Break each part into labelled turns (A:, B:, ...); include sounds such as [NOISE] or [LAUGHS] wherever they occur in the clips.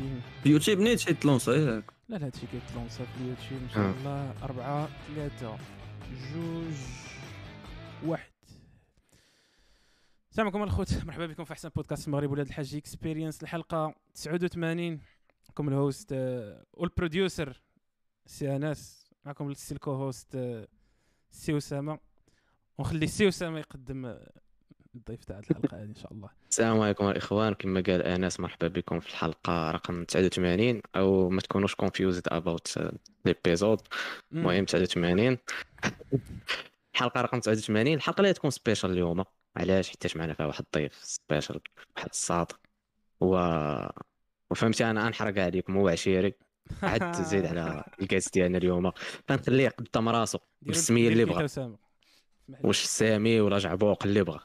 A: بين
B: في يوتيوب نيت شي تلانسا؟ ياك
A: لا لا هادشي كيتلانسا في اليوتيوب. إن شاء
C: آه.
A: الله. أربعة ثلاثة جوج واحد. السلام عليكم الخوت مرحبا بكم في أحسن بودكاست المغرب ولاد الحاج. experience الحلقة 89 معكم ال host آه، وال producer سي انس معكم السي ال co-host آه، سي أسامة. ونخلي سي أسامة يقدم آه، الضيف تاع الحلقة هذه إن شاء الله.
C: السلام عليكم الاخوان كما قال أنس مرحبا بكم في الحلقة رقم 89 أو ما تكونوش confused about
A: l'épisode.
C: المهم 89 الحلقة رقم 89 الحلقة اللي تكون special اليوم. علاش؟ حيت معنا فيها واحد الضيف special واحد الصاد و وفهمتي أنا انحرق عليكم هو عشيري. عاد تزيد على [LAUGHS] الكاس ديالنا اليوم. فنخليه يقدم راسو. بالسميه اللي بغا. واش سامي. ولا جعبوق اللي بغا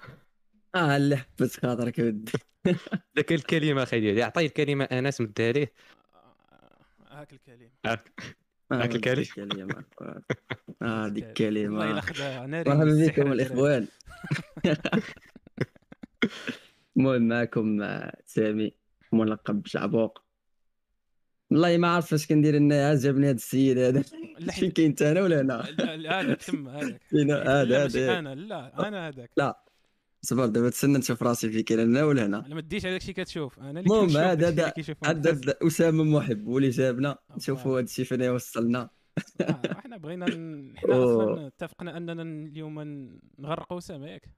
B: آه اللي حبت خاطرك ودي. [LAUGHS]
C: ذاك الكلمة أخي ديالي عطيه الكلمة انس مدها ليه
A: آه، هاك الكلمة.
C: هاك الكلمة.
B: الكلمة آه ديك الكلمة.
A: والله الا خدها ناري
B: مرحبا بكم. الإخوان. [LAUGHS] المهم معكم آه، سامي ملقب بجعبوق والله ما عرفت اش كندير لنا. عجبني هذا السيد هذا.
A: لا
B: فين كاين انت أنا ولا أنا
A: لا، لا، هذاك تم هذاك.
B: فين
A: لا
B: هذا. هذا
A: أنا لا أنا هذاك.
B: صبر دابا تسنى نشوف راسي في كاين هنا ولا هنا.
A: أنا ما ديش على داكشي كتشوف. أنا اللي
B: المهم
A: كنشوف
B: هذا- هذا- هذا أسامة محب واللي جابنا. نشوفوا هذا الشيء فين يوصلنا
A: آه، إحنا بغينا ن- حنا [LAUGHS]
B: أوه.
A: أصلا اتفقنا أننا اليوم نغرقوا أسامة ياك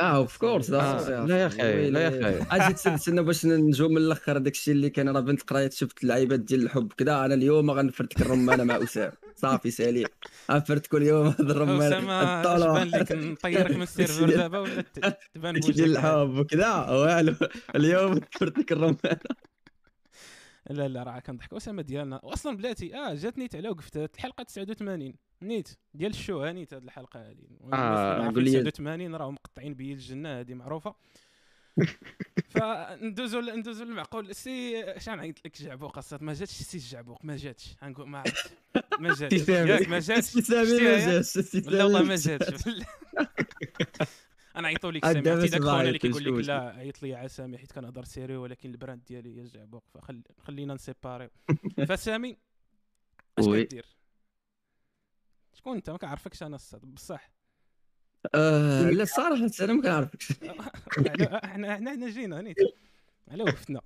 A: آه
B: اوف كورس
C: آه، لا يا أخي، لا يا أخي.
B: آجي تسنى باش نجو من الأخر داك الشيء اللي كان راه بنت قرايت شفت اللعيبات ديال الحب كذا أنا اليوم غنفرتك الرمانه مع أسامة. صافي سالي. غنفرتك اليوم هذا الرمانه أسامة.
A: بان لك؟ نطيرك من السيرفر [LAUGHS] دابا ولا تبان
B: ديال الحب وكذا والو اليوم فرتك الرمانه
A: لا لا راه كنضحك اسامه ديالنا واصلا بلاتي آه جات نيت على وقفت الحلقة 89 نيت ديال الشو ها نيت هاد الحلقة هذه
C: آه،
B: قول لي.
A: 89 راهم مقطعين بيا الجنة هذه معروفة. [LAUGHS] فندوزو ندوزو للمعقول. سي شحال نعيط لك جعبوق ما جاتش سي الجعبوق ما جاتش. غنقول ما عرفتش. ما [LAUGHS] جاتش. ما جاتش.
B: ما
A: لا والله ما جاتش. [LAUGHS] أنا عيطوا لك سامي
B: سبعة
A: خونا اللي كيقول لك. لا عيط لي على سامي حيت كنهضر سيري ولكن البراند ديالي هي الجعبوق فخلينا نسيباريو. [LAUGHS] فسامي اش. كدير؟ شكون انت؟ ما كنعرفكش أنا الصاد بصح.
B: آه، لا [LAUGHS] الصراحه أنا ما كنعرفكش. [LAUGHS]
A: إحنا إحنا جينا نيت على وقفتنا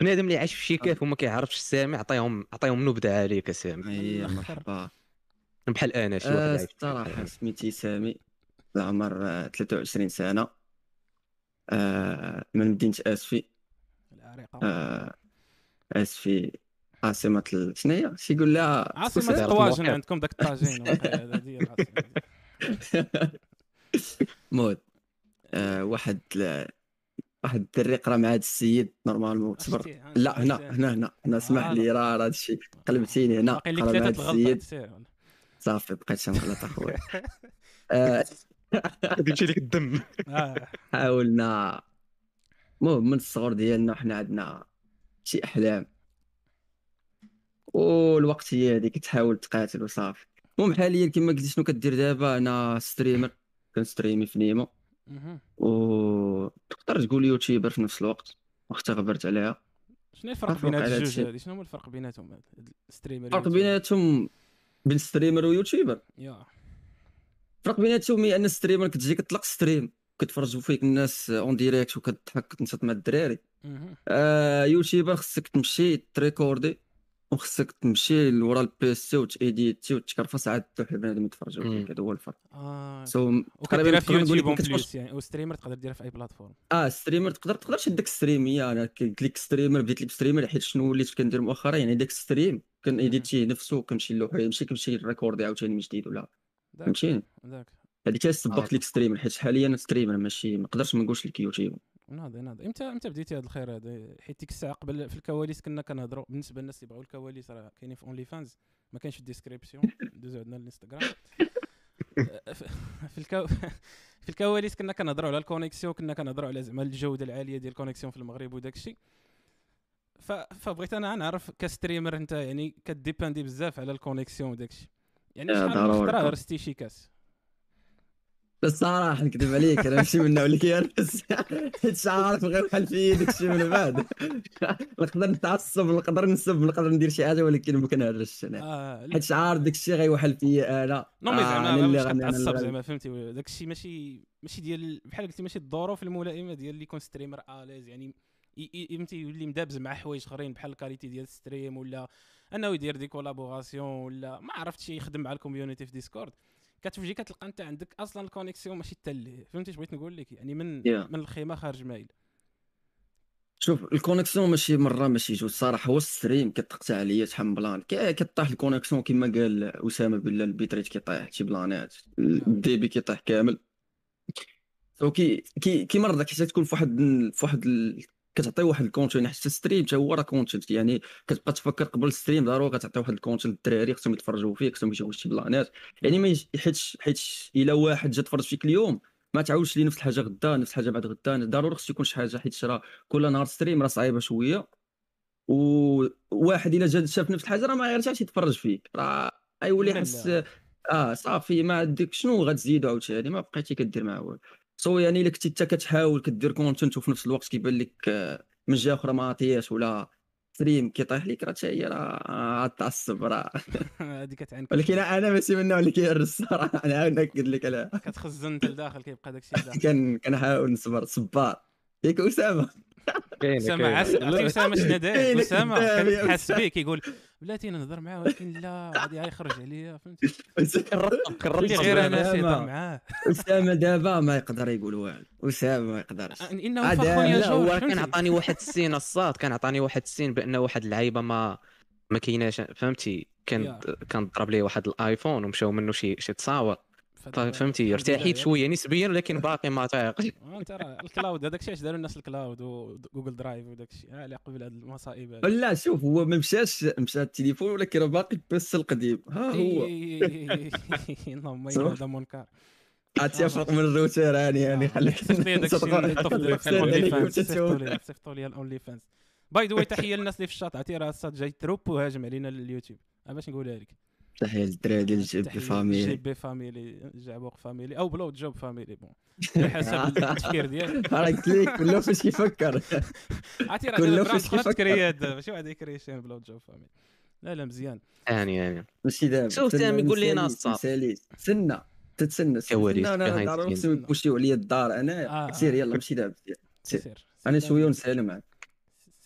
C: بنادم اللي عايش في شي كاف وما كيعرفش السامي عطيهم عطيهم نبذة عليك سامي.
B: مرحبا
C: بحال أنا شي واحد
B: آه، الصراحة
C: كاف.
B: سميتي سامي. العمر آه، 23 سنة. آه، من مدينة آسفي.
A: العريقة.
B: آه، آسفي. عاصمة ال- شنو هي؟ يقول لها
A: عاصمة
C: سيارة
A: الطواجن. عندكم؟ داك الطاجين. [LAUGHS]
B: مود. آه، واحد واحد الدري قرا مع هذا السيد نورمالمون
A: ها،
B: لا هنا. هنا هنا. هنا اسمح
A: آه،
B: لي راه هذا الشيء قلبتيني هنا. قرأ مع هذا السيد. صافي بقيت نغلط أخويا. [LAUGHS]
C: يمشي لك الدم.
B: حاولنا. المهم من الصغر ديالنا حنا عندنا شي أحلام. والوقت هي هذيك تحاول تقاتل وصافي. المهم حاليا كما قلتي شنو كدير دابا؟ أنا streamer كن streamي في نيمو. و تقدر تقول YouTuber في نفس الوقت. واختي غبرت عليها.
A: شنو الفرق بين هاد الجوج. هادي؟ شنو هو الفرق بيناتهم؟ ال streamer
B: الفرق بيناتهم بين streamer و YouTuber.
A: يا.
B: الفرق بيناتهم هي أن ال streamer كتجي كتطلق stream كتفرجوا فيك الناس en direct وكتضحك كتنشط مع الدراري. آه YouTuber خصك تمشي تريكوردي وخصك تمشي لورا البيسي وتايديتي وتكرفص عاد تروح لبنادم يتفرجوا. فيك هذا هو الفرق.
A: آه
B: سو
A: وكديرها في
B: تقريبا لك
A: يوتيوب اون بليس يعني وستريمر تقدر ديرها في أي بلاتفورم.
B: آه ستريمر تقدر تقدر تشد داك ستريم هي أنا قلت لك ستريمر بديت لي بستريمر حيت شنو وليت كندير مؤخرا يعني داك ستريم كنيديتيه نفسه كنمشي ماشي كنمشي ريكوردي عاوتاني من جديد ولا.
A: داك
B: فهمتيني هذيك
C: آه.
B: سبقت لك ستريمر حيت حاليا ستريمر ماشي ما نقدرش ما نقولش لك يوتيوب.
A: ناضي ناضي. إمتى إمتى بديتي هذا الخير هذا حيت ديك الساعة قبل في الكواليس كنا كنهضروا بالنسبة للناس اللي بغاو الكواليس راه كاينين في اونلي فانز ما كاينش في ال description. [LAUGHS] دوزو عندنا الإنستغرام. [LAUGHS] في الكو [LAUGHS] في الكواليس كنا كنهضروا على ال connexion كنا كنهضروا على زعما الجودة العالية ديال ال connexion في المغرب وداك الشيء. ف... فبغيت أنا نعرف ك streamer أنت يعني كديباندي بزاف على ال connexion وداك الشيء. يعني
B: آه،
A: شحال من. خطره هرستي شي كاس.
B: الصراحه نكذب عليك أنا ماشي من النوع اللي كيهرس [LAUGHS] حيت شعارك غير بحال في داكشي من بعد. [LAUGHS] نقدر نتعصب نقدر نسب نقدر ندير شي حاجة ولكن ما كنهرش
A: أنا. لا.
B: حيت شعار داكشي غيوحل فيا أنا
A: نو مي
B: آه،
A: زعما باش
B: غني، أنا اللي
A: كتعصب
B: غني.
A: زعما فهمتي. داك الشيء ماشي ماشي ديال بحال قلتي ماشي الظروف الملائمة ديال اللي يكون ستريمر آليز. يعني فهمتي يولي مدابز مع حوايج أخرين بحال الكاليتي ديال الستريم ولا انه يدير دي كولابوراسيون ولا ما عرفتش يخدم مع الكوميونيتي في ديسكورد. كتفجي كتلقى انت عندك أصلا الكونيكسيون ماشي حتى ليه فهمتي بغيت نقول لك؟ يعني من
B: Yeah.
A: من الخيمة خارج مايل.
B: شوف ال connexion ماشي مرة ماشي جوج الصراحه هو ال stream كتقطع عليا شحال من بلان. كطيح ال connexion كما قال أسامة بالله ال bitrate كيطيح شي بلانات ال débit كيطيح كامل. so كي كي مرة حتى تكون في واحد في واحد ال... كتعطي واحد ال content حتى ال stream حتى هو راه content يعني كتبقى تفكر قبل ال stream ضروري كتعطي واحد ال content للدراري خصهم يتفرجوا فيه خصهم يشوفوا شي بلانات يعني ما حيتش حيتش إلا واحد جا تفرج فيك اليوم ما تعاودش ليه نفس الحاجة غدا نفس الحاجة بعد غدا ضروري خصو يكون شي حاجة حيت راه كل نهار stream راه صعيبة شوية وواحد إلا جا شاف نفس الحاجة راه ما غيرجعش يتفرج فيك راه غيولي يحس. آه صافي ما عندك شنو غتزيدو عاوتاني ما بقيتي كدير معاه والو so يعني الا كنتي انت كتحاول كدير content وفي نفس الوقت كيبان لك آه، من جهه أخرى ما عطياش ولا stream كيطيح لك راه حتى هي راه غتعصب راه. [LAUGHS]
A: هذه كتعنك
B: ولكن أنا ماشي من النوع اللي كيهرس الصراحه أنا عاود ناكد لك على
A: كتخزن أنت لداخل كيبقى داك الشيء [LAUGHS] داخل
B: كان كنحاول نصبر صبار. ياك
C: أسامة.
A: أسامة
C: كاينة
A: عس عرفتي أسامة شنو داير؟ [LAUGHS] أسامة
B: أسامة.
A: بيه كيقول بلاتي نهضر معاه ولكن لا غادي غيخرج عليا فهمتي؟ غير
B: أنا.
A: سيطر معاه.
B: أسامة دابا ما يقدر يقول والو. أسامة ما يقدرش. إنه
A: فخون يا
B: لا،
C: هو
A: جورج
C: كان؟ عطاني واحد السين الصاد كان عطاني واحد السين بأن واحد اللعيبة ما ما كايناش. فهمتي؟ كان. كان ضرب ليه واحد الآيفون ومشاو منه شي شي تصاور.
A: فدابا
C: فهمتي ارتاحيت. شوية نسبيا ولكن باقي ما طايق [LAUGHS]
A: آه، أنت راه الكلاود هذاك الشيء علاش داروا الناس الكلاود وجوجل درايف وداك الشيء على قبل هاد المصائب.
B: لا شوف هو ما مشاش مشى التليفون ولكن راه باقي بس القديم. ها هو. [LAUGHS]
A: اللهم هذا منكر
B: عاد يفرق من الروتر يعني يعني خليك.
A: الاونلي فانز صيفطوا لي الأونلي فانز. باي ذا واي تحية للناس اللي في الشاط. عرفتي راه الصاد جاي تروب وهاجم علينا اليوتيوب أنا باش نقولها لك.
B: تحية للدراري ديال الجيب
A: تحية
B: فاميلي
A: جي بي فاميلي جعبوق فاميلي أو بلو جوب فاميلي بون. على [LAUGHS] حسب التفكير ديالك.
B: راه قلت لك كله فاش كيفكر. [LAUGHS]
A: عرفتي راه
B: كله
A: دابا
B: فاش كيفكر.
A: دابا. ماشي واحد يكريشين بلو جوب فاميلي. لا لا مزيان.
C: يعني يعني.
B: ماشي دابا
C: شوف سامي قول الصاط.
B: مساليت تسنى تتسنى
C: behind
B: ضروري يبوشيو عليا الدار
A: آه،
B: أنا.
A: آه.
B: سير يلا ماشي دابا. سير.
A: أنا
B: شوية ونسالم معاك.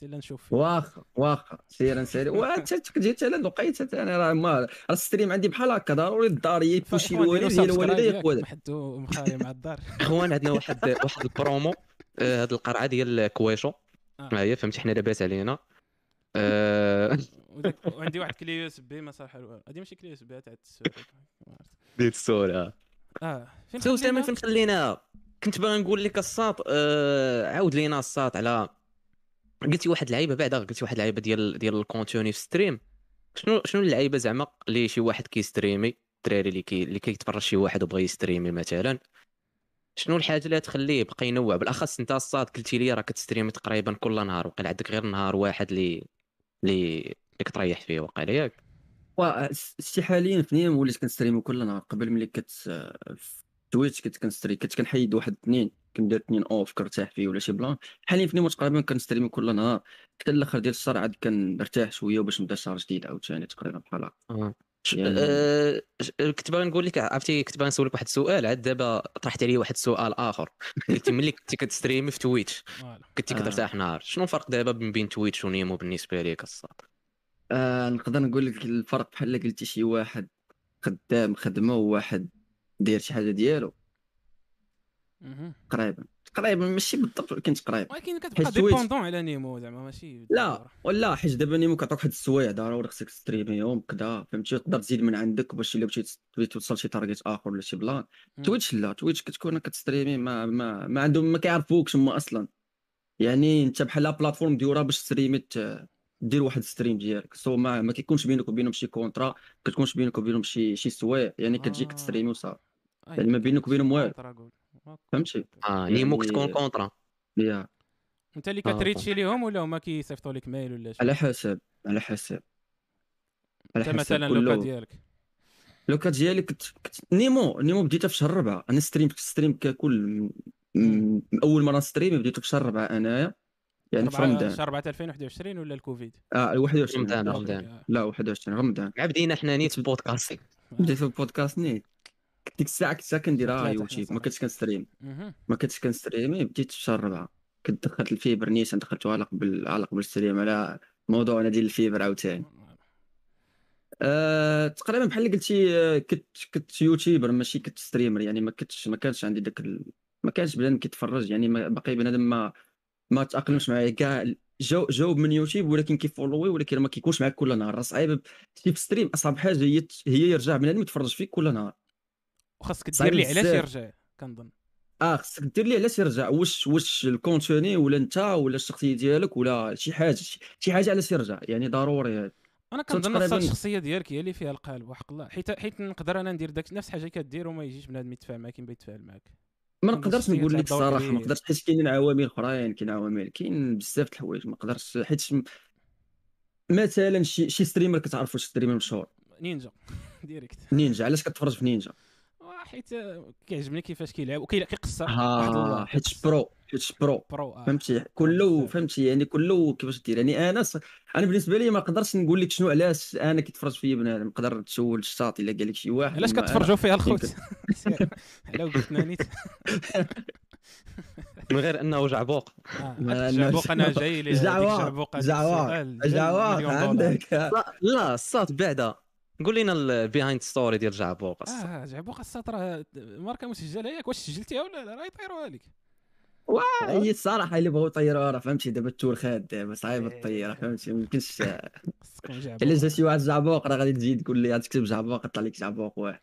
A: سير نشوف.
B: واخا واخا. سير نسالي كتجي حتى لقيت أنا راه ما راه الستريم عندي بحال هكا. ضروري الدار يبوشي الوالد هي
A: الوالدة
B: هي
A: ياك،
B: خوالد
A: محدو مخاوي مع الدار. [LAUGHS]
C: اخوان عندنا واحد [LAUGHS] واحد البرومو آه، هاد القرعة ديال كويشو.
A: آه.
C: هي فهمتي حنا لاباس علينا. آه،
A: وعندي واحد كلي يو اس بي ما الوالو هذه ماشي كلي يو اس بي تاع التسويق
C: ديت السؤال
A: آه. فين خلينا؟
C: فين خليناها كنت باغي نقول لك الساط آه عاود لينا الساط على قلتي واحد اللعيبه بعدا قلتي واحد اللعيبه ديال ديال ال contenu في stream. شنو شنو اللعيبة زعما اللي شي واحد كيستريمي؟ الدراري اللي كي اللي كيتفرج شي واحد وبغى يستريمي مثلا. شنو الحاجة اللي تخليه يبقى ينوع؟ بالأخص أنت الساط قلتي لي راه كتستريمي تقريبا كل نهار وقيل عندك غير نهار واحد اللي اللي كتريح فيه وقيل ياك.
B: شي حاليا فنيا وليت كنستريم كل نهار قبل ملي كت في Twitch كنت كنستري كنت كنحيد واحد اثنين كندير اثنين off كنرتاح فيه ولا شي بلان حاليا فنيا تقريبا كنستريم كل نهار حتى الأخر ديال الشهر عاد كنرتاح شوية باش نبدا شهر جديد عاوتاني تقريبا بحال هكا
C: آه. ش-
B: يعني-
C: كنت باغي نقول لك عرفتي كنت باغي نسولك واحد السؤال عاد دابا طرحت علي واحد السؤال آخر قلتي ملي كنتي كتستريمي في
A: Twitch.
C: كنتي
B: آه.
C: كترتاح نهار شنو الفرق دابا بين بين Twitch و Nimo بالنسبة ليك الساط
B: آه نقدر نقول لك الفرق بحال قلتي شي واحد خدام خدمة وواحد داير شي حاجة ديالو. تقريبا. تقريبا ماشي بالضبط ولكن تقريبا.
A: ولكن كتبقى dépendant على Nimo زعما ماشي
B: لا ولا حيت دابا Nimo كيعطوك واحد السوايع ضروري خصك تستريميهم كذا فهمتي؟ تقدر تزيد من عندك باش إلا بغيتي توصل شي target آخر ولا شي بلان. Twitch لا Twitch كتكون كتستريمي ما ما ما عندهم ما كيعرفوكش هما أصلا. يعني انت بحال بلاتفورم ديورها باش تستريمي دير واحد ستريم ديالك. سو ما, ما كيكونش بينك وبينهم شي كونترا كتكونش بينك وبينهم شي شي سوايع. يعني كتجي
A: آه.
B: كتستريمي وصافي.
A: أي،
B: يعني ما بينك وبينهم والو. فهمتي؟
C: آه نيمو
B: يعني-
C: كتكون كونترا
B: يا
A: انت اللي
C: آه،
A: كتريتشي ليهم ولا هما كيصيفطوا لك ميل ولا شي؟
B: على حسب على حسب على حسب
A: مثلا لوكا ديالك.
B: لوكات ديالي كنت كنت نيمو نيمو بديتها في شهر ربعة أنا ستريم ستريم ككل. م- أول مرة ستريم بديتو في شهر ربعة أنايا. يعني في رمضان.
A: شهر 4 2021 ولا الكوفيد؟
B: آه 21
C: رمضان،
B: لا.
C: رمضان.
B: لا 21 رمضان.
C: مع بدينا حنا نيت بودكاست
B: بديت في البودكاست نيت. ديك الساعة كنت كنديرها يوتيوب. ما كنتش كنستريم. ما كنتش كنستريمي بديت في شهر ربعة كنت دخلت الفيبر نيسان دخلتو على قبل على قبل الستريم على موضوعنا ديال الفيبر عاوتاني. أه تقريبا بحال اللي قلتي آه، كنت كنت YouTuber ماشي كنت streamer يعني ما كنتش ما كانش عندي داك ال... ما كانش بنادم كيتفرج. يعني ما باقي بنادم ما ما تأقلمش معايا. كاع جاو جاو من يوتيوب ولكن كيفولوي ولكن ما كيكونش معاك كل نهار. راه صعيب في stream. أصعب حاجة هي هي يرجع بنادم يتفرج فيك كل نهار.
A: وخاصك دير
B: صعيب
A: لي علاش. يرجع كنظن.
B: آه خصك دير ليه علاش يرجع. واش واش ال contenu ولا انت ولا الشخصية ديالك ولا شي حاجة شي شي حاجة علاش يرجع؟ يعني ضروري. هذا أنا
A: كنظن الشخصية ديالك هي اللي فيها القالب وحق الله. حيت حيت نقدر أنا ندير داك نفس الحاجة كدير وما يجيش بنادم يتفاعل معاك كيما يتفاعل معاك.
B: ما نقدرش نقول لك الصراحه ما. نقدرش حيت كاينين عوامل أخرين كاين عوامل كاين بزاف د الحوايج ما نقدرش. حيت مثلا شي شي streamer كتعرفو شي streamer مشهور.
A: Ninja. [LAUGHS] direct.
B: Ninja. علاش كتفرج في نينجا؟
A: حيت كيعجبني كيفاش كيلعب وكيقصر الله
B: حيت. pro حيت pro.
A: pro آه.
B: فهمتي؟ كله. فهمتي؟ يعني كله كيفاش دير؟ يعني أنا ص... أنا بالنسبة لي ما نقدرش نقول لك شنو علاش أنا كيتفرج فيا بنادم. نقدر تسول الشاط إلا قال لك شي واحد
A: علاش كتفرجوا فيها الخوت. [LAUGHS] [LAUGHS] على وقتنا نيت [LAUGHS]
C: من غير أنه جعبوق.
A: آه، الجعبوق أنا جاي جا
B: جعواق
A: مليون دولار.
B: عندك
C: لا الصوت بعدا. قول لنا البيهايند ستوري ديال جعبوق.
A: آه جعبوق السطر ماركة مسجلة ياك واش سجلتيها ولا لا؟ راه يطيروها لك
B: هي الصراحه اللي بغاو يطيروها راه فهمتي دابا التور خاد دابا صعيب
A: إيه.
B: الطيارة فهمتي ما يمكنش. إلا جا شي واحد جعبوق راه غادي تزيد تقول لي تكتب جعبوق يطلع لك جعبوق واحد.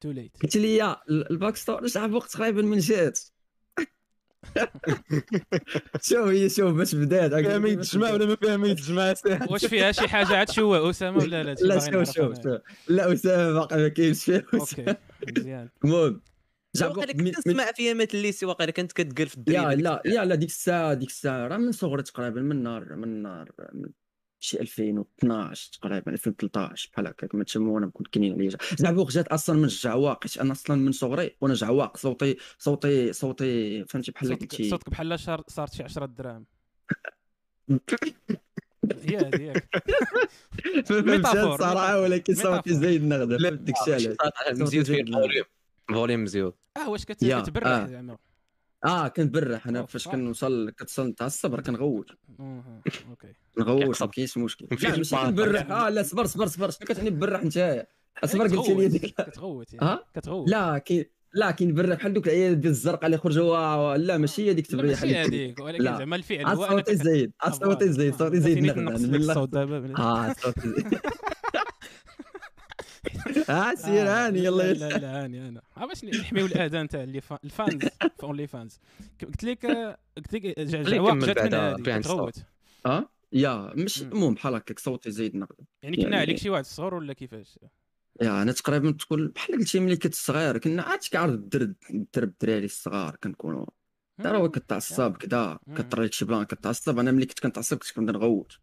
A: تو ليت
B: قلت لي يا الباك ستور جعبوق تقريبا من جات. [LAUGHS] شوف هي شوف باش بدات
C: فاهم يتجمع ولا ما فاهم يتجمع [LAUGHS]
A: واش فيها؟ شي حاجة عاد؟ شوه أسامة ولا لا؟
B: لا شوف شوف لا أسامة باقي ما كاينش فيها.
A: أوكي مزيان
B: المهم
C: واقيلا كنت تسمع فيها مات الليسي واقيلا كنت كتقال في الدريب
B: يا لا يا لا ديك الساعة ديك الساعة راه من صغري تقريبا من نهار من نهار من شي 2012 تقريبا 2013 بحال هكاك. ما تسمى وأنا كنت كاينين عليا. زعبوق جات أصلا من الجعواق حيت أنا أصلا من صغري وأنا جعواق صوتي صوتي صوتي فهمتي بحال
A: صوتك
B: قلتي
A: صوتك بحال شار- صارت شي 10 دراهم. [LAUGHS] ياك
B: فهمت؟
A: ميتافور،
B: الصراحه ولكن صوتي. زايد نغدا ديك الشيء علاش؟
C: مزيود فيه الفوليوم. فوليوم مزيود.
A: آه واش كت-
B: يا،
A: كتبرح
B: آه.
A: زعما.
B: آه كنبرح أنا
A: أوف،
B: فاش
A: آه.
B: كنوصل كتصل نتاع الصبر كنغوت
A: أوكي.
B: نغوت. ما كاينش مشكل. لا ماشي. كنبرح [LAUGHS] آه لا صبر صبر صبر. شنو كتعني برح نتايا اصبر
A: يعني
B: قلت لي ديك
A: كتغوت يعني.
B: ها؟
A: كتغوت.
B: لا كاين لا كاين برا بحال دوك العيال ديال الزرقاء اللي خرجوا لا ماشي هي ديك
A: لا
B: التبريح
A: ماشي هذيك. ولكن
B: لا.
A: زعما الفعل هو انك
B: صوتي زايد. عاد صوتي زايد صوتي زايد
A: نغنى. الصوت دابا.
B: آه صوتي زايد. [LAUGHS] [LAUGHS] آه سير
A: آه،
B: هاني
A: لا
B: يلا.
A: لا لا هاني أنا ها باش نحميو الآذان تاع اللي فا- الفانز في اونلي فانز. قلت لك قلت لك جعواق جات من
C: بعدا
A: هذه كتغوت
B: آه؟ يا مش. المهم بحال هكاك صوتي زايد نغدا
A: يعني كنا
B: يعني-
A: عليك شي واحد الصغر ولا كيفاش؟
B: يا أنا تقريبا تقول بحال قلتي ملي كنت صغير كنا عاد كعرض الدرب الدرب الدراري الصغار كنكونوا. راه هو كتعصب. كطرى لك شي بلان كتعصب. أنا ملي كنت كنتعصب كنت كنبدا نغوت.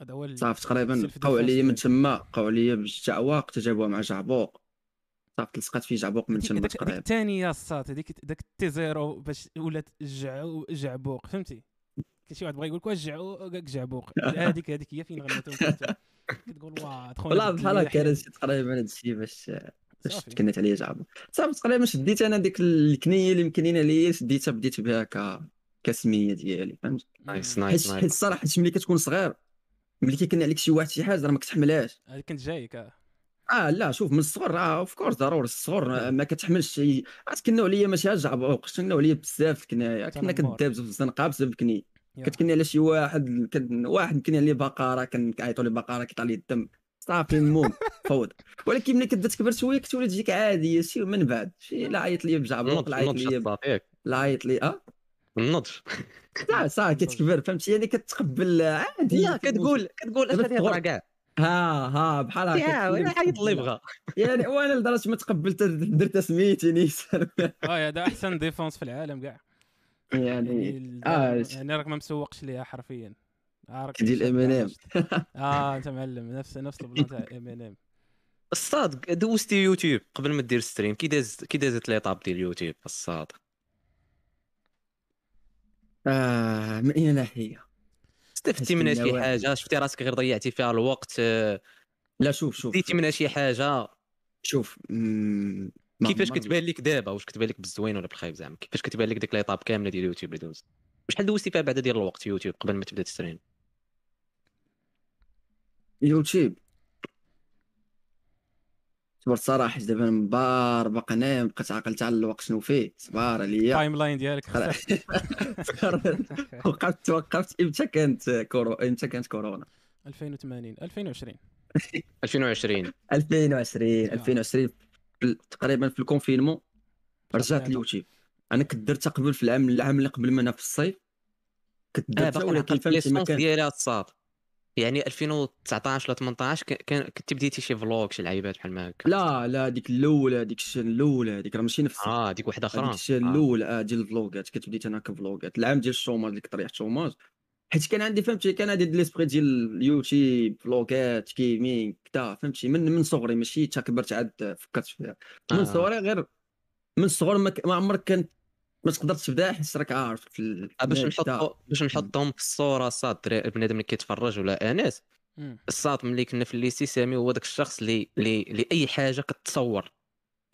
A: هذا هو
B: صافي تقريبا بقاو عليا من. تما بقاو عليا بجعواق تجابوها مع جعبوق. صافي لصقات فيه جعبوق من تما تقريبا.
A: الثانية الصات هذيك داك تي زيرو باش ولات جعو جعبوق فهمتي؟ كاين شي واحد بغى يقول لك واش جعبوق. [LAUGHS] هذيك هذيك هي فين كنت كتقول واه دخلنا
B: والله بحال هكا تقريبا هادشي باش باش
A: صافي.
B: تكنت عليا جعبوق. صافي تقريبا شديت أنا ديك الكنية اللي مكنين عليا شديتها بديت بها ك كسميه ديالي فهمت؟ nice
C: nice
B: حيت
C: nice
B: الصراحة حيت ملي كتكون صغير ملي كيكن عليك شي واحد شي حاجة راه ما كتحملهاش.
A: هذه كنت جايك آه.
B: آه لا شوف من الصغر آه of course ضروري الصغر ما كتحملش شي. عاد كناو عليا ماشي غير جعبوق كناو عليا بزاف الكنايا كنا
A: تنمر.
B: كندابز في الزنقة بسبب كني. كتكني على شي واحد كن... واحد مكني عليه بقرة كنعيطوا ليه بقرة كيطلع ليه الدم. صافي المهم فوضى ولكن ملي كتبدا تكبر شوية كتولي تجيك عادية شي من بعد شي لا عيط ليا بجعبوق لا عيط
C: ياك
B: لا عيط لي آه.
C: النضج.
B: صافي صافي كتكبر فهمتي؟ يعني كتقبل عادي
C: لا كتقول. كتقول اش
B: الصغر.
C: كاع
B: ها ها بحال هكا
C: عيط اللي. بغا
B: يعني وأنا لدرجة ما تقبلت درت سميتي نيسان
A: آه هذا أحسن ديفونس في العالم كاع.
B: يعني
A: يعني
B: آه،
A: يعني راك ما مسوقش ليها حرفيا. آه،
B: ديال
A: شاد
B: M&M.
A: آه أنت معلم نفس نفس ال plan تاع إم إن إم.
C: الصاد دوزتي يوتيوب قبل ما دير stream كي داز كي دازت l'étape ديال اليوتيوب؟ الصاد
B: آه من اي ناحية.
C: استفدتي منها شي. حاجة؟ شفتي راسك غير ضيعتي فيها الوقت؟ آه،
B: لا شوف شوف
C: ديتي منها شي حاجة؟
B: شوف مم،
C: كيفاش كتبان لك دابا؟ واش كتبان لك بالزوين ولا بالخايب زعما؟ كيفاش كتبان لك ديك l'étape كاملة ديال اليوتيوب اللي دوزت؟ شحال دوزتي فيها بعدا ديال الوقت يوتيوب قبل ما تبدا تستريم
B: يوتيوب. تبارك الصراحه دابا من بار باقي نايم بقيت عاقل تاع الوقت شنو فيه؟ صبار عليا.
A: التايم لاين ديالك. [LAUGHS]
B: وقفت توقفت إمتى كانت كورونا إمتى كانت كورونا؟
A: 2080 2020
C: 2020
B: 2020 2020 في- تقريبا في الكونفينمون. رجعت. اليوتيوب أنا كنت درتها قبل في العام العام اللي قبل منها في الصيف. كنت درتها
C: باقي
B: ولكن فهمتي ما
C: l'essence
B: كان
C: ديالها الصاد يعني 2019 ولا 18 كان- كنت بديتي شي vlog شي لعيبات بحال ما هكا؟
B: لا لا ديك الأولى ديك ال chaîne الأولى هذيك راه ماشي نفس
C: آه ديك وحدة أخرى.
B: هذيك ال chaîne
C: آه.
B: الأولى آه ديال ال vlogات كنت بديت أنا ك vlogات العام ديال ال chômage اللي كنت طريحت ال chômage. حيت كان عندي فهمتي كان عندي l'esprit ديال ال YouTube vlogات gaming كدا فهمتي. من من صغري ماشي تا كبرت عاد فكرت فيها. من
C: آه.
B: صغري غير من الصغر ما, عمرك كان ما تقدرش تبدا حيت راك عارف في ال-
C: باش نحطو باش نحطهم في الصورة صاد درا- بنادم اللي كيتفرج ولا انس. الصاد ملي كنا في الليسي سامي هو داك الشخص اللي اللي أي حاجة كتصور.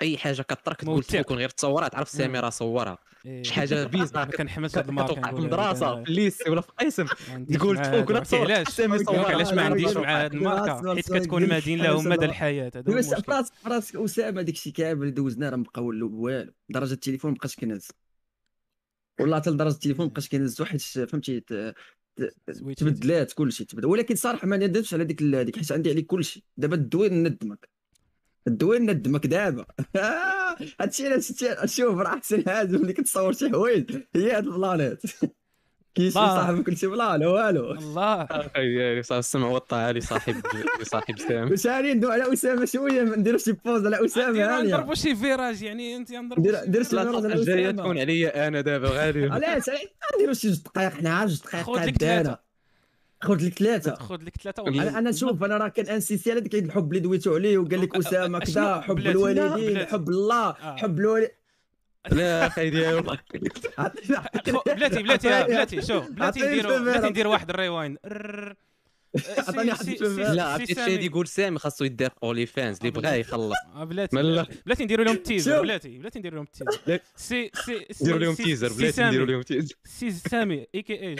C: أي حاجة كطرا كتقول
A: موثق.
C: تكون غير تصورها تعرف سامي. راه صورها.
A: إيه.
C: شي حاجة [LAUGHS] بيزا.
A: ما كنحملش هاد الماركة
C: كتوقع في
A: المدرسة
C: في الليسي ولا في قسم [LAUGHS]
A: ما عنديش
C: تقول تفوق ولا تصور.
A: علاش؟
C: سامي صورها.
A: علاش ما عنديش مع هاد
B: الماركة.
A: حيت كتكون مدين
B: لا،
A: له مدى. الحياة؟ هذا هو
B: فراسك اسامه داك الشيء كامل اللي دوزنا راه مبقاو والو درجة التليفون مبقاش كنهز. والله حتى لدرجة التليفون مبقاش كنهزو حيت فهمتي ت- ت-. تبدلات كلشي تبدل. ولكن صراحة ما ندمتش على ديك ال- ديك حيت عندي عليك كلشي. دابا الدوين ندمك. الدوين ندمك دابا. [LAUGHS] هادشي علاش شوف راه أحسن حاجة ملي كتصور شي حوايج. هي هاد البلانات [LAUGHS] كاين شي
A: الله.
B: صاحب كل شي بلان والو
A: الله
C: أخي صافي السمع والطاعة لصاحب لصاحب سامي
B: واش هاني ندوي على اسامه شوية نديرو شي بوز على اسامه هانية
A: نضربوا شي فيراج يعني انت نضربوا
B: دير-
A: شي فيراج.
B: على
C: الجاية
B: أسامة.
C: تكون عليا أنا دابا غادي
B: علاش نديرو شي جوج دقائق حنا جوج دقائق
A: خذ لك
B: قدانا
A: ثلاثة.
B: خذ لك ثلاثة
A: خذ لك
B: ثلاثة أنا شوف أنا راه كان انسيسي على ديك الحب اللي دويتو عليه وقال لك
A: أ- أ-
B: أسامة
A: أشنو؟
B: كذا حب الوالدين. حب الله. حب الوالد
C: لا أخي والله [LAUGHS] [LAUGHS]
A: خو- بلاتي بلاتي بلاتي شوف بلاتي
B: الفيفيرة.
A: بلاتي ندير واحد الريواين ررر.
B: عطيني واحد
C: لا عرفتي
A: سامي.
C: الشيء يقول سامي خاصو يدير اولي فانز اللي بغا يخلص
A: آه، بلاتي. بلاتي نديرو لهم التيزر
B: شوف.
A: بلاتي بلاتي نديرو لهم التيزر
C: لا.
A: سي سي [LAUGHS] سي-
C: نديروا لهم
A: سي-
C: تيزر بلاتي
A: سامي.
C: نديروا لهم تيزر
A: سي سامي اي كي اي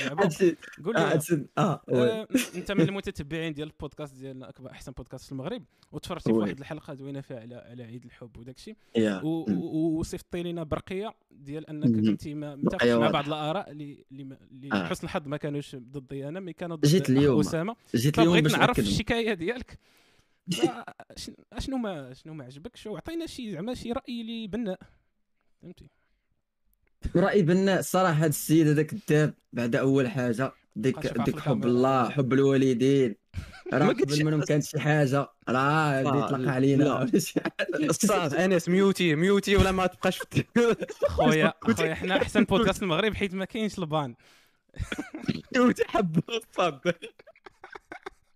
A: قول لي
B: آه وي.
A: آه، انت من المتتبعين ديال البودكاست ديالنا اكبر أحسن بودكاست في المغرب وتفرجتي في. واحد الحلقة زوينة فيها على على عيد الحب وداك الشيء وصيفطتي لنا برقية ديال
B: أنك.
A: كنتي ما- متفق مع. بعض الآراء اللي اللي ما- اللي
B: آه.
A: حسن الحظ ما كانوش ضدي أنا مي كانوا ضد
B: جيت
A: أخ
B: اليوم.
A: أسامة
B: جيت اليوم
A: فبغيت
B: باش
A: نعرف الشكاية ديالك. [LAUGHS] أشنو ما شنو ما عجبكش؟ وعطينا شي زعما شي رأي اللي بناء. فهمتي؟
B: رأي بناء الصراحة هذا السيد هذا كذاب بعد أول حاجة ديك ديك حب. الله حب الوالدين. [LAUGHS] راه قبل منهم كانت شي حاجة. راه اللي يطلق علينا.
C: الصاد [LAUGHS] أنس ميوتي. ميوتي ولا ما تبقاش في
A: خويا خويا حنا أحسن بودكاست المغرب حيت ما كاينش البان.
C: ميوتي حب الصاد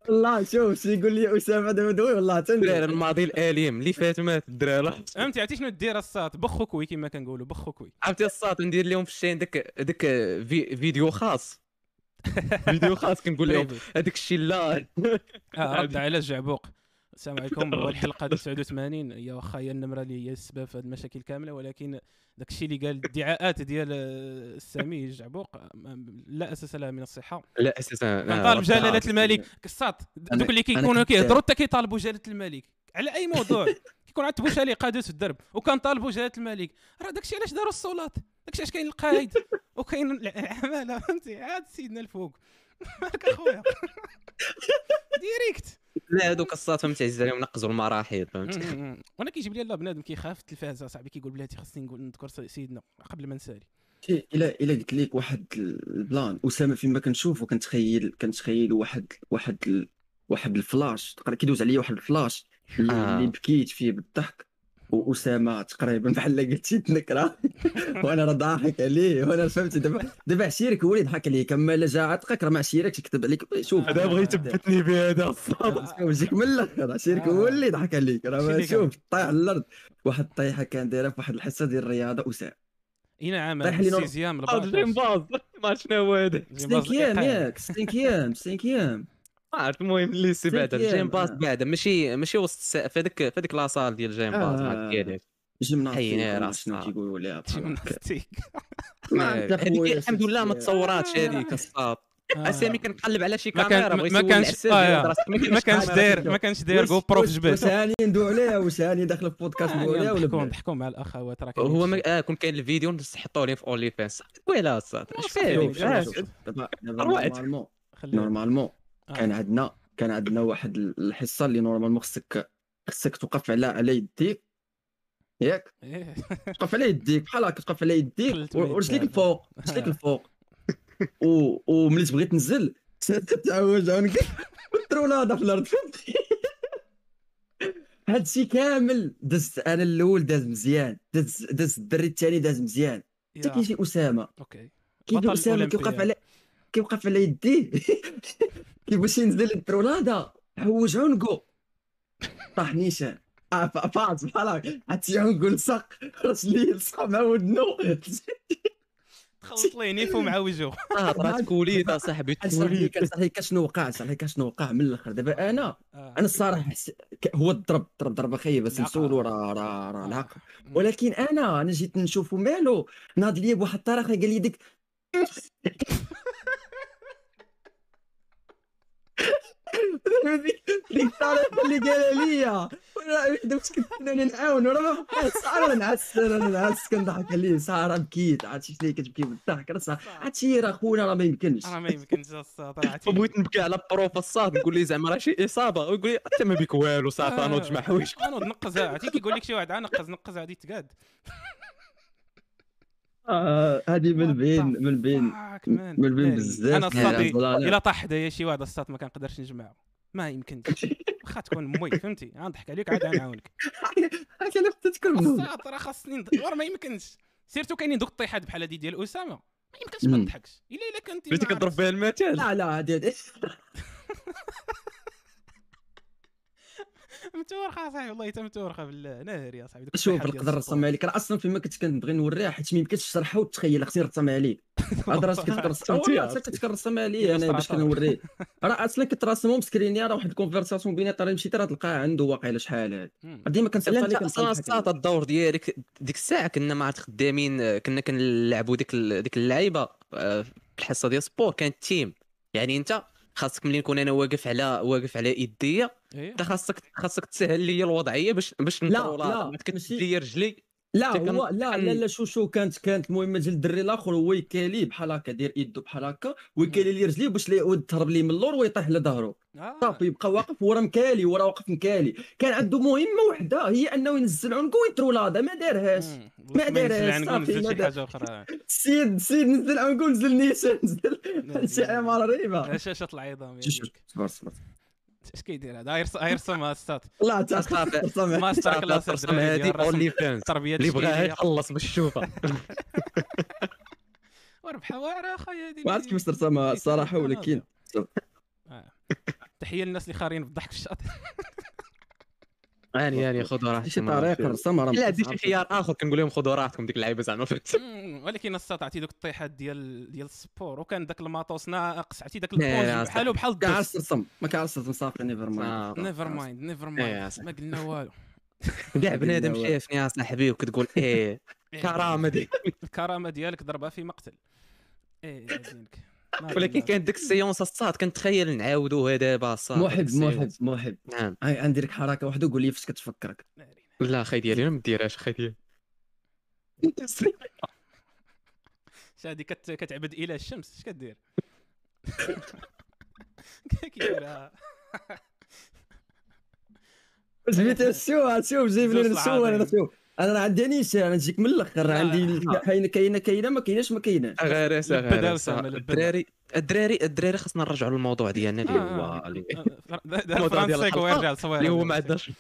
B: والله شوف شي يقول لي أسامة دابا دوي والله
C: الدراري
B: تندير
C: الماضي الآليم اللي فات مات الدراري
A: فهمتي عرفتي شنو دير الصات بخو كوي كما كنقولوا بخو كوي
C: عرفتي الصاد ندير لهم في الشين داك داك في فيديو خاص. [LAUGHS] فيديو خاص كنقول لهم هذاك الشيء لا.
A: آه رد على الجعبوق. السلام [LAUGHS] عليكم. هو الحلقة 89 هي واخا هي النمرة اللي هي السبب في هذه المشاكل كاملة ولكن داك الشيء اللي قال الادعاءات ديال السامي ما- لا أساس لها من الصحة.
C: لا أساسا
A: نطالب جلالة
B: عرفت
A: الملك. كساط
B: أنا-
A: دوك اللي كيكونوا كيهضروا حتى كيطالبوا جلالة الملك. على أي موضوع؟ كيكون عند بوشالي قادوس في الدرب. وكنطالبوا جلالة الملك. راه داكشي علاش داروا الصولات؟ داكشي علاش كاين القايد؟ وكاين العمالة فهمتي؟ عاد سيدنا الفوق. [LAUGHS] مالك أخويا. [LAUGHS] direct
C: لا هذوك الصاد فهمتي عزيز عليهم نقزوا المراحل فهمتي
A: مم. وأنا كيجيب لي لا بنادم كيخاف في التلفازه صاحبي كيقول بلاتي خاصني نقول نذكر سيدنا قبل ما نسالي.
B: إلا إلا قلت لك واحد البلان. أسامة فيما كنشوفو كنتخيل كنتخيل واحد واحد واحد الفلاش. تقرا كيدوز عليا واحد الفلاش اللي,
C: آه.
B: اللي بكيت فيه بالضحك. وأسامة تقريبا بحال قلتي تنكره. وأنا راه ضاحك عليه وأنا فهمت. دابا دابا عشيرك هو اللي ضحك عليك اما الا جا عتقك راه ما عشيركش يكتب عليك. شوف.
A: هذا بغى
C: يثبتني بهذا
B: وجهك [LAUGHS] من الأخر. عشيرك هو اللي ضحك عليك. راه شوف طايح على الأرض. واحد الطيحه كان دايرة في واحد الحصة ديال الرياضة أسامة.
A: إي نعم
B: طيح لي نور-
A: السيزيام
C: جيم باز ما عرفت شنو هو هذا
B: ستينكيام ياك. ستينكيام ستينكيام
C: ما عرفت المهم اللي سي بعدا الجيم باز
B: آه.
C: بعدا ماشي ماشي وسط في هذيك في هذيك لاصال ديال الجيم باز
B: آه. [LAUGHS] [LAUGHS]
C: ما ديالك
B: جمناستيك
C: حيني
B: ولا
C: راس
B: شنو
C: صعب.
B: تيقولوا لها.
A: جيمناستيك.
B: عرفت
C: هذيك الحمد لله ما تصوراتش هذيك الصاد
A: آه.
C: أسامي كنقلب على شي
A: ما
C: كاميرا
A: ما كانش آه، [LAUGHS]
C: ما كانش
A: داير. ما كانش داير GoPro في جبال
B: واش هاني ندوي عليها واش هاني داخله في بودكاست ندوي عليها ولا
A: ضحكوا
B: بلا؟
A: ضحكوا مع الاخوات راه
C: هو آه كون كاين الفيديو نحطوا ليه في OnlyFans ويلا الصاد اش فيه
A: آه،
B: نورمالمون.
A: آه.
B: كان عندنا كان عندنا واحد الحصة اللي normalement خصك خصك توقف على على يديك. ياك؟
A: إيه. [LAUGHS]
B: توقف على يديك. بحال هكا توقف على يديك. ورجليك. الفوق؟ [LAUGHS] رجليك الفوق؟ وملي تبغي تنزل تعوج عنقك وال trop roulade في الأرض. [LAUGHS] فهمتي هادشي كامل دزت أنا الأول داز مزيان. داز داز الدري الثاني داز مزيان. حتى. كيجي أسامة.
A: أوكي.
B: كيجي أسامة كيوقف. على كيوقف على يديه [LAUGHS] كيفاش ينزل ال trop roulade عوج عنقو. طاح نيشان. آه، فاز بحال هكا عرفتي عنقو لصق. رجليه لصق مع ودنو. [LAUGHS]
A: تخلط ليه نيفو مع وجهه
C: آه طرات كوليت اصاحبي
B: صاحبي
C: كوليت
B: صاحبي شنو وقع؟ صاحبي شنو وقع من الآخر؟ دابا أنا
A: آه.
B: أنا الصراحة هو الضرب ضرب ضربه خايبه بس
A: العقل.
B: نسولو راه راه راه
A: آه.
B: العقل ولكن أنا أنا جيت نشوفو مالو. ناض ليا بواحد الطريقة قال لي ديك ديك اللي قالها ليا دوك كنت أنا نعاون وراه ما بقاش أنا نعس أنا نعس كنضحك عليه. سارة بكيت عرفتي شنو هي كتبكي بالضحك راه صح. هادشي راه خونا راه ما يمكنش.
A: راه ما يمكنش راه عرفتي
C: بغيت نبكي على بروف الصاد نقول لي زعما راه شي إصابة. ويقول لي أنت ما بك والو صافي أنا نجمع حوايج
A: أنا نقز عرفتي كيقول لك شي واحد "آه، نقز نقز غادي تقاد
B: آه، هذه من بين من بين. من بين. بزاف
A: أنا
B: البلانات.
A: الا طاح حدايا شي واحد الصاط ما كنقدرش نجمعه ما يمكنش واخا تكون مي فهمتي؟ غنضحك عليك عاد غنعاونك
B: منهم.
A: الصاط راه خاصني ند- راه ما يمكنش. سيرتو كاينين دوك الطيحات بحال هادي ديال أسامة. ما يمكنش ما. نضحكش إلا إلا كنتي
C: بغيتي
A: ما
C: كضرب. بها المثال.
B: لا لا هذه- [LAUGHS]
A: متورخة صاحبي والله حتى متورخة بالله ناري يا صاحبي
B: شوف نقدر. نرسمها لك راه أصلا فيما كنت كنبغي نوريها حيت ما يمكنش تشرحها وتخيل خصني نرسمها عليك [LAUGHS]
C: تمثيل.
B: والله حتى كنت كنرسمها ليه أنا باش. كنوريه [LAUGHS] راه أصلا كنت راسمهم screen-يا راه واحد ال conversation بيني طريق مشيت راه تلقاها عنده واقيلا شحال هاد. ديما كنسأل
C: أنت
B: عليك
C: أصلا الدور ديالك ديك الساعة كنا مع خدامين كنا كنلعبوا ديك ال- ديك اللعيبة آه، في الحصة ديال sport كانت تيم يعني أنت خاصك ملي نكون أنا واقف على واقف على يديا. أنت خاصك خاصك تسهل لي الوضعية باش باش
B: لا، لا،
C: ما تكتبش
B: ماشي-
C: لي رجلي.
B: لا هو لا لا لا شو شو كانت كانت المهمه ديال الدري الآخر هو يكالي بحال هكا داير يدو بحال هكا ويكالي لي رجليه باش لا تهرب ليه من اللور ويطيح لظهره.
A: آه.
B: صافي يبقى واقف ورا مكالي ورا واقف مكالي. كان عنده مهمة وحدة هي أنه ينزل عنقو ويترولادة ما دارهاش. ما
A: عنقو
B: صافي،
A: نزل
B: ما
A: شي
B: دار.
A: حاجة أخرى. [LAUGHS]
B: السيد السيد نزل عنقو نزل نيشان نزل هادشي عماره رهيبه
A: شاشه العظام.
B: صبر صبر.
A: اش كيدير هذا غيرسم [LAUGHS] السات
B: لا تا
C: صافي.
B: رسمها.
A: ماستر كلاس
C: ترسم
A: الرسم
C: اونلي فانز
A: التربيه
C: اللي بغاها يخلص باش يشوفها [LAUGHS]
A: وربحها واعره اخويا هذه
B: ما عرفت كيفاش ترسمها الصراحه ولكن.
A: آه. تحية للناس اللي خارين في الضحك في الشاطئ. [LAUGHS]
C: يعني يعني خذوا راحتكم
B: شي طريقه نرسمها راه
C: لا شي. خيار آخر كنقول لهم خذوا راحتكم ديك اللعيبة زعما [LAUGHS]
A: ولكن الساط عرفتي دوك الطيحات ديال ديال السبور وكان داك الماطوس ناقص عرفتي داك
C: لا،
A: البوز بحالو بحال
B: ما كاعرفش
A: الدوس.
B: ترسم ما كاعرفش ترسم صافي never
C: mind.
A: never mind never
C: إيه، mind.
A: ما قلنا والو. [LAUGHS]
C: كاع بنادم شافني يا صاحبي وكتقول [LAUGHS] إيه كرامة دي.
A: الكرامة ديالك ضربها في مقتل. إيه يا دينك ما
C: ولكن. كانت ديك السيونس الصاد كنتخيل نعاودوها دابا الصاد
B: محب. محب محب
C: نعم
B: هاي عندي لك حركة واحدة قول لي فاش كتفكرك.
C: لا خي ديالي ما ديرهاش خي ديالي [LAUGHS]
A: شادي كت... كتعبد إله الشمس اش كدير كيديرها
B: جبت شو شوف جايب
A: زوج
B: شو أنا
A: العظيم.
B: أنا راه عندي نيشان أنا نجيك من
A: الأخر
B: عندي. كاينة كاينة كاينة ما كايناش ما كايناش
C: غير غير. الدراري الدراري الدراري خصنا نرجعوا للموضوع ديالنا اللي
A: آه،
C: هو
A: آه،
C: اللي [LAUGHS]
A: آه،
C: الموضوع ديال
A: لصوير
C: اللي هو ما عندناش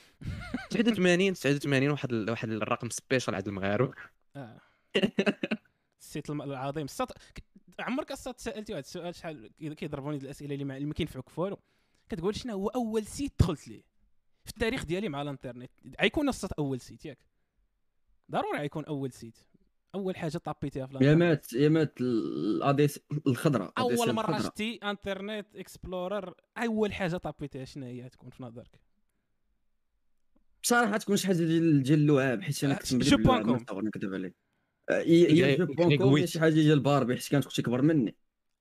C: 89 89 واحد واحد الرقم سبيشال عند
A: المغاربة. السيت العظيم. السط عمرك أصلا تسألتي واحد السؤال شحال كي- كيضربوني الأسئلة اللي ما اللي ما كينفعوك في والو كتقول شنو هو أول site دخلت ليه في التاريخ ديالي مع الإنترنت؟ غيكون السط أول site ياك. ضروري غيكون أول site أول حاجة طابيتيها في
B: يا مات يا مات الاديس الخضراء
A: أول
B: مرة.
A: شتي Internet Explorer أول حاجة طابيتيها شنو هي تكون في نظرك؟
B: بصراحة تكون شي حاجة ديال ديال اللعاب حيت
A: أنا
B: كنت
A: بوان
B: اللعاب نكذب عليك
C: يعني-
B: jeu
C: point
B: com يا
C: قويت.
B: شي حاجة ديال باربي حيت كانت أختي كبر مني.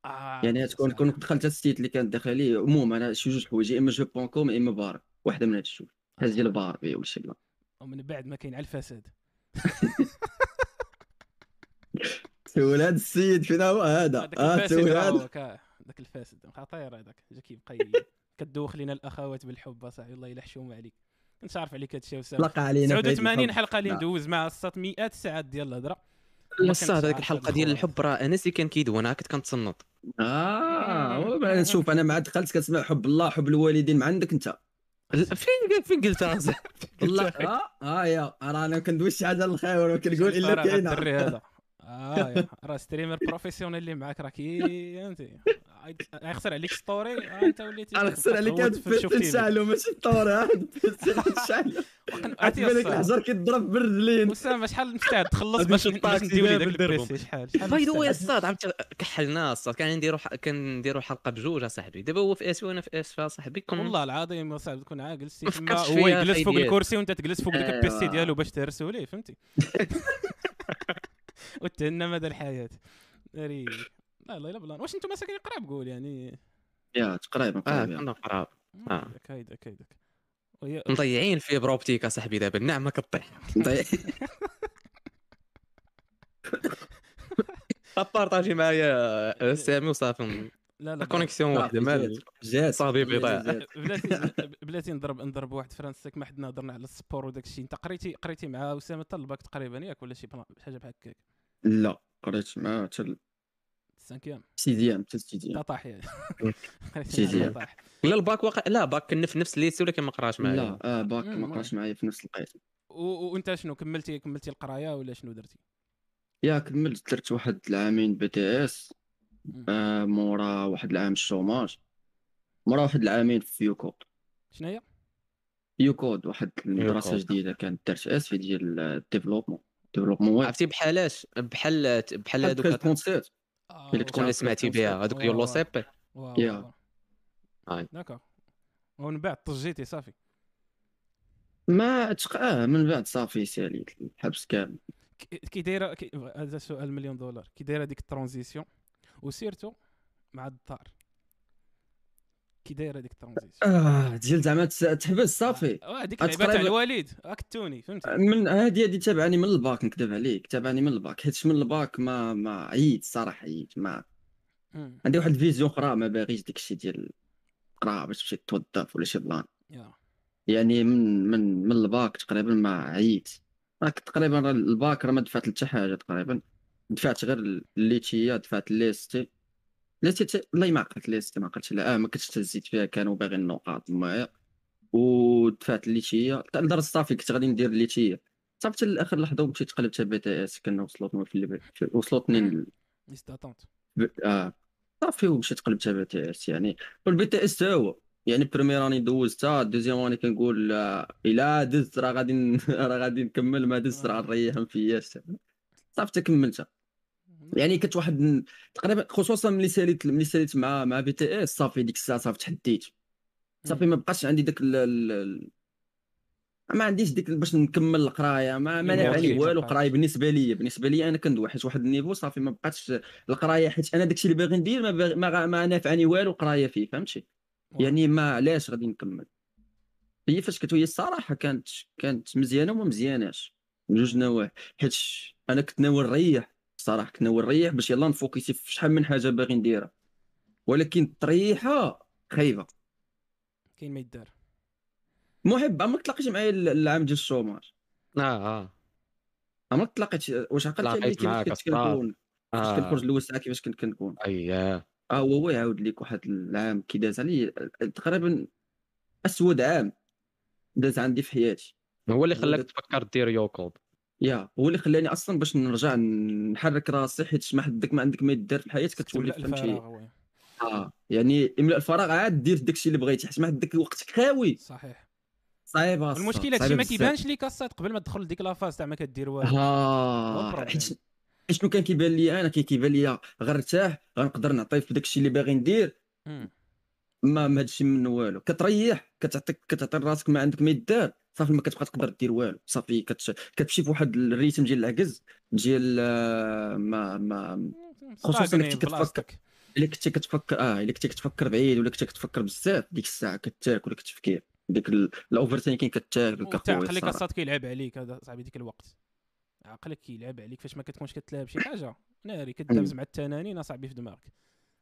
A: آه
B: يعني تكون كون دخلت ال site اللي كانت داخل لي عموما أنا شي جوج حوايج يا إما jeu point com يا إما باربي واحدة من هاد الجوج. حاجة ديال باربي ولا شي بلا.
A: ومن بعد ما كاين على الفساد. [LAUGHS]
B: سول هاد السيد فين هو؟ هذا.
A: هذاك آه كا- هذاك الفاسد. خطير هذاك. جا كيبقى ي- كدوخ لينا الأخوات بالحب. اصاحبي والله الا حشومه عليك. كنت عارف عليك هادشي وسام.
B: طلق علينا في عيد
A: 89
B: الحب.
A: حلقة اللي. ندوز مع الساط مئات الساعات ديال الهضرة.
C: الصاد هذيك
A: الحلقة
C: ديال. الحب راه انس اللي كان كيدونها كنت كنتصنت
B: آه شوف أنا مع دخلت كتسمع حب الله حب الوالدين ما عندك
C: أنت. فين فين قلتها صاحبي؟
B: والله. آه آه يا راه أنا كندوي شي حاجة للخير وكنقول
A: إلا
B: كاينة
A: الدري هذا. [LAUGHS] آه يا. راه ستريمر بروفيسيونيل اللي معاك راه كي فهمتي غيخسر عليك ستوري؟ آه انت وليتي
B: أنا خسر عليك هاد شعلو ماشي الطور هاد شعلو
A: عرفتي الصاد.
B: الحجر كيضرب بالرجلين.
A: اسامه شحال مستعد؟ تخلص باش
C: نشوف
A: باش
C: طاكسي
A: ندير لي
C: باب
A: داك. البيسي شحال شحال
C: باي ذا واي؟ الصاد عم كحلنا الصاد كنديروا ح- كنديروا حلقة بجوج أصاحبي. دابا هو في إس وأنا في إس فصاحبي كون
A: والله العظيم صعب تكون عاقل تما
C: فكرتش
A: هو يجلس فوق. الكرسي وأنت تجلس فوق داك البيسي
B: أيوة.
A: ديالو باش تهرسوا ليه فهمتي؟ [LAUGHS] [LAUGHS] وتهنى مدى الحياة. لا لا لا بلان واش أنتم ساكنين قراب قول يعني؟
B: يا تقريبا
C: آه
B: قريب
C: كنا قراب. آه.
A: هيداك هيداك هيداك وهي
C: مضيعين fibre optique اصاحبي دابا. النعمة كطيح.
B: ضيع. [LAUGHS]
C: partagé معايا سامي وصافي.
A: لا لا
C: connexion واحدة مال
B: جات
C: صافي بيضاء.
A: بلاتي بلاتي نضرب نضرب واحد فرانسيك ما حدنا هضرنا على ال sport وداك الشيء. انت قريتي قريتي مع أسامة حتى الباك تقريبا ياك ولا شي حاجة بحال هكاك؟
B: لا قريت مع حتى
A: ال
B: cinquième. ال sixième حتى
A: تا طاح يعني. طاح.
C: لا الباك واقع لا باك كنا في نفس ال lycée ولكن ما قراش معايا؟
B: لا آه باك ما قراش معايا في نفس
A: و- وأنت شنو كملتي كملتي القراية ولا شنو درتي؟
B: يا كملت درت واحد العامين بي تي
A: إس.
B: آه مورا واحد العام ال chômage مورا واحد العامين في YouCode
A: شنو هي؟
B: YouCode واحد
C: المدرسة.
B: جديدة كانت درت إس في ديال ال développement. développement web
C: عرفتي بحالاش بحال بحال
B: هذوك
A: آه،
B: اللي
A: واو.
C: تكون سمعتي بها هذوك يولو سيبي
A: واو،
B: يا.
A: d'accord. ومن بعد طجيتي صافي؟
B: ما تقاه من بعد صافي ساليت الحبس كامل.
A: كي دايره هذا سؤال مليون دولار. كي دايرة ديك ال transition و surtout مع الدار. كي دايره ديك ال
B: transition. آه ديال زعما تحبس صافي.
A: آه هذيك
B: آه،
A: اللعبه تاع الوالد اكتوني فهمتي؟
B: من هذه هذه تابعني من الباك نكذب عليك. تابعني من الباك. حيت من الباك ما ما عييت صراحة عييت. ما. عندي واحد الفيزيون أخرى ما باغيش ديك الشيء ديال قرا باش تمشي توظف ولا شي بلان. يعني من من من الباك تقريبا ما عييت. راك تقريبا الباك راه ما دفعت حتى حاجة تقريبا. دفعت غير الليتشيه دفعت ليستي ليستي ت- والله ما عقلت ليستي ما عقلتش لا. آه ما كنتش تهزيت فيها كانوا باغيين النقاط معايا ودفعت الليتشية. لدرجه صافي كنت غادي ندير الليتشية. صافي حتى لآخر لحظة ومشيت قلبتها بي تي إس كنا وصلتني في اللي وصلتني
A: ليست اتونت
B: ب... آه. صافي ومشيت قلبتها بي تي إس يعني. والبي تي إس تا هو. يعني بريمير راني دوزتها دوزيام راني كنقول آه، الا دزت راه غادي [LAUGHS] راه غادي نكمل ما دزت راه نريح ما فياش صافي تا كملتها يعني كنت واحد تقريبا خصوصا ملي ساليت ملي ساليت مع مع بي تي اس صافي ديك الساعة صافي تحديت. صافي ما بقاش عندي داك ال... ما عنديش ديك باش نكمل القراية ما ما نافعني والو. قراية بالنسبة لي بالنسبة لي أنا كندوي حيت واحد النيفو صافي ما بقاتش القراية حيت أنا داكشي اللي باغي ندير ما ما, ما نافعني والو قراية فيه فهمتي؟ يعني ما علاش غادي نكمل؟ هي فاش كنت هي الصراحة كانت كانت مزيانة وما مزياناش من جوج نواحي حيت أنا كنت ناوي نريح. الصراحة ناوي نريح باش يلا نفوكسي في شحال من حاجة باغي نديرها. ولكن الطريحه خايبة.
A: كاين ما يدار.
B: محب عمرك تلاقيتش معايا ال- العام ديال ال
C: chômage. آه آه.
B: عمرك تلاقيت واش عقلت على
C: تلاقيت
B: كيفاش كنت. كنكون؟ فاش
C: آه.
B: كنخرج الأول ساعه كيفاش كنت كنكون؟
C: اييه
B: آه هو هو يعاود لك واحد العام كي داز علي تقريبا أسود عام داز عندي في حياتي.
C: هو اللي خلاك تفكر دير YouCode.
B: يا هو اللي خلاني أصلا باش نرجع نحرك راسي حيت ما حدك ما عندك ما يدار في الحياة كتولي فهمتي. آه يعني املا الفراغ عاد دير داكشي اللي بغيتي حيت ما عندك وقتك خاوي
A: صحيح
B: صعيبة
A: المشكل هادشي ما. كيبانش ليك اصاط قبل ما تدخل لديك la phase تاع ما كدير والو آه.
B: حيت شنو كان كيبان لي أنا كي كيبان لي غنرتاح غنقدر نعطي في داكشي اللي باغي ندير. ما ما هادشي منه والو. كتريح كتعطيك كتعطي راسك ما عندك ما يدار. صافي ما كتبقى تقدر دير والو. صافي كتش... كتمشي في واحد ال rythme ديال العجز ديال ما ما خصوصاً
A: ستاغني
B: إنك كتفكر. إلا كنتي كتفكر آه إلا كنتي كتفكر بعيد ولا كنتي كتفكر بزاف ديك الساعة كتاكل التفكير ديك ال- ال overthinking كتاكل كخويا
A: عقلك أصاط كيلعب عليك هذا صاحبي ديك الوقت. عقلك كيلعب عليك فاش ما كتكونش كتلعب شي حاجة. ناري كدابز مع التنانين أصاحبي في دماغك.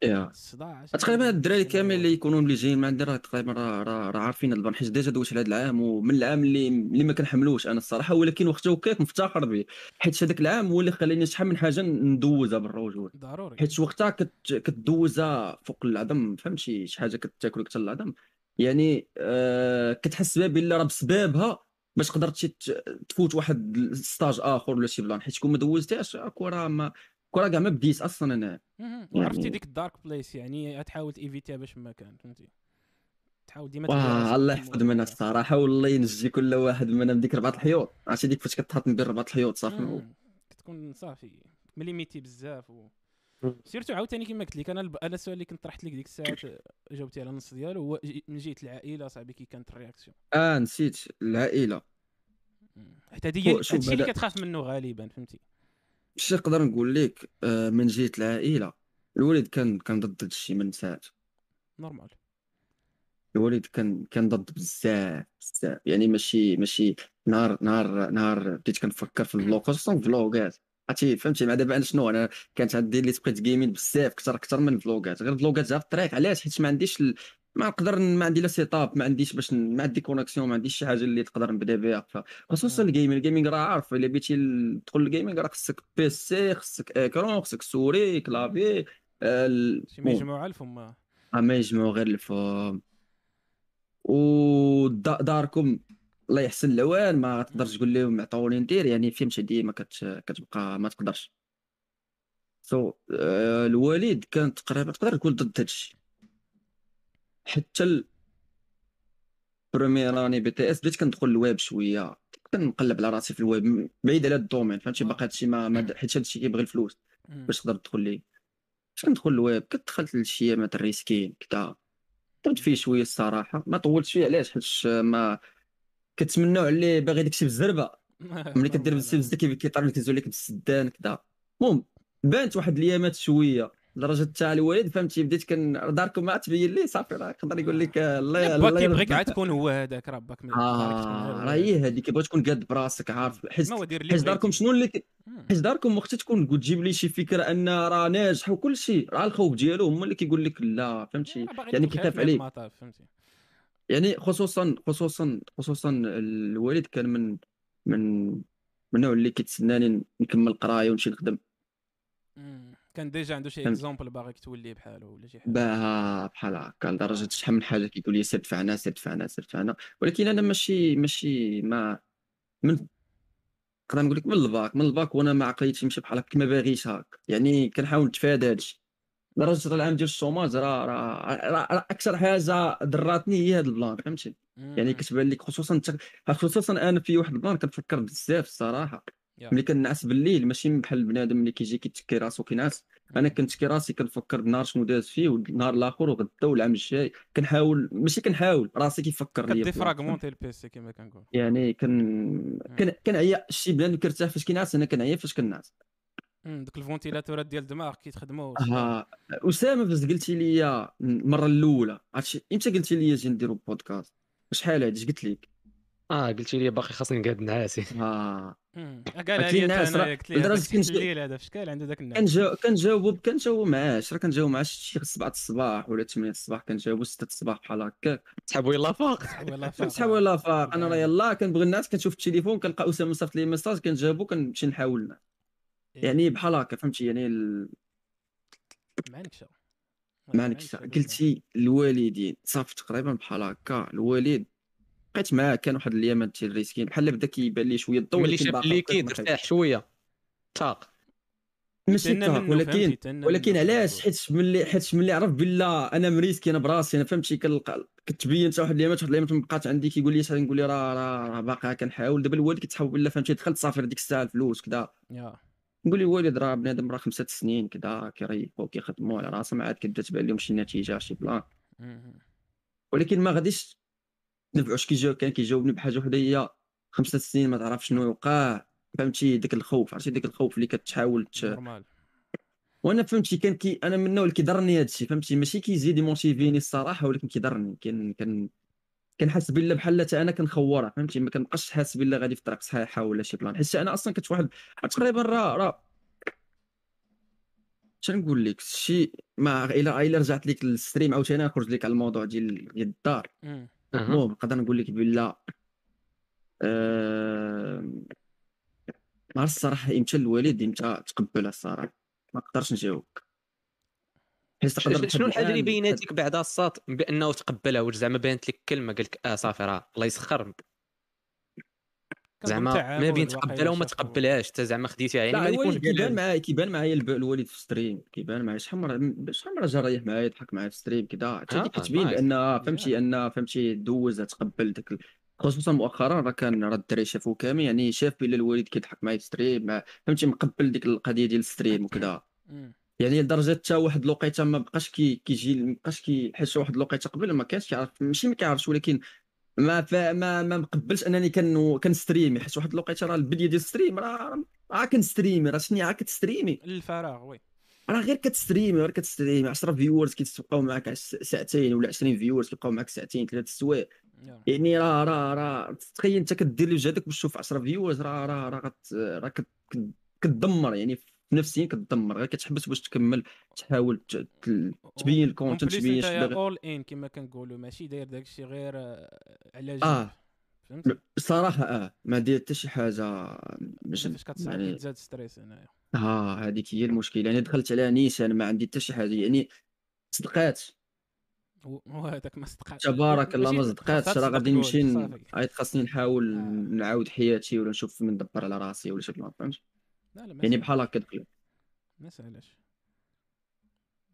A: الصداع
B: تقريبا الدراري كامل؟ اللي يكونوا اللي جايين من عندنا راه تقريبا راه راه راه عارفين هاد البان حيت ديجا دويت على هاد العام ومن العام اللي اللي ما كنحملوش أنا الصراحة ولكن وقتها وكاك مفتخر به حيت هذاك العام هو اللي خلاني شحال من حاجة ندوزها بالرجوله
A: ضروري.
B: حيت وقتها كت... كدوزها فوق العظم فهمتي شي حاجة كتاكل أكثر العظم. يعني آه كتحس بها بلا راه بسببها باش قدرتي ت- تفوت واحد stage آخر ولا شي بلان. حيت كون ما دوزتهاش راه ما راه كاع ما بديت
A: أصلا أنا
B: يعني-
A: ديك ال dark place يعني تحاول تيفيتيها باش ما كان فهمتي؟ تحاول ديما
B: الله يحفظ منها
A: الموضوع.
B: الصراحة والله ينجي كل واحد منا من ديك ربعة الحيوط. عرفتي ديك فاش كتحط من بين ربعة الحيوط صافي.
A: كتكون صافي limité بزاف و... surtout عاوتاني كما قلت لك أنا الب... أنا السؤال اللي كنت طرحت لك ديك الساعات جاوبتي على النص ديالو هو من جهة العائلة صاحبي كي كانت la
B: réaction؟ آه نسيت.
A: العائلة. حيت هذه هي هادشي اللي كتخاف منه غالبا فهمتي؟
B: اش نقدر نقول لك آه من جهة العائلة الوالد كان كان ضد هادشي من ساعات
A: normal.
B: الوالد كان كان ضد بزاف بزاف. يعني ماشي ماشي نهار نهار نهار بديت كنفكر في ال vlog خصوصا ال vlogات عرفتي فهمتي؟ مع دابا أنا شنو أنا كانت عندي l'esprit gaming بزاف أكثر أكثر من الفلوغات غير الفلوغات جا في الطريق. علاش؟ حيت ما عنديش ال... ما نقدر ما عندي لا setup ما عنديش باش ما عندي connexion ما عنديش شي حاجة اللي تقدر نبدا بها خصوصا
A: مم.
B: ال gaming ال gaming راه عارف إلا بغيتي ال- تدخل الجيمين راه خصك PC خصك écran خصك souris clavier آه،
A: شي. مجموعة الفم.
B: اما يجمعوا غير الفم. وداركم الله يحسن العوان ما تقدرش تقول لهم عطوني ندير يعني فهمتي ديما كت... كتبقى ما تقدرش. so so, آه الوالد كان تقريبا تقدر تقول ضد هادشي. حتى ال première année BTS بديت كندخل الويب شوية. كنقلب على راسي في الويب بعيد على le domaine فهمتي؟ باقي هادشي ما, ما حيت هادشي كيبغي الفلوس. باش تقدر تدخل ليه؟ باش كندخل الويب كدخلت لشي ايامات ال reskin كدا درت فيه شوية الصراحة. ما طولتش فيه علاش؟ حيت ما كتمنوا عليه باغي داكشي بالزربه [LAUGHS] ملي كدير بالزربه كيطير لك يزول لك بالسدان كدا المهم بانت واحد الأيامات شوية. لدرجه تاع الوالد فهمتي؟ بديت كن داركم ما تبين لي صافي راه يقدر يقول لك آه، الله الله
A: كيبغيك. عاد تكون هو هذاك راه باك
B: آه راه هي هذيك كيبغي تكون قاد براسك عارف. حيت
A: اللي
B: حيت داركم. شنو اللي. حيت داركم وقت تكون تجيب لي شي فكرة أن راه ناجح وكل شيء راه الخوف ديالو هما اللي كيقول لك لا فهمتي؟ يعني كيخاف
A: فهمتي؟
B: يعني خصوصا خصوصا خصوصا الوالد كان من من من النوع اللي كيتسناني نكمل قراية ونمشي نخدم.
A: كان ديجا عنده شي. exemple باغيك تولي بحاله ولا شي حاجة؟
B: باها بحال هكا لدرجة شحال من حاجة كيقول لي سير دفعنا سير دفعنا سير دفعنا. ولكن أنا ماشي ماشي ما من نقدر نقول لك من الباك من الباك وأنا ما عقليتي نمشي بحال هكا ما باغيش هكا. يعني كنحاول نتفادى هادشي لدرجة راه العام ديال ال chômage راه راه أكثر حاجة ضراتني هي هاد البلان فهمتي؟ يعني. كتبان لك خصوصا خصوصا أنا في واحد البلان كنفكر بزاف الصراحة.
A: يا.
B: ملي كنعس بالليل ماشي بحال البنادم اللي كيجي كيتكي راسو كينعس. أنا كنتكي راسي كنفكر النهار شنو داز فيه والنهار الآخر وغدا والعام الجاي. كنحاول ماشي كنحاول راسي كيفكر ليا
A: كدي
B: بلاصة.
A: vraiment ال PC كما كنقول
B: يعني كن كن كنعيا شي بنادم كيرتاح فاش كينعس أنا كنعيا فاش كنعس.
A: دوك ال ventilateurات ديال الدماغ كيتخدموا
B: ها أسامة فاش قلتي لي المرة الأولى عرفتي إمتى قلتي لي أجي نديرو بودكاست شحال هادي اش قلت لك؟
C: آه قلت لي باقي خاصني نقعد نعاسي
A: مم. قالها
B: قلت لي
A: أنا
B: راه-
A: قلت لي
B: كنت-
A: الليل هذا في شكال عنده ذاك الناس؟
B: كنجاوب كنجاوب كنجاوب معاه راه كنجاوب معاه شي 7 الصباح ولا 8 الصباح كنجاوبو 6 الصباح بحال هكاك
C: سحبوا يلا فاق
B: كنسحب ولا فاق أنا راه يلاه كنبغي الناس كنشوف التليفون كنلقى أسامة صيفط لي message كنجاوبو كنمشي نحاول يعني بحال هكا فهمتي؟ يعني ال...
A: مع نكشه
B: ما عندكش قلتي الوالدين صافي تقريبا بحال هكا الوالد بقيت معاه كان واحد الايامات ديال الريسكين. بحال بدا كيبان لي شوية الضوء
C: ملي
B: ولكن
C: شاف
B: ما
C: ارتاح شوية. تاق
B: ماشي طاق ولكن ولكن. علاش؟ حيت ملي حيت ملي عرف بلا أنا مريسكي أنا براسي أنا فهمتي. كنلقى كتبين حتى واحد الايامات واحد الايامات ما بقات عندي كيقول لي شحال نقول لي راه راه راه باقي كنحاول. دابا الوالد كيتحاول بلا فهمتي دخلت صافي ديك الساعة الفلوس كذا نقول لي والد راه بنادم راه خمسة سنين كذا كيريحوا كيخدموا على راسهم عاد كتبدا تبان لهم شي نتيجة شي بلان. ولكن ما غاديش نفعوش كيجاوب كان كيجاوبني بحاجه وحده هي خمسة سنين ما تعرف شنو يوقع. فهمتي؟ داك الخوف عرفتي؟ داك الخوف اللي كتحاول ت... وأنا فهمتي كان كي أنا من النوع اللي كيضرني هذا الشيء فهمتي؟ ماشي كيزيد ي motiverني الصراحة ولكن كيضرني. كان كان كنحس بلا بحال حتى أنا كنخورها فهمتي؟ ما كنبقاش حاسس بلا غادي في طريق صحيحة ولا شي بلان. حيت أنا أصلا كنت واحد تقريبا راه راه نقول لك؟ شي ما الا إلا رجعت لك للستريم عاوتاني نخرج لك على الموضوع ديال الدار. المهم نقدر نقول لك بلا آه... ما عرفت الصراحة إمتى الوالد إمتى تقبلها الصراحة. ما نقدرش نجاوبك. حيت تقدر
C: شنو الحاجة اللي بيناتك بعد الساط بأنه تقبلها واش زعما بانت لك كلمة قال لك آه صافي راه الله يسخر زعما ما بين تقبلها وما. تقبلهاش حتى زعما خديتيها يعني ما يكون
B: كيبان معايا كيبان معايا الوالد في ستريم كيبان معايا شحال مره شحال مرة جا ريح معايا يضحك معايا في stream كذا حتى
C: آه،
B: كتبين. بان فهمتي ان فهمتي دوز تقبل داك خصوصا مؤخرا راه كان راه الدراري شافوا كامل يعني شاف بلا الوالد كيضحك معايا في stream فهمتي مقبل ديك القضية ديال ال stream
A: وكذا.
B: يعني لدرجة حتى واحد الوقيتة ما بقاش كي كيجي ما بقاش كي حيت واحد الوقيتة قبل ما كانش كيعرف ماشي ما كيعرفش ولكن ما فا ما ما مقبلش انني كن كن streamي حيت واحد الوقيته راه البدايه ديال ال stream راه راه كن streamي راه شنو عا كتستريمي.
A: الفراغ وي.
B: راه غير كتستريمي غير كتستريمي. 10 فيورز كيتبقاو معاك ساعتين ولا 20 viewers كيبقاو معاك ساعتين ثلاث سوايع. يعني راه راه راه تخيل انت كدير لي جهدك باش تشوف 10 viewers راه راه راه راه كت- كت- كتدمر يعني نفسيا كتدمر غير كتحبس باش تكمل تحاول تبين ال
A: content
B: تبين شي باغي
A: اول ان كما كنقولوا ماشي داير داكشي غير آه، على جنب.
B: آه.
A: فهمتي
B: بصراحة آه. ما دير حتى شي حاجة باش يعني
A: كتزاد stress انايا
B: آه هذيك هي المشكلة. يعني دخلت على نيشان ما عندي حتى شي حاجة يعني صدقات.
A: وهذاك ما صدقات.
B: تبارك الله ما صدقاتش. راه غادي نمشي. عاد خاصني نحاول
A: آه.
B: نعاود حياتي ولا نشوف من ندبر على راسي ولا شي fr: plan فهمت؟
A: لا لا ما
B: يعني. بحال هكا دخل
A: ما سهلاش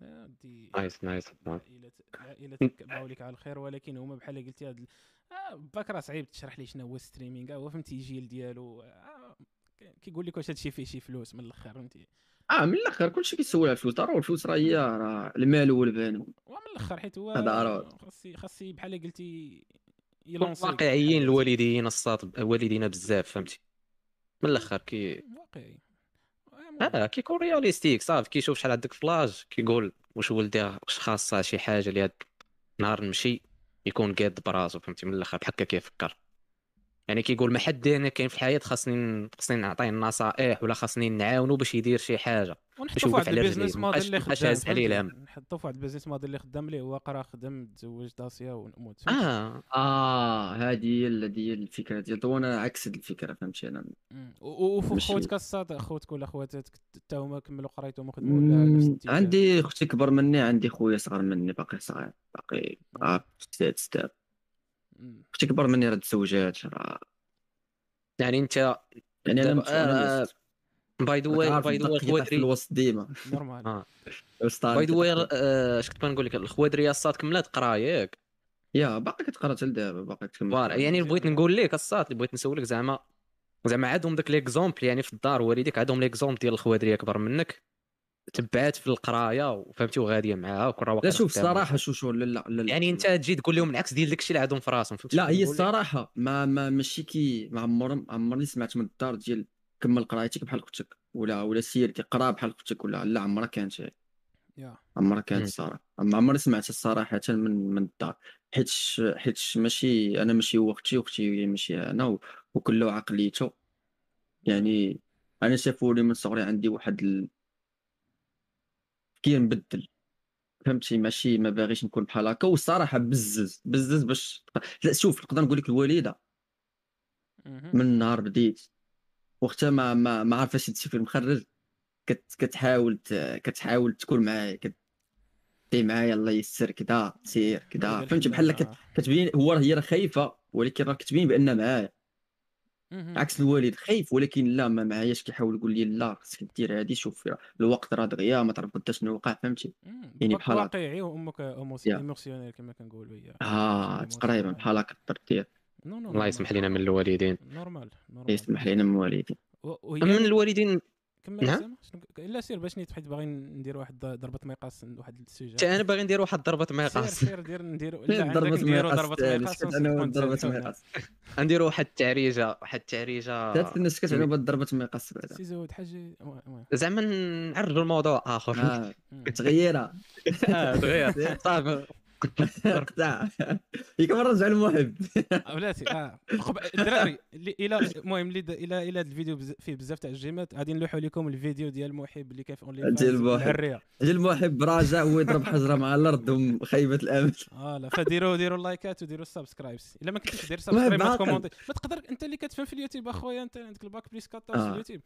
A: يا ودي
C: nice nice
A: العائلة العائلة تبعوا لك على الخير ولكن هما بحال قلتي هاد آه باك راه صعيب تشرح لي شنو هو streaming هو فهمتي الجيل ديالو آه كيقول لك واش هادشي فيه شي فلوس من الآخر فهمتي؟
B: آه من الآخر كلشي كيسول على الفلوس راه الفلوس راه هي راه المال هو البنون
A: ومن الآخر حيت هو. خاصي خاصي بحال قلتي
C: كون
A: يلونسيك
C: واقعيين الوالدين الساط والدينا بزاف فهمتي؟ من الآخر كي
A: واقعي.
C: آه كيكون réalistique صافي كيشوف شحال عندك في لاج كيقول واش ولدي واش خاصها شي حاجة اللي هاد نهار نمشي يكون قاد براسو فهمتي من الأخر بحال هكا كيفكر. يعني كيقول ما حد أنا كاين في الحياة خاصني خاصني نعطيه النصائح ولا خاصني نعاونو باش يدير شي حاجة
A: ونحطو
C: باش
A: في
C: يوقف
A: واحد
C: على
A: ال business
C: رجليه
A: موديل اللي
C: مابقاش
A: خدام
C: هاز عليه؟ الهم
A: نحطو في واحد ال business موديل اللي خدام ليه هو قرا خدم تزوج داسيا ونموت؟
C: آه
B: آه هذه هي هذه هي الفكرة ديال وأنا عكس الفكرة فهمتي
A: أنا وفوق خوتك الصاد خوتك ولا خواتاتك حتى هما كملوا قرايتهم وخدموا ولا؟
B: عندي أختي كبر مني عندي خويا صغر مني باقي صغير باقي آه، ستات ستات
A: مم.
B: أختي كبر مني راه تزوجات راه
C: يعني انت
B: يعني أنا
C: by
B: the
C: way by
B: the
C: way
B: كيطيح في الوسط ديما.
C: normal. by the
B: way.
C: اش كنت بنقول لك؟ الخوادري الصاد كملات قراية ياك؟
B: يا باقي كتقرا حتى لدابا باقي تكمل
C: voilà يعني. بغيت نقول لك الصاد اللي بغيت نسولك زعما زعما عندهم داك l'exemple يعني في الدار والديك عندهم l'exemple ديال الخوادري أكبر منك. تبعات في القراية وفهمتي وغادية معاها وكل راه
B: لا شوف. الصراحه شو شو لا لا لا
C: يعني انت تجي تقول لهم العكس ديال داكشي اللي عندهم في راسهم فهمتي
B: لا هي؟ الصراحه ما ما ماشي كي ما عمر عمرني سمعت من الدار ديال كمل قرايتك بحال أختك ولا ولا سير قرا بحال أختك ولا لا عمرها كانت هي.
A: يا
B: عمرها كانت. الصراحه ما عمرني سمعت صراحة من من الدار حيت حيت ماشي أنا ماشي هو أختي أختي ماشي أنا و- وكل عقليته يعني أنا شافوني من صغري عندي واحد ال... كي نبدل. فهمتي؟ ماشي ما باغيش نكون بحال هكا. والصراحة بزز بزز باش لا شوف نقدر نقول لك
A: الوالدة.
B: من نهار بديت. وقتها ما ما ما عارفاش هادشي فين مخرج كت كتحاول كتحاول تكون معايا كت دي معايا الله يسر كذا سير
A: هذا
B: فهمتي؟ بحال كت-. كتبين هو هي راه خايفة ولكن راه كتبين بان معايا. عكس الوالد خايف ولكن لا ما معاياش كيحاول يقول لي لا خصك دير هادي شوف الوقت راه دغيا ما تعرف غدا شنو وقع فهمتي. يعني بحال هكا.
A: واقعي وأمك
B: يا.
A: émotionnelle كما كنقولوا هي
B: آه تقريبا بحال هكا
A: non
C: الله يسمح لنا من الوالدين.
A: normal normal.
B: يسمح لينا من الوالدين.
C: من الوالدين
A: كمل
C: نعم.
A: لا سير باش نيت حيت باغي ندير واحد ضربة مقاس واحد السوجي
C: حتى أنا باغي ندير واحد ضربة
A: سير
C: مقاس
A: سير دير [LAUGHS] لا
B: ضربة
A: نديرو
B: مقاس ضربة عنها
A: ونكون
B: ضربة
A: تسالفونا.
B: مقاس
C: نديروا واحد التعريجة واحد التعريجة.
B: تاتنا سكت على بعد ضربة مقاس بعدا.
A: سي زود حاجة.
C: زعما نعرضوا الموضوع آخر.
B: آه [LAUGHS]
A: مم.
B: تغييرها
C: آه، صافي
B: قطع ياك مرة رجع المحب
A: بلاتي آه. الدراري اللي إلى المهم إلى إلى هذا الفيديو بز- فيه بزاف تاع ال gameات غادي نلوحوا لكم الفيديو ديال المحب اللي كان في اونلي
B: ديال المحب. جا المحب راجع هو يضرب حجرة مع الأرض وخيبة الأمل.
A: آه لا فديروا ديروا ال likeات وديروا ال subscribes إلا ما كنتيش دير subscribe ما.
B: ت
A: commentي. ما تقدر أنت اللي كتفهم في اليوتيوب أخويا أنت عندك ال bac plus 14 في
B: آه.
A: اليوتيوب.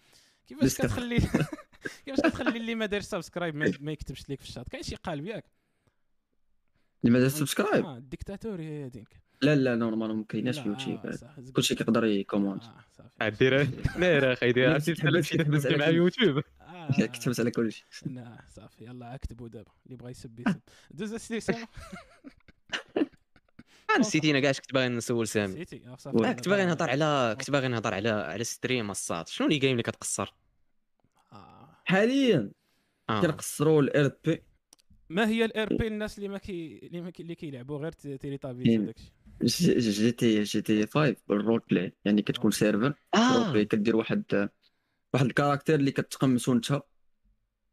A: كيفاش كتخلي [LAUGHS] كيفاش كتخلي اللي ما دارش subscribe ما, ما يكتبش لك في الشات؟ كاين شي قالب ياك؟
B: اللي ما دار subscribe؟
A: آه الديكتاتور هي هذيك
B: لا لا normal ما كايناش في يوتيوب.
A: آه،.
B: كلشي كيقدر ي
A: commentي. آه صافي
C: دير نير أخي دير عرفتي
B: تحبس-
C: مع
B: كل-
C: يوتيوب. [LAUGHS]
A: آه.
B: كتبت على كلشي
A: لا صافي يلا اكتبوا دابا اللي بغى يسب يسب. [LAUGHS] دوز السيسه
C: نسيتينا كاع اش كنت باغي نسول سامي
A: نسيتي آه، صافي.
B: واه،
C: آه، كنت باغي نهضر على كنت باغي نهضر على على stream الصاد. شنو لي game اللي كتقصر؟
A: آه.
B: حاليا
C: آه.
B: كنقصروا ال RP.
A: ما هي ال RP الناس اللي ما كي اللي ما كي اللي كيلعبوا غير ت- تيلي تابيز
B: كاين.
A: وداكشي؟
B: GTA GTA 5 بال role play يعني كتكون serveur. role
C: آه.
B: play كدير واحد واحد ال caractère اللي كتقمصو انت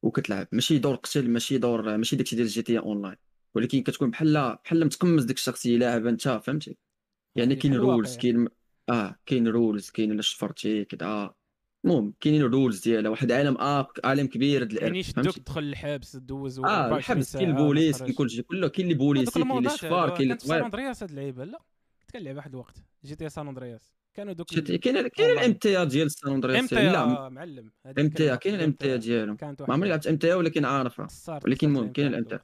B: وكتلعب. ماشي دور قتل ماشي دور ماشي داكشي ديال GTA Online. ولكن كتكون بحال بحال متقمص ديك الشخصيه لاعب انت فهمتي؟ يعني كاين
A: بحال الواقع
B: rules كاين آه كاين rules كاين الا شفرتي كذا المهم كاينين ال rules ديالها واحد عالم آه عالم كبير د
A: يعني يشدوك
B: فهمتي؟
A: تدخل الحبس دوز
B: آه
A: 24
B: الحبس كاين البوليس. كاين كلشي كله كاين اللي بوليسي
A: هذوك
B: كاين اللي شفار كاين اللي
A: كانت سان أندرياس هاد اللعيبة لا كنت كنلعب واحد الوقت. GTA سان أندرياس. كانوا دوك
B: تي- كاين كاين ال MTA ديال سان
A: تي
B: لا
A: معلم.
B: MTA كاين الام تي ا ديالهم.
A: كانت
B: ما عمري لعبت MTA ولكن عارفها. ولكن المهم كاين ال
A: MT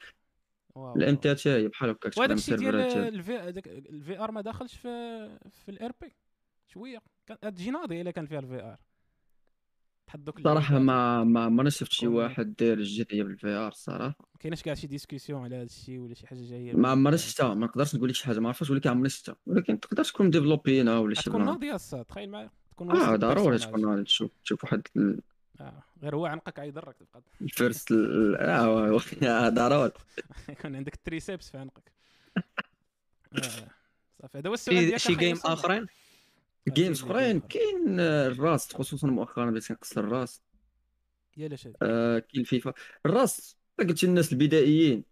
B: ال
A: M.
B: T حتى هي بحال هكاك
A: وهذاك الشيء ديال ال VR ما داخلش في في ال RP. شوية. كان تجي ناضيه إلا كان فيها ال VR. بحال دوك صراحة.
B: ما ما ما شفت شي واحد داير ال GTA بال VR الصراحه
A: ما كايناش كاع شي discussion على هذا الشيء ولا شي حاجة جاية
B: ما عمري شفتها ما نقدرش نقول لك شي حاجة ما عرفتش ولكن عمري شفتها ولكن تقدر تكون développé ولا شي
A: تكون ناضية الصاد تخيل معايا تكون آه
B: ضروري. تكون ناضي تشوف تشوف واحد ال-
A: آه. غير هو عنقك عيضرك تبقى
B: ال first ال- آه آه، ضروري [LAUGHS]
A: يكون عندك ال triceps في عنقك آه. صافي هذا هو السؤال
C: شي
A: ديالك
C: شي
A: أخي
B: game.
A: آخرين
B: games
A: أخرين.
B: كاين Rust خصوصا مؤخرا بديت كنقصر Rust
A: يا لاش
B: آه، كاين الفيفا Rust قلت الناس البدائيين.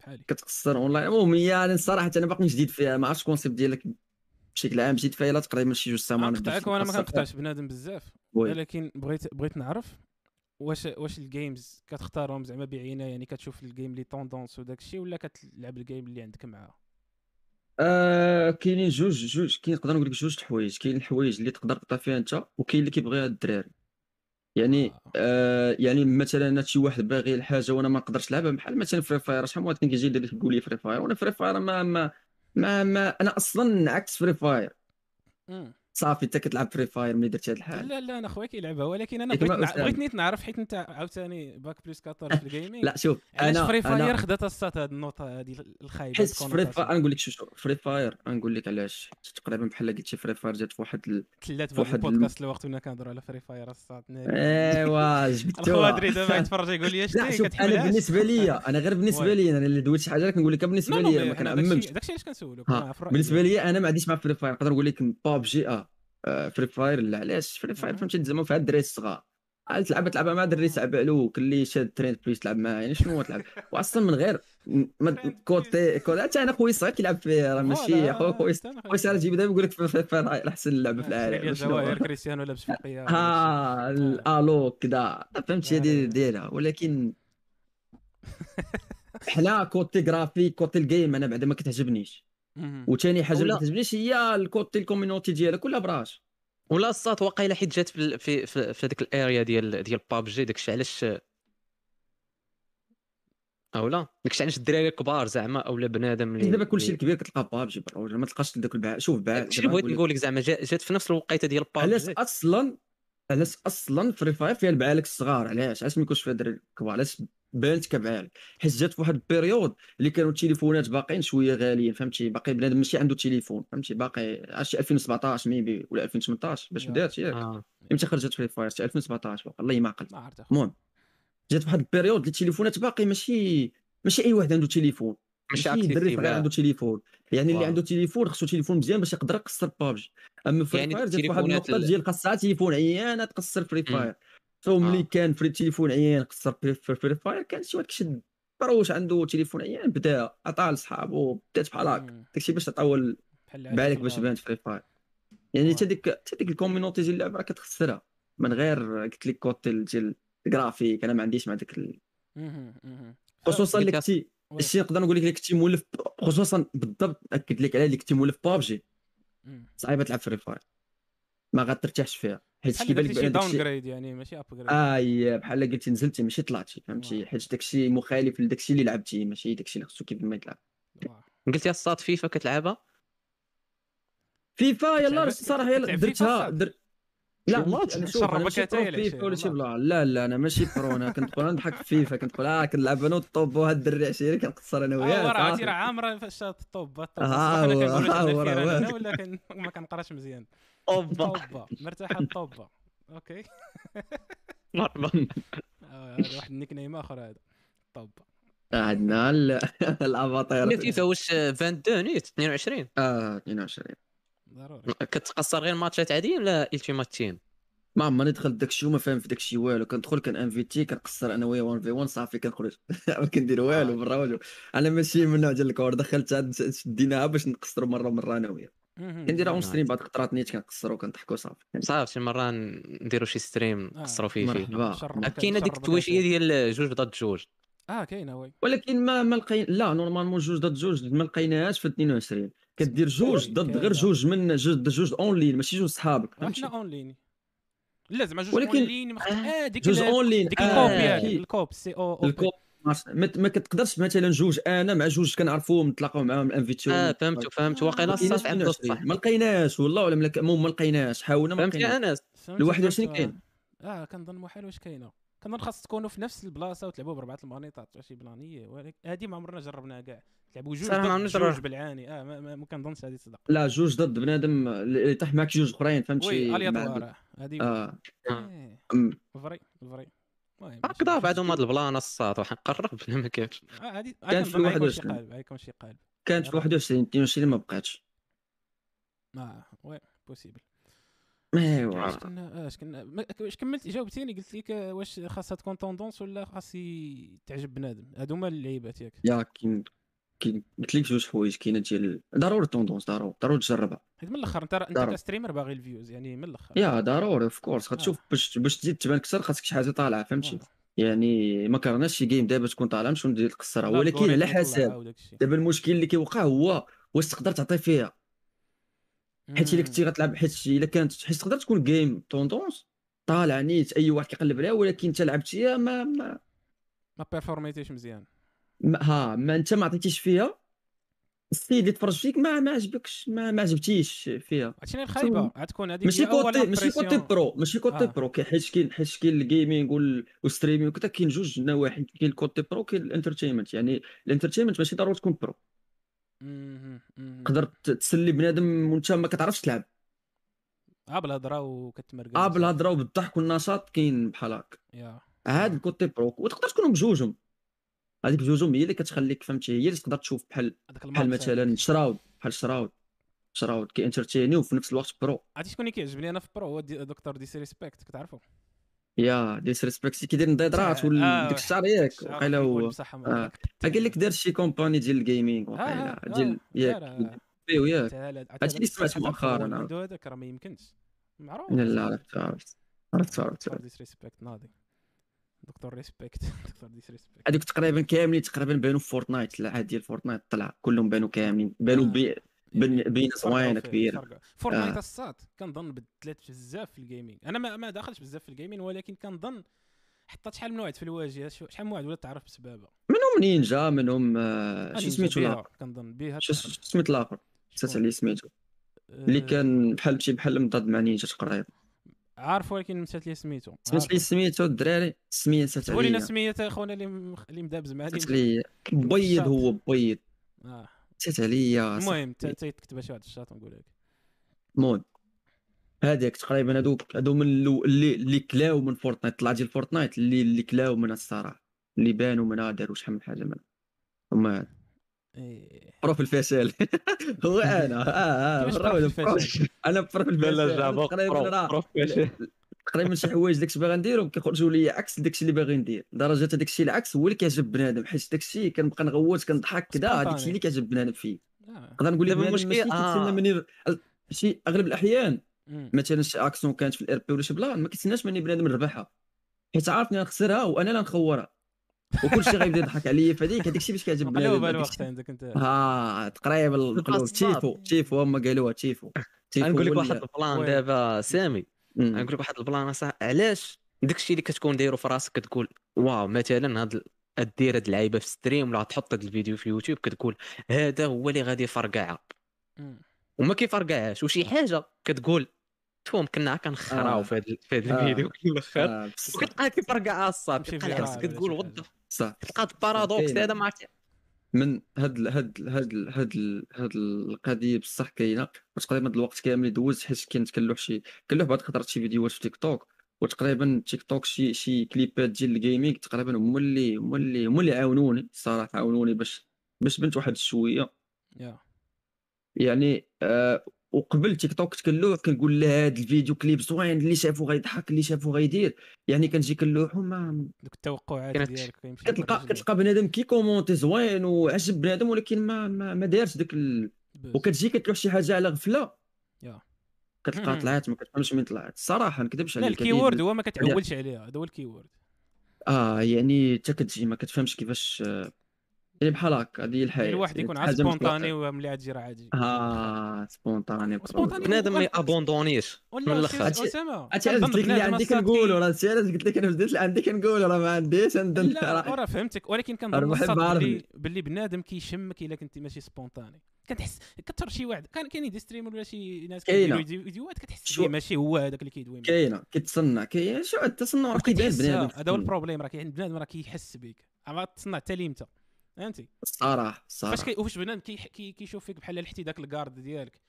A: بحالي.
B: كتقصر أونلاين. المهم هي أنا الصراحه أنا باقي جديد فيها. ما عرفتش ال concept ديالك بشكل عام. جديد فيها لا تقريبا شي جوج semaines
A: نقطعك وأنا ما كنقطعش بنادم بزاف. ولكن بغيت بغيت نعرف واش واش ال games كتختارهم زعما بعينه يعني كتشوف ال game لي tendance وداك الشيء ولا كتلعب ال game اللي عندك معاه
B: آه كاينين جوج جوج كاين نقدر نقول لك جوج الحوايج كاين الحوايج اللي تقدر تقطع فيها انت وكاين اللي كيبغيها الدراري. يعني
A: آه.
B: آه يعني مثلا أنا شي واحد باغي الحاجة وأنا ما نقدرش نلعبها بحال مثلا Free Fire شحال من واحد كان كيجي يدير لك يقول لي Free Fire وأنا Free Fire ما ما ما, ما أنا أصلا عكس Free
A: Fire.
B: صافي انت كتلعب Free Fire ملي درتي هاد الحاجة
A: لا لا أنا خويا كيلعبها ولكن
B: أنا
A: بغيت. بغيت نعرف حيت أنت عاوتاني bac plus 14 في [LAUGHS] ال gaming
B: لا شوف
A: أنا Free
B: Fire
A: خدات السات هاد ال note هادي الخايبة
B: حيت فري. فاير نقول لك شو شو فري فاير نقول لك علاش. تقريبا بحال قلتي فري فاير جات في واحد ال...
A: كلات
B: في واحد
A: البودكاست الوقت كنا كنهضروا على فري فاير السات
B: إيوا [LAUGHS] جبتوها.
A: الخوادري دابا [LAUGHS] يتفرج يقول لي اش
B: أنا بالنسبة لي أنا غير بالنسبة
A: وي.
B: لي أنا اللي دويت شي حاجة كنقول لك بالنسبة لي ما كنعممش
A: داكشي علاش كنسولك.
B: بالنسبة لي أنا ما عنديش مع فري فاير نقدر نقول لك بابجي آه. فري فاير لا علاش فري فاير. فهمتي زعما فيها الدراري الصغار عاد تلعب تلعبها مع دري صعب علوك اللي شاد تريند بليس تلعب معاه يعني شنو تلعب؟ [LAUGHS] واصلا من غير côté côté حتى أنا خويا صغير كيلعب فيه راه ماشي خويا خويا صغير تجيب دابا يقول لك Free Fire هاي احسن لعبه في العالم؟
A: الجواهر كريستيانو لابس فوقيه
B: ها الالو كذا فهمتي هذه
A: لا.
B: دايرها ولكن [LAUGHS] حنا côté graphique côté ال game أنا بعدا ما كتعجبنيش. وثاني حاجة
C: ولا-
B: ما كتعجبنيش هي ال côté ال community ديالها كلها brash
C: ولا الصات واقيلا حيت جات في في في, في هذيك ال area ديال ديال بابجي داكشي علاش؟ أو لا داكشي علاش الدراري الكبار زعما اولا بنادم اللي
B: دابا كلشي الكبير كتلقى بابجي ما تلقاش داك البع شوف بعد
C: اللي بغيت
B: نقول لك-
C: زعما جا- جات في نفس الوقيتة ديال
B: علاش
C: بابجي
B: أصلا علاش أصلا Free Fire فيها البعالك الصغار علاش؟ علاش ما يكونش فيها دراري كبار؟ علاش بانت كبعالك حيت جات في واحد ال période اللي كانوا التليفونات باقيين شوية غاليين فهمتي؟ باقي بنادم ماشي عنده تليفون فهمتي؟ باقي عرفتي 2017 maybe ولا 2018 باش. بدات ياك.
C: آه.
B: إمتى خرجت Free Fire شي 2017 باقي الله ما عقل
A: ما عرفت أخو.
B: المهم جات واحد ال période اللي التليفونات باقي ماشي ماشي أي واحد عنده تليفون
C: ماشي
B: ماشي دري صغير
C: اكتيف
B: عنده تليفون يعني اللي
C: واو.
B: عنده تليفون خصو تليفون مزيان باش يقدر يقصر بابجي أما Free
C: يعني
B: Fire جات واحد النقطة
C: ال-
B: ديال خاصها تليفون عيان تقصر
C: Free.
B: Fire فملي
C: آه.
B: كان Free تليفون عيان قصر Free Free- Fire كان شي واحد كشد بروش عنده تليفون عيان بدا عطاه لصحابو بدات بحال هكا. داكشي باش
A: اللي
B: بالك باش. بانت Free Fire يعني. حتى ديك حتى ديك ال community ديال اللعبة راه كتخسرها من غير قلت لك côté ديال الجرافيك أنا ما عنديش مع داك ال-. خصوصا اللي كنتي. الشيء نقدر نقول لك اللي كنتي مولف خصوصا بالضبط ناكد لك على اللي كنتي مولف بابجي. صعيبه تلعب Free Fire ما غترتاحش فيها. حيت كيبان لك بأن
A: downgrade يعني ماشي upgrade
B: اي بحال قلتي نزلتي ماشي طلعتي. فهمتي؟ حيت داكشي مخالف لداكشي اللي لعبتي ماشي داكشي اللي خصو كيف ما يتلعب.
C: قلتي الصاد فيفا كتلعبها؟
B: فيفا يلا الصراحه يلا درتها؟ در... لا ماشي- أنا شوف أنا
A: شربك
B: ماشي
A: أنت
B: pro
A: يا
B: فيفا
A: العشير،
B: ولا شي
A: والله.
B: بلا لا لا أنا ماشي pro أنا كندخل نضحك في فيفا كندخل آه كنلعب أنا والطوب وهاد الدري عشيري كنقصر أنا
A: آه
B: وياه
A: راه عرفتي. راه عامرة فاش الطوب الطوب
B: آه،
A: أنا
B: هو-
A: كنقول
B: آه، أنا.
A: ولا ما كنقراش مزيان.
C: اوبا
A: طوبه مرتاحة الطوبه okay.
C: مرحبا
A: آه، هذا واحد ال nickname آخر هذا. طوبه
B: عندنا ال- [LAUGHS] الافاتار
C: لا فيفا واش 22 نيت 22
B: آه 22
A: ضروري.
C: كتقصر غير matchات عادية ولا ال teamات team
B: ما عمرني دخلت داك الشيء وما فاهم في داك الشيء والو. كندخل كان invité كنقصر أنا وياه 1 في 1 صافي كنخرج [LAUGHS] ما كندير والو برا والو أنا ماشي من النوع ديال الكور دخلت شديناها باش نقصروا مرة مره أنا وياه. كنديرها
C: on.
B: stream بعد خطرات نيت كنقصروا كنضحكوا صافي.
C: صافي شي مرة نديروا شي stream
A: آه.
C: نقصروا فيه فيه.
B: مرحبا.
A: شربك-
C: كاينة ديك التويشيه. ديال جوج ضد جوج.
A: آه كاينة oui.
B: ولكن ما ما لقينا لا normalement جوج ضد جوج ما لقيناهاش في 22 كدير جوج ضد غير. جوج من جوج ضد جوج اونلاين ماشي جوج صحابك فهمتي؟
A: إحنا اونلاين لا زعما جوج
B: ولكن-
A: اونلاين مخت... آه. ديك
B: جوج اونلاين
A: ديك
B: آه،
A: ال
B: coop.
A: يعني ال coop C O
B: O ال coop. ما, ما كتقدرش مثلا جوج أنا مع جوج كنعرفوهم نتلاقاو معاهم ال
C: inviteو آه فهمت فهمت واقيلا الصاد عنده
B: 22.
C: الصح
B: ما لقيناش والله ولا ما لقيناش. حاولنا ما
C: فهمت يا
B: لقيناش.
C: أنس.
A: فهمت-
B: ال 21
A: فهمت،
B: كاين.
A: آه كنظن محال واش كاينة. كنظن خاص تكونوا في نفس البلاصة وتلعبوا بربعه المانيطات شي بلانية ولكن هذه ما عمرنا جربناها كاع. تلعبوا جوج ضد جوج. بالعاني. آه ما, ما, كنظنش هذه تصدق.
B: لا جوج ضد بنادم اللي طاح معك جوج أخرين فهمتي
A: وي
B: مع-
A: الياتوار هذه
B: آه.
A: إيه،
B: أم.
A: فري فري
C: هكذا بعدهم هاد البلان الصاد واحد نقرب [LAUGHS] لا ما
A: آه، هذه
B: كانت في
A: كنظن غيكون شي
B: 21.
A: قالب غيكون شي قالب
B: كانت في 21 22 ما بقاتش.
A: آه oui possible
B: ايوا
A: اش كنا اش كملت جاوبتيني قلت لك آه، واش خاصها تكون tendance ولا خاص تعجب بنادم. هادو هما اللعيبات ياك.
B: yeah كاين قلت لك جوج حوايج كاينة ديال ضروري tendance ضروري ضروري تجربها.
A: حيت من الأخر أنت أنت.
B: ك
A: streamer باغي ال views يعني من الأخر.
B: yeah ضروري of course غتشوف باش باش تزيد تبان أكثر خاصك شي حاجة طالعة فهمتي؟ يعني ما كرهناش شي game دابا تكون طالعة نمشيو ندير نقصرها ولكن على حساب دابا المشكل اللي كيوقع هو واش تقدر تعطي فيها. حيت إلا كنتي غتلعب حيت إلا كانت حيت تقدر تكون game tendance طالع نيت أي واحد كيقلب عليها ولكن أنت لعبتيها ما, ما,
A: ما بيرفورميتيش مزيان.
B: ما ها ما انت ما عطيتيش فيها السيد اللي تفرج فيك ما ما عجبكش ما, ما عجبتيش فيها
A: عرفتي الخايبة؟ غتكون هذيك
B: ماشي côté ماشي
A: côté.
B: pro ماشي côté
A: آه.
B: pro. حيت كاين حيت كاين ال gaming وال- وال streaming وكذا كاين جوج نواحي. كاين ال côté pro كاين ال entertainment يعني ال entertainment ماشي ضروري تكون
A: pro.
B: تقدر تسلي بنادم وانت ما كتعرفش تلعب.
A: آه بالهضره وكتمرقص
B: آه بالهضره وبالضحك والنشاط كاين بحال هكا هاد ال côté pro وتقدر تكونوا بجوجهم. هذيك بجوجهم هي اللي كتخليك فهمتي؟ هي اللي تقدر تشوف بحال بحال مثلا. Shroud بحال Shroud. Shroud كي entertain ي وفي نفس الوقت pro.
A: عرفتي شكون اللي كيعجبني أنا في pro؟ هو Dr Disrespect كتعرفوا
B: yeah Disrespect كيدير نضيضرات
A: آه،
B: وديك الشعر ياك
A: الشعر
B: وقيلا
A: كيقول
B: هو. قال لك دار شي compagnie ديال ال gaming وقيلا ديال ياك. فيه وياك هادشي اللي سمعت مؤخراً،.
A: هذاك راه ما يمكنش. معروف.
B: لا عرفت عرفت عرفت عرفت
A: Disrespect ناضي. Dr Respect. [LAUGHS] Dr Disrespect
B: هذوك تقريبا كاملين تقريبا بانوا في Fortnite. العاد ديال Fortnite طلع كلهم بانوا كاملين. بانوا
A: آه.
B: بي بين- بين زوينه
A: كبيرة. Fortnite
B: آه.
A: الصاط كنظن بدلات بزاف في ال gaming أنا ما ما داخلش بزاف في ال gaming ولكن كنظن حطات شحال من واحد في الواجهة شو- شحال من واحد ولا تعرف بسبابها.
B: منهم نينجا منهم آه، شي
A: نينجا
B: سميتو الآخر؟
A: كنظن بها
B: شو. سميت الآخر؟ نسيت عليه سميتو. اللي
A: آه،
B: كان بحال مشي بحال مضاد مع نينجا تقريبا.
A: عارف ولكن نسيت لي سميتو.
B: سميت لي سميتو الدراري السميه
A: لنا
B: عليا
A: سميت أخونا اللي اللي مدابز مع اللي
B: عليا بيض هو بيض.
A: آه.
B: نسيت عليا
A: المهم تكتبها شي واحد في الشات ونقول لك.
B: المهم هذاك تقريبا هذوك هذو من اللي اللي كلاو من Fortnite. طلع ديال Fortnite اللي اللي كلاو منها الصراحه اللي بانوا منها داروا شحال من حاجة منها هما
A: إيه.
B: بروف الفشل [LAUGHS] هو أنا آه آه. [LAUGHS]
A: أنا
B: بروف أنا تقريبا شي حوايج داكشي باغي نديرهم كيخرجوا لي عكس داكشي اللي باغي ندير لدرجه داكشي العكس هو اللي كيعجب بنادم حيت داكشي كنبقى نغوت كنضحك كذا
A: Spontané.
B: داكشي اللي كيعجب بنادم فيه. نقدر نقول لك
C: دابا المشكل- آه.
B: كيتسنى مني شي أغلب
A: الأحيان.
B: مثلا شي أكسيون كانت في الار بي ولا شي بلان ما كيتسناش مني بنادم نربحها حيت عارف اني نخسرها وأنا لا نخورها وكل شي غيبدأ يضحك عليا فهاديك هذاك الشيء باش كيعجب
A: مقلوبه الوقت عندك أنت.
B: ها تقريبا المقلوب
C: الصاد.
B: تيفو تيفو هما قالوها تيفو تيفو
C: نقول لك واحد البلان؟ دابا سامي. نقول لك واحد البلان صح. علاش داكشي اللي كتكون دايرو في راسك كتقول واو مثلا هاد دير هاد اللعيبة في stream ولا تحط هاد الفيديو في يوتيوب كتقول هذا هو اللي غادي يفرقعها. وما كيفرقعهاش وشي حاجة كتقول تفهم كنا كنخراو
B: آه.
C: في هاد
B: آه.
C: الفيديو في الآخر كيفرقعها الصاط
A: تمشي
C: كتلقى كتقول
A: what.
B: صح.
C: تلقى ال
B: paradoxe.
C: هذا ما
B: من هاد ال- هاد ال- هاد ال- هاد ال- هاد القضية بصح كاينة. وتقريبا هاد الوقت كامل اللي دوزت حيت كنت كنلوح شي كنلوح بعض الخطرات شي فيديوهات في تيك توك وتقريبا تيك توك شي شي كليبات ديال ال gaming تقريبا هما اللي هما اللي هما اللي عاونوني الصراحه عاونوني باش باش بنت واحد شوية.
A: yeah.
B: يعني آه وقبل تيك توك كنت كنلوح كنقول لا هاد الفيديو كليب زوين اللي شافو غيضحك اللي شافو غيدير يعني كنجي كنلوحو ما
A: دوك التوقعات
C: كانت-
A: ديالك كيمشي
B: كتلقى. كتلقى بنادم كي commenter زوين وعجب بنادم ولكن ما ما, ما دارش داك ال... وكتجي كتلوح شي حاجة على غفلة
A: يا.
B: كتلقى
A: مم.
B: طلعت ما كتفهمش من طلعت الصراحه ما نكذبش عليك
A: الكيورد هو ما كتعولش عليها هذا هو الكيورد
B: آه يعني حتى كتجي ما كتفهمش كيفاش آه، يعني بحال هكا هذه هي الحياة
A: يعني الواحد يكون عاد
B: حاجة من
A: سبونطاني. وملي عاد تجي راه عادي.
B: آه سبونطاني
A: سبونطاني.
C: بنادم ما يابوندونيش. من
A: ولا
C: الأخر.
B: هادشي-
A: أسامة.
B: هادشي
A: كنظن
B: قلت لك اللي عندي
A: الصاد
B: كنقولوا راه هادشي علاش قلت لك أنا بديت اللي عندي كنقولوا راه ما عنديش ندن
A: لا راه فهمتك. ولكن كنظن باللي باللي بنادم كيشمك إلا كنتي ماشي سبونطاني كتحس كثر شي واحد. كان كاين des streamers ولا شي ناس. كيديروا فيديو- فيديوهات كتحس
B: شو-
A: بيه ماشي هو هذاك اللي كيدوي.
B: كاينة. كيتصنع. كاين شو التصنع راه كيبان. بنادم
A: هذا هو ال problème راه كاين بنادم راه كيحس بك ما تصنع حتى ليمتى فهمتي
B: الصراحة
A: فاش
B: الصراحه
A: كي وفاش بنادم كي كي كيشوف فيك بحال لحتي داك الكارد ديالك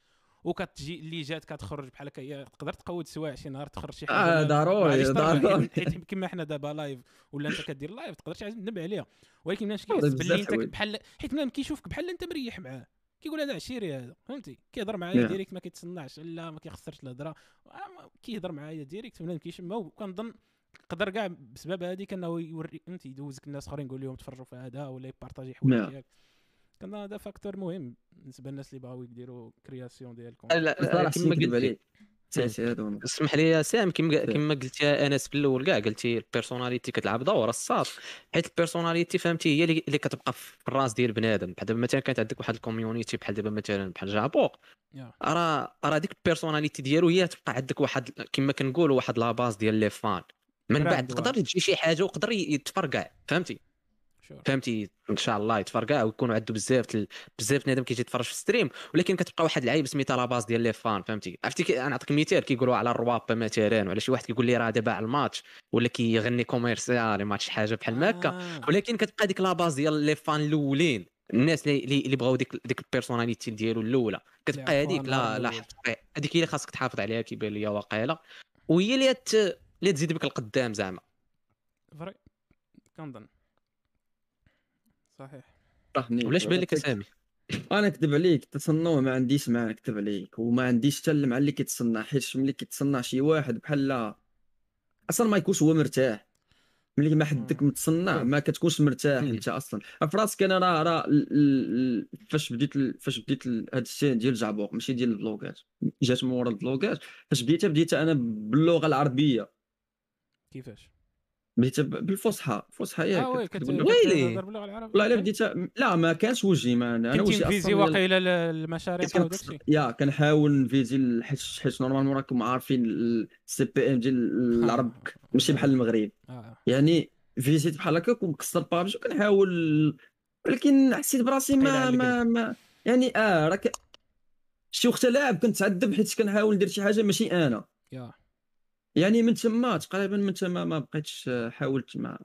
A: وكتجي اللي جات كتخرج بحال هكا هي تقدر تقود سوايع شي نهار تخرج شي
B: حاجة
A: آه
B: ضروري ضروري. [LAUGHS]
A: حيت- كما حنا دابا live ولا انت كدير live تقدر تندم عليها. ولكن
B: والله
A: كيحس باللي انت. بحال حيت بنادم كيشوفك بحال انت مريح معاه. كيقول هذا عشيري هذا فهمتي؟ كيهضر. معايا direct ما كيتصنعش لا ما كيخسرش الهضره آه، كيهضر معايا direct بنادم كيشمها وكنظن يقدر كاع بسبب هذيك انه يوري فهمتي يدوزك الناس اخرين يقول لهم تفرجوا في هذا ولا ي partager
B: حوايج.
A: ديالك كنظن هذا facteur مهم بالنسبة للناس اللي بغاو يديروا création ديالكم.
C: لا
B: الصراحه
C: كما قلت اسمح لي يا سام كما. كما قلت يا أنس في الأول كاع قلتي ال personnalité كتلعب دور الصاط حيت personnalité فهمتي هي اللي كتبقى في الراس ديال بنادم. بحال دابا مثلا كانت عندك واحد ال community بحال دابا مثلا بحال جابوق. راه راه ديك personnalité ديالو هي تبقى عندك واحد كما كنقولوا واحد la base ديال les fans. من بعد تقدر. تجي شي حاجة ويقدر يتفرقع. فهمتي؟
A: sure.
C: فهمتي؟ إن شاء الله يتفرقع ويكونوا عنده بزاف تل... بزاف بنادم كيجي يتفرج في stream ولكن كتبقى واحد اللعيب سميتها la base ديال les fans فهمتي؟ عرفتي كي... أنا نعطيك مثال كيقولوا على الروابا مثلا ولا شي واحد كيقول لي راه دابا على الماتش ولا كيغني commercial ما شي حاجة بحال هكا
A: آه.
C: ولكن كتبقى ديك la base ديال les fans الأولين الناس اللي اللي بغاو ديك ديك personnalité ديالو الأولى. كتبقى هذيك لا لا هذيك هي اللي خاصك تحافظ عليها كيبان ليا واقيلا. وهي اللي. اللي تزيد بك القدام زعما.
A: vrai كنظن. صحيح.
C: ولاش بان لك اسامي
B: أنا نكذب عليك التصنع ما عنديش معاه نكذب عليك وما عنديش حتى مع اللي كيتصنع حيت ملي كيتصنع شي واحد بحال أصلا ما يكونش هو مرتاح. ملي ما حدك متصنع ما كتكونش مرتاح. أنت أصلا. في راسك أنا راه راه ال- ال- ال- فاش بديت ال- فاش بديت ال- هاد الشيء ديال جعبوق ماشي ديال الفلوغات جات من ورا الفلوغات فاش بديتها بديتها أنا باللغة العربية.
A: كيفاش؟
B: بالفصحى الفصحى ياك له-
C: ويلي.
B: والله إلا بديت لا ما كانش وجهي ما
A: أنا
B: وجهي أصلاً.
A: واقيلا المشاريع
B: يا كنحاول نفيزي حيت حيت نورمالمون راكم عارفين السي بي إم ديال العرب [LAUGHS] ماشي بحال المغرب.
A: آه
B: يعني فيزيت بحال هكاك ومكسر بابجي وكنحاول ولكن حسيت براسي ما ما, ما يعني آه راك شي وقت لاعب كنتعذب حيت كنحاول ندير شي حاجة ماشي أنا.
A: يا.
B: يعني من تما تقريبا من تما ما بقيتش آه، حاولت ما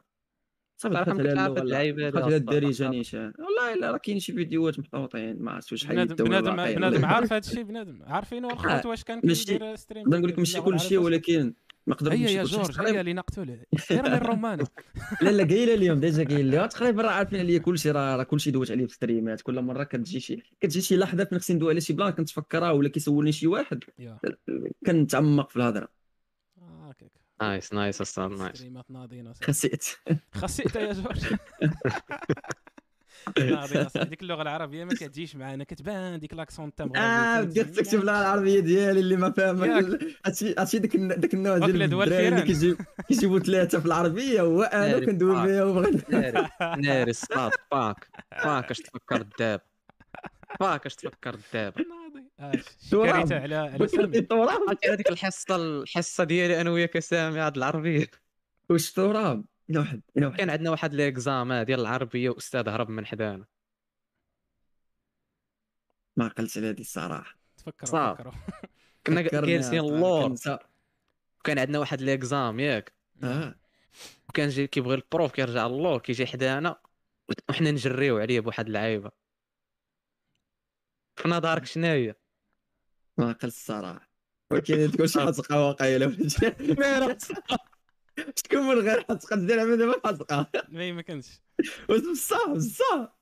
B: صافي دخلت
C: ما كنتش عارف اللعيبة
B: دخلت على. الدارجه نيشان والله إلا راه كاين شي فيديوهات محطوطين ما عرفتش واش
A: بنادم بنادم بنادم [LAUGHS] عارف هذا الشيء بنادم. عارفين الخوت واش كان كيدير ستريم
B: نقدر نقول لك ماشي كل شيء ولكن نقدر نقول
A: هيا
B: شي
A: يا. جورج
B: تقريباً-
A: هيا لنقتله ارمي الرومان. [LAUGHS]
B: لا لا قايلة اليوم ديجا قايل لي. تقريبا راه عارفين عليا كلشي راه راه كلشي دوت عليه في ستريمات. كل مرة كتجي شي كتجي شي لحظة فين خصني ندوي على شي بلان كنتفكرها ولا كيسولني شي واحد كنتعمق في الهضرة.
A: آه،
C: نايس نايس أصلا نايس
A: ستريمات أصاحبي.
B: خسيت
A: خسيت يا جورج. [LAUGHS] ديك اللغة العربية ما كتجيش معنا كتبان ديك لاكسون تاع
B: آه بديت تكتب اللغة العربية ديالي اللي ما فاهم. هادشي هادشي داك الن- داك النوع ديال الدراري اللي. كيجيب كيجيبوا ثلاثة في العربية وأنا
C: ناري
B: كندوي. بها وبغيت
C: ناري ناري صاد [LAUGHS] فاك فاك اش تفكر الداب فاك اش تفكر
B: تراب.
A: شكريته على على سامي
C: هذيك الحصة الحصة ديالي أنا وياك سامي؟ هاد العربية.
B: واش تراب واحد واحد.
C: كان عندنا واحد ليكزامان ديال العربية وأستاذ هرب من حدانا.
B: ما عقلتش على هذه الصراحة.
A: تفكروا. تفكروا.
C: كنا جالسين
B: عاد،
C: اللور. وكان عندنا واحد l'exam ياك.
B: آه.
C: وكان جاي كيبغي ال prof كيرجع اللور كيجي حدانا. وحنا نجريو عليه بواحد اللعيبة. في نظرك شناهي؟
B: ما عقلت الصراحة. ولكن تقول شي حزقه واقيلا ما راه شكون من غير حزقه دير دابا حزقه
A: ما [LAUGHS] ما كانش.
B: بصح بصح.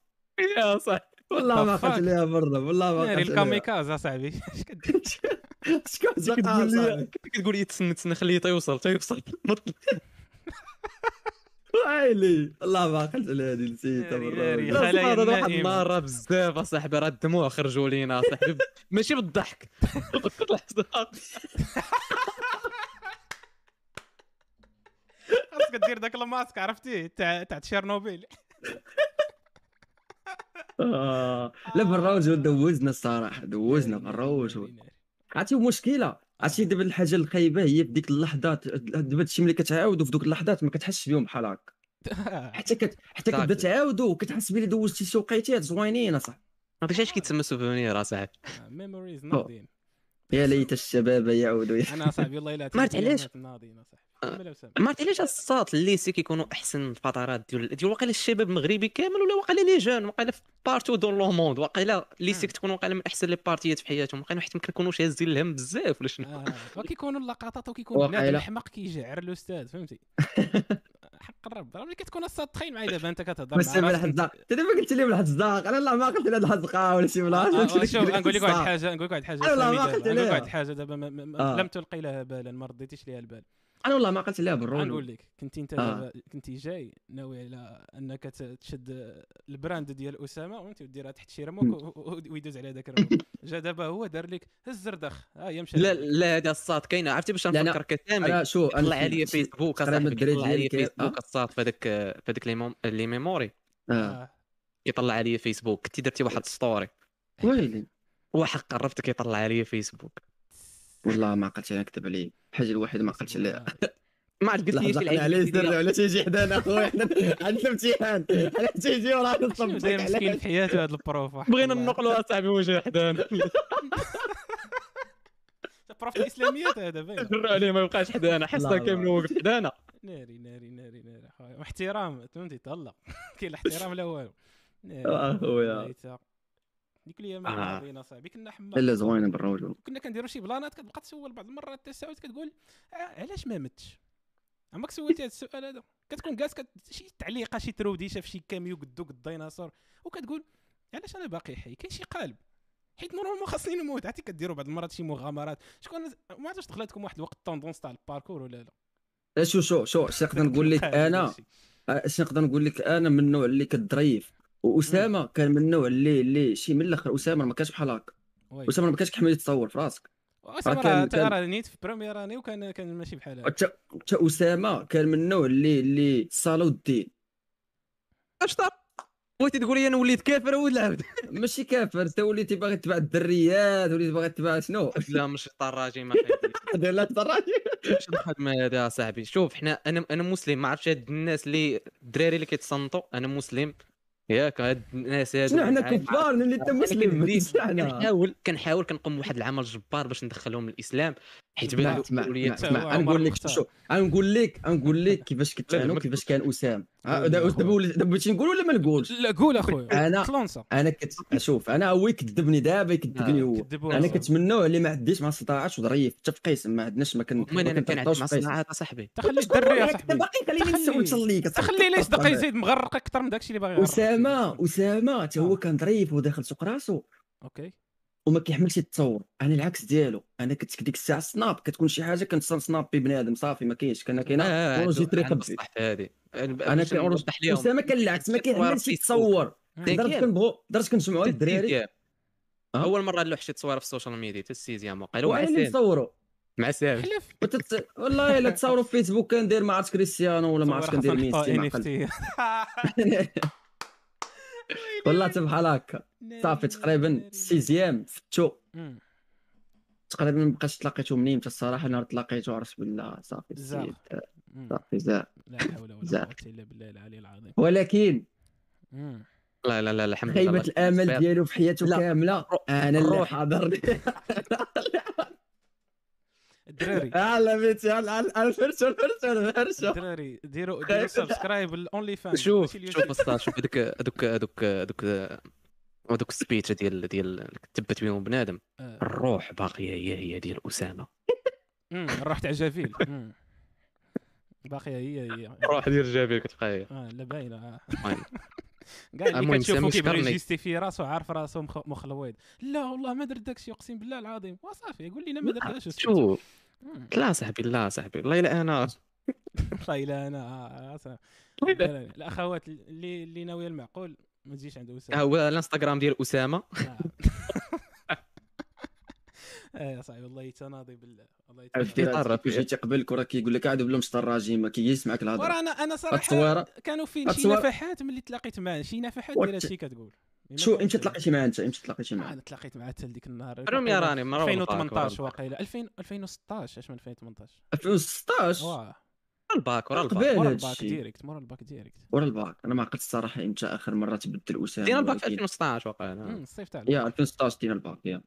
C: يا صح
B: والله ما؟ عقلت عليها برا والله ما
A: ناري
B: عقلت عليها
A: الكاميكاز اصاحبي [LAUGHS] اش كدير؟ [LAUGHS]
B: شكون
C: كتقول لي؟ كتقول لي تسنى تسنى خليه تيوصل تيوصل.
B: ويلي والله ما عقلت على هذه نسيتها
C: هذا واحد. النهار راه بزاف أصاحبي راه الدموع خرجوا لينا أصاحبي. [LAUGHS] ماشي بالضحك. [LAUGHS]
A: خاصك دير داك الماسك عرفتيه تاع تاع تشيرنوبيل. [LAUGHS]
B: آه. لا بالروج دوزنا الصراحة دوزنا بالروج.
A: ناري.
B: عرفتي المشكلة عرفتي دابا الحاجة الخايبة هي في ديك اللحظات دابا هادشي ملي كتعاودوا في دوك اللحظات ما كتحسش بهم بحال هكا [LAUGHS] حتى كت... حتى. كتبدا تعاودوا كتحس بلي دوزتي شي وقيتات زوينين أصاحبي.
C: هذا الشيء كيتسمى souvenirs أصاحبي. [LAUGHS]
A: memories ناضيين
B: يا ليت الشباب يعودوا.
A: أنا صاحبي والله إلا
C: ما عرفت علاش؟ آه. ما عرفت علاش الصات الليسي كيكونوا أحسن الفترات ديال ديال واقيلا الشباب المغربي كامل ولا واقيلا لي جون واقيلا في بارتو دون لو موند واقيلا الليسي
A: مم.
C: كتكون واقيلا من أحسن لي بارتيات في حياتهم واقيلا حيت ما كنكونوش هازين الهم بزاف ولا شنو
A: آه، وكيكونوا اللقطات وكيكون. بنادم الحماق كيجعر الأستاذ فهمتي [LAUGHS] حق الرب راه ملي كتكون الصاد تخيل معايا دابا أنت كتهضر
B: بس من الحزاق انت دابا قلت لي من الحزاق أنا لا ما قلت لي هاد الحزقه ولا شي بلاصه
A: آه، شوف نقول لك واحد. [LAUGHS] الحاجة نقول لك واحد
B: الحاجة
A: سامي
B: ما. قلت
A: نقول لك. واحد الحاجة دابا
B: آه.
A: لم تلقي لها بالا ما رديتيش ليها البال
B: أنا والله ما قلت لها بالرول
A: نقول لك كنت أنت
B: آه.
A: دابا كنتي جاي ناوي على أنك تشد البراند ديال أسامة فهمتي وديرها تحت شي رموك ويدوز على هذاك الرموك [LAUGHS] جا دابا هو دار لك هز الزردخ. ها هي مشى
C: لا لا هذا الصات كاينة. عرفتي باش نفكر كسامي
B: أنا شو أنا
C: طلع عليا فيسبوك كيطلع عليا فيسبوك الصات في هذاك في هذيك لي ميموري.
B: آه.
A: آه.
C: كيطلع عليا فيسبوك كنتي درتي واحد ستوري
B: ويلي.
C: واحد قربت كيطلع عليا فيسبوك
B: والله ما قلت لها نكتب عليه الحاجة الوحيده ما قلتش عليها [LAUGHS]
C: ما عرفت قلت لي شي
B: عليه سر ولا تيجي حدانا [LAUGHS] اخويا حنا عندنا امتحان حنا تيجي وراه
A: داير مسكين في حياته هذا البروف
C: بغينا. ننقلوا اصاحبي وجه حدانا [LAUGHS]
A: بروف الاسلاميات هذا باين
C: جرى عليه ما يبقاش حدانا
B: حصة.
C: كاملة واقف حدانا
A: ناري ناري ناري ناري أخويا. واحترام فهمتي تهلا كاين لا احترام لا والو ناري.
B: آه، خويا.
A: ليتا. ديك الأيام
C: آه.
A: ماضيين صاحبي كنا حما
B: إلا زوينة بالرجل
A: كنا كنديروا شي بلانات كتبقى تسول بعض المرات تساوت كتقول آه، علاش ما متش؟ عمرك سولتي هذا السؤال هذا كتكون جالس كت... شي تعليقة شي تروديشه في شي كاميو قدو قد الديناصور وكتقول علاش أنا باقي حي؟ كاين شي قالب. حيت نورمالمون خاصني نموت. عرفتي كديروا بعض المرات شي مغامرات. شكون ما عرفتش دخلتكم واحد الوقت طوندونس تاع الباركور ولا لا؟
B: لا شو شو شو اش نقدر نقول لك [LAUGHS] أنا؟ اش نقدر نقول لك أنا من النوع اللي كدريف وأسامة كان من النوع اللي اللي شي من الأخر. أسامة ما كانش بحال هكا. أسامة ما كانش كيحمل يتصور في راسك.
A: أسامة
B: كان-
A: راه نيت في بريمير اني وكان كان ماشي بحال هكا
B: حتى أسامة كان من النوع اللي اللي صالو الدين.
C: أش طاب بغيتي تقول لي أنا وليت كافر ولا عبد؟
B: ماشي كافر أنت وليتي باغي تبع الدريات وليتي باغي تبع شنو؟
C: لا مش طراجي ما [LAUGHS]
B: لا الدراجي
C: اش الخدمه هذه يا صاحبي. شوف حنا أنا أنا مسلم ما عرفتش هاد الناس اللي الدراري اللي كيتصنتوا أنا مسلم. ياك هاد الناس هادو
B: شنو حنا. كفار اللي انت مسلم
C: كنحاول كنحاول كنقوم بواحد العمل جبار باش ندخلهم للاسلام حيت
B: اسمع
A: عمر
B: نقول لك. شوف نقول لك نقول لك كيفاش كنت
C: أنا
B: وكيفاش كان اسام دابا. دابا بغيتي نقول ولا ما نقولش؟
A: لا قول أخويا.
B: أنا
A: تلونسا
B: أنا كنت شوف أنا هو يكذبني دابا يكذبني هو.
A: كذبوا
B: أنا
A: راسهم.
B: كنت من النوع اللي ما عنديش مع صداعات وظريف حتى في ما عندناش ما
C: أنا كان مع
B: في قسم.
C: صناعات صاحبي.
A: تخلي الدري يا صاحبي.
B: باقي خليني
A: تخلي- ليش دقه يزيد مغرق أكثر من داكشي اللي باغي.
B: أسامة أسامة حتى هو
A: آه.
B: كان ظريف وداخل سوق راسو.
A: أوكي.
B: وما كيحملش يتصور أنا العكس ديالو. أنا كنت ديك الساعة سناب كتكون شي حاجة كنتصل سناب بنادم صافي ما كاينش كان كاينة. اورجي تري خبي.
C: هذه.
B: أنا كان أورج- اسامه كان العكس ما كيحملش يتصور
C: كاين.
B: كنبغوا لدرجه كنجمعوا الدراري؟
C: أول مرة نلوح شي تصويره في السوشيال ميديا حتى السيزيام وقال مع
B: وأنا اللي
C: سام
B: نصوروا
C: مع سام
B: وتت... والله الا تصوروا في فيسبوك كندير ما عرفت كريستيانو ولا ما عرفت كندير ميسي. والله حتى بحال هكا صافي تقريبا سيزيام فتو. تقريبا ما بقاش تلاقيتو منين حتى الصراحة نهار تلاقيتو عرفت بالله. صافي. صافي
A: لا حول ولا. قوة إلا بالله العلي العظيم
B: ولكن
A: مم.
C: لا لا لا الحمد لله
B: خيبه
C: الآمل.
B: ديالو في حياته
C: لا.
B: كاملة أنا اللي. حاضر [LAUGHS]
A: الدراري [LAUGHS]
B: لا بيتي الفرشو الفرشو الفرشو
A: الدراري ديروا [LAUGHS] ديروا سبسكرايب للاونلي فان
C: شوف شوف أستاذ شوف هذوك هذوك هذوك هذوك هذوك السبيتش ديال ديال اللي كتبت بهم بنادم الروح باقية هي هي ديال أسامة
A: الروح تاع جافيل. باقيه هي هي
C: الروح ديال جابر كتبقى هي.
A: آه لا باينه آه. كاع [LAUGHS] اللي
C: المهم
A: كتشوفو كيبغي. يجيستيفي راسو عارف راسو مخ- مخلويض لا والله ما درت داكشي اقسم بالله العظيم. وصافي قول لنا ما درتهاش.
C: شوف. لا صاحبي لا صاحبي. والله الا أنا. [LAUGHS]
A: والله الا أنا. آه، آه،. الاخوات اللي اللي ناويه المعقول. ما تجيش عند أسامة.
C: هو الانستغرام ديال
A: أسامة. [LAUGHS] يا صاحبي والله تناضي بالله والله
B: عرفتي
A: تناضي.
C: يتعرف
B: كي جيتي قبلك وراه كيقول لك عاد بلا مشطراجي ما كيسمعك الهضرة.
A: ورا أنا أنا
B: صراحة
A: كانوا فين شي نفحات ملي تلاقيت معاه شي نفحات ديال هادشي كتقول.
B: شو إمتى تلاقيتي معاه أنت إمتى تلاقيتي معاه.
A: أنا تلاقيت معاه حتى لديك النهار.
C: première
A: واقيلا
C: راني مرة
A: 2018 واقيلا 2000 2016 اش من 2018
B: 2016
A: واه.
C: ورا الباك ورا الباك.
B: قبل هادشي.
A: ال bac direct مورا ال bac direct.
B: ورا الباك. أنا ما عقلت الصراحه إمتى آخر مرة تبدل اسامه
C: دينا الباك في
B: ولكن-
C: 2016 واقيلا.
A: الصيف تاع
B: يا
A: الباك.
B: 2016 دينا الباك يا.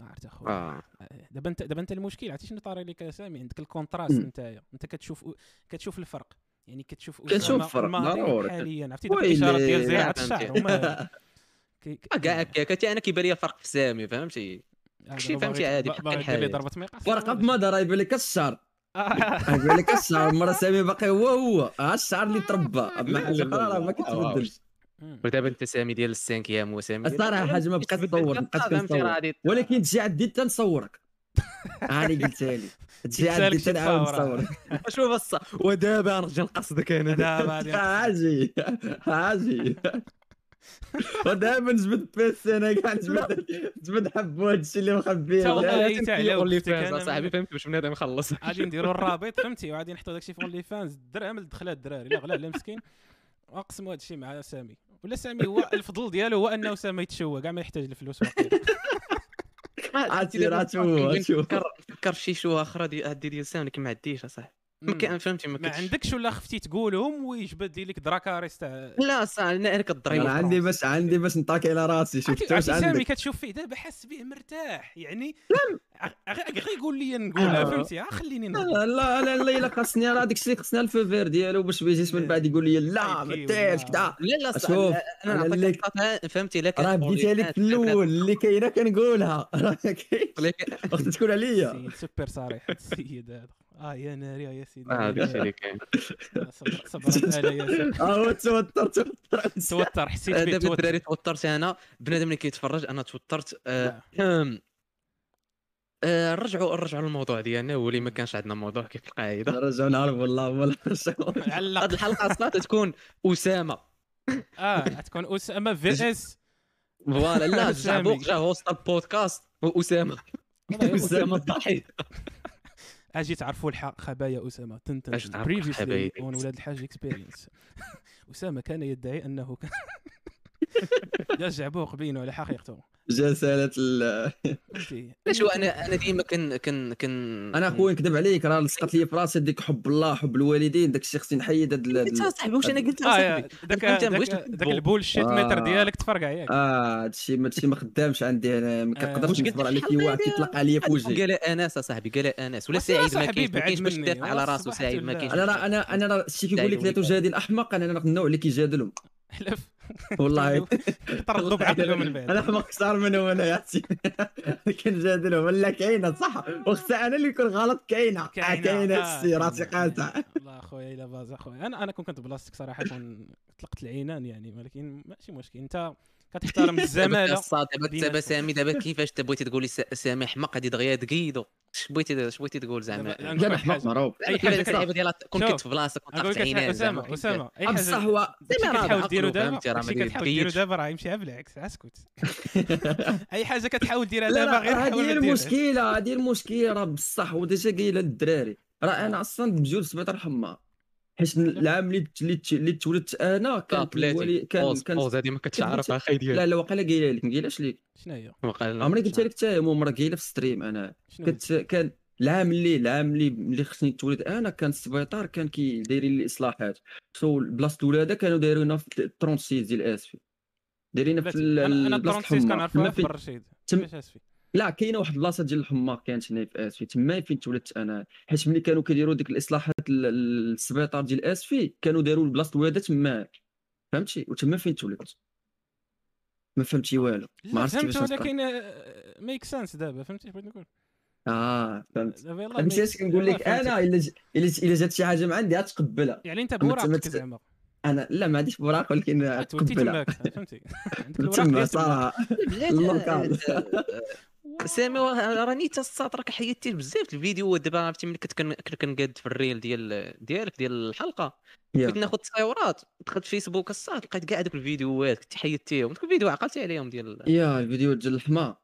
A: عرفت اخويا
C: آه
A: دابا انت دابا انت المشكل عرفتي شنو طاري لك سامي عندك ال
B: contraste.
A: نتايا انت كتشوف كتشوف الفرق يعني كتشوف أسامة
B: الفرق،
A: الماضي
B: ضروري.
A: حاليا عرفتي ديك. الإشارات ديال زراعه. الشعر [LAUGHS] هما
C: كاع هكاك أنا كيبان لي الفرق في سامي فهمتي
A: هذا
C: شي
A: باغي-
C: فهمتي عادي بحال الحياة.
A: ضربة ميقاس
B: ورقة بمضى راه يبان لك الشعر
A: آه.
B: يبان لك الشعر مرة سامي باقي هو هو الشعر اللي تربى أما حاجة أخرى راه ما كتبدلش.
C: ودابا انت سامي ديال السانكيام وسامي ديال-
B: الصراحه حاجة ما بقيت
C: كاع
B: بقيت كنصور ولكن تجي عندي حتى نصورك هاني قلتها لي. تجي عندي حتى نعاود
A: تصور.
B: نصورك. [LAUGHS]
C: شوف الص ودابا نرجع نقصدك أنا.
A: دابا غادي
B: هاجي هاجي ودابا نجبد بيسي أنا كاع نجبد نجبد حب هادشي اللي مخبيه
A: والله
B: لا،
A: تاع علاو
C: اونلي فانز صاحبي فهمت باش بنادم يخلص. [LAUGHS]
A: غادي نديروا الرابط فهمتي؟ وغادي نحطوا داكشي في اونلي فانز الدرهم الدخلات الدراري. لا غلا على مسكين. واقسموا هذا الشيء مع سامي. ولا سامي هو [LAUGHS] الفضل ديالو هو أنه سامي يتشوى كاع ما يحتاج الفلوس.
B: عرفتي راه شوف شوف
C: فكر شي شو أخرى دي هادي ديال سامي ما عنديش أصاحبي. ما. كان فهمتي ما
A: ما عندكش ولا خفتي تقولهم ويجبد لك دراكاريس تاع
C: لا صاحبي أنا
B: أنا عندي باش عندي باش نطاكي على راسي انت واش
A: عرفتي سامي
B: عندك.
A: كتشوف فيه دابا حاس به مرتاح يعني غير غير يقول لي نقولها
B: آه.
A: فهمتي؟ آه، خليني
B: لا لا لا لا إلا خاصني راه داك الشيء خاصني الفو فير ديالو باش ما يجيش من بعد يقول لي لا ما ديرش
A: ولا-
B: كذا.
C: لا لا
B: شوف،
C: صاحبي
B: أنا
C: نعطيك فهمتي لك
B: راه بديتها لك في الأول اللي كاينة كنقولها. [LAUGHS] راه كاين. وقت تكون عليا.
A: سوبر صريح. [LAUGHS] السيد هذا. آه يا ناري آه يا سيدي
C: آه الشيء اللي كاين
A: صبر صبر على يا سيدي. [LAUGHS]
B: آه توتر توتر.
A: توتر حسيت
C: آه،
A: به
C: دابا
A: توتر.
C: الدراري توترت أنا. بنادم اللي كيتفرج أنا توترت. آه،
A: نعم.
C: أهم. آه، نرجعوا نرجعوا للموضوع ديالنا. هو اللي ما كانش عندنا موضوع كيف القاعدة.
B: نرجعوا نعرف والله نرجعوا
A: علق.
C: هذه الحلقة أصلا تكون أسامة.
A: آه تكون أسامة في إس.
C: فوالا لا جا
A: سامي.
C: بوق جا هوست البودكاست وأسامة.
A: والله [LAUGHS]
C: أسامة الضحيه [LAUGHS]
A: أجي تعرفوا الحق خبايا أسامة. تن تن بريفيسلي اون ولاد الحاج اكسبيرينس [LAUGHS] أسامة كان يدعي أنه كان [LAUGHS] [LAUGHS] جا الجعبوق بينه على حقيقته.
B: جسالة ال...
C: علاش [LAUGHS] هو أنا أنا ديما كن كن كن
B: أنا اخويا نكذب عليك راه لصقت لي في راسي ديك حب الله حب الوالدين داك الشيء خصني نحيد هاد ال-
C: انت صاحبي واش أنا قلت
A: يا
C: صاحبي؟
A: داك داك البولشيت
B: آه.
A: ميتر ديالك تفرقع ياك
B: آه هادشي هادشي ما خدامش عندي أنا ما
A: آه.
B: كنقدرش
C: قلت؟
B: نصبر على شي واحد كيطلق عليا في وجهي.
C: قال انس صاحبي قال انس ولا سعيد ما كاينش ما
A: بعد
C: كاينش باش
A: مني.
C: يدافع على راسو
A: صباحت
C: سعيد ما كاينش
B: أنا أنا أنا الشيء كيقول لك لا تجادل احمق أنا راه النوع اللي كيجادلهم [LAUGHS] والله. [LAUGHS]
A: طردوا بعقله من بعد
B: أنا حمق أكثر منه أنا يا عرفتي [LAUGHS] كنجادلهم ولا كاينة صح. وخصها أنا اللي يكون غلط كاينة آه، كاينة
A: آه،
B: السي راسي. قاطع
A: والله اخويا الا باز اخويا أنا أنا كون كنت بلاصتك صراحة طلقت العينان يعني ولكن ماشي مشكل أنت كتحترم الزماله
C: دابا دابا. سامي. دابا [LAUGHS] كيفاش انت بغيتي تقولي س- سامي حمق غادي دغيا تقيدو. اش بغيتي اش بغيتي تقول زعما؟
B: حمق
A: حاجة.
B: معروف
C: أي
A: حاجة
C: حاجة
A: كت-
C: اللعيبه ديال كون كنت في بلاصتك
A: لك
C: عينان
A: اسامه
C: زعما
A: أسامة أي
B: بصح
A: حاجة
B: هو
C: ديما راه
A: كتحاول ديرو دابا.
C: فهمتي، راه ما
A: داكشي كتحاول ديرو. دابا راه يمشيها بالعكس اسكت. [LAUGHS] أي حاجة كتحاول ديرها دابا غير
B: هذه. المشكلة هذه المشكلة. راه بصح وديجا قايلة للدراري. راه أنا أصلا بجوج سبيطار حمار حيت العام اللي اللي اللي تولدت أنا كان
C: بوز
B: كان
C: بوز هذه ما كنتش عارفها أخي ديالي
B: لا لا واقيلا قايله لك ما قايلاش لك
A: شنو هي
B: عمري قلت لك حتى مو مرة قايلة في ستريم
A: أنا هي؟
B: كنت كان العام اللي العام اللي اللي خصني نتولد أنا كان السبيطار كان كي دايرين لي إصلاحات. سو بلاصه الولاده كانوا دايرينها في 36 ديال آسفي. دايرينها في
A: بلاتي، أنا أنا
B: بلاصه
A: 36
B: الحمار
A: كنعرفها في
B: فين
A: برشيد
B: تم-
A: آسفي.
B: لا كاينة واحد البلاصة ديال الحمار كانت هنا في اسفي تما فين تولدت أنا حيت ملي كانوا كيديروا ديك الإصلاحات ال- ال- السبيطار ديال اسفي كانوا داروا بلاصه الولاده تما فهمتي؟ وتما فين تولدت؟ ما فهمتي والو ما عرفتش
A: فهمت
B: كيفاش.
A: ولكن make sense دابا فهمتي بغيت نقول.
B: آه فهمت.
A: دابا يلاه
B: فهمتي اش كنقول لك. أنا إلا ج- إلا جات شي حاجة من عندي غتقبلها
A: يعني
B: أنت
A: بوراقك زعما.
B: أنا لا ما عنديش براق ولكن تقبلها.
A: فهمتي. [LAUGHS] عندك الوراق
B: صراحة. [LAUGHS] [LAUGHS]
C: سامي وا- راني راك حيدتي بزاف الفيديوهات دابا عرفتي ملي كنت كن- كنت كنقاد في الريل ديال ديالك ديال الحلقة
B: يا.
C: كنت ناخذ تصاورات دخلت فيسبوك الصاد لقيت كاع دوك الفيديوهات كنت حيدتيهم دوك الفيديو عقلتي عليهم ديال
B: يا الفيديو ديال الحمار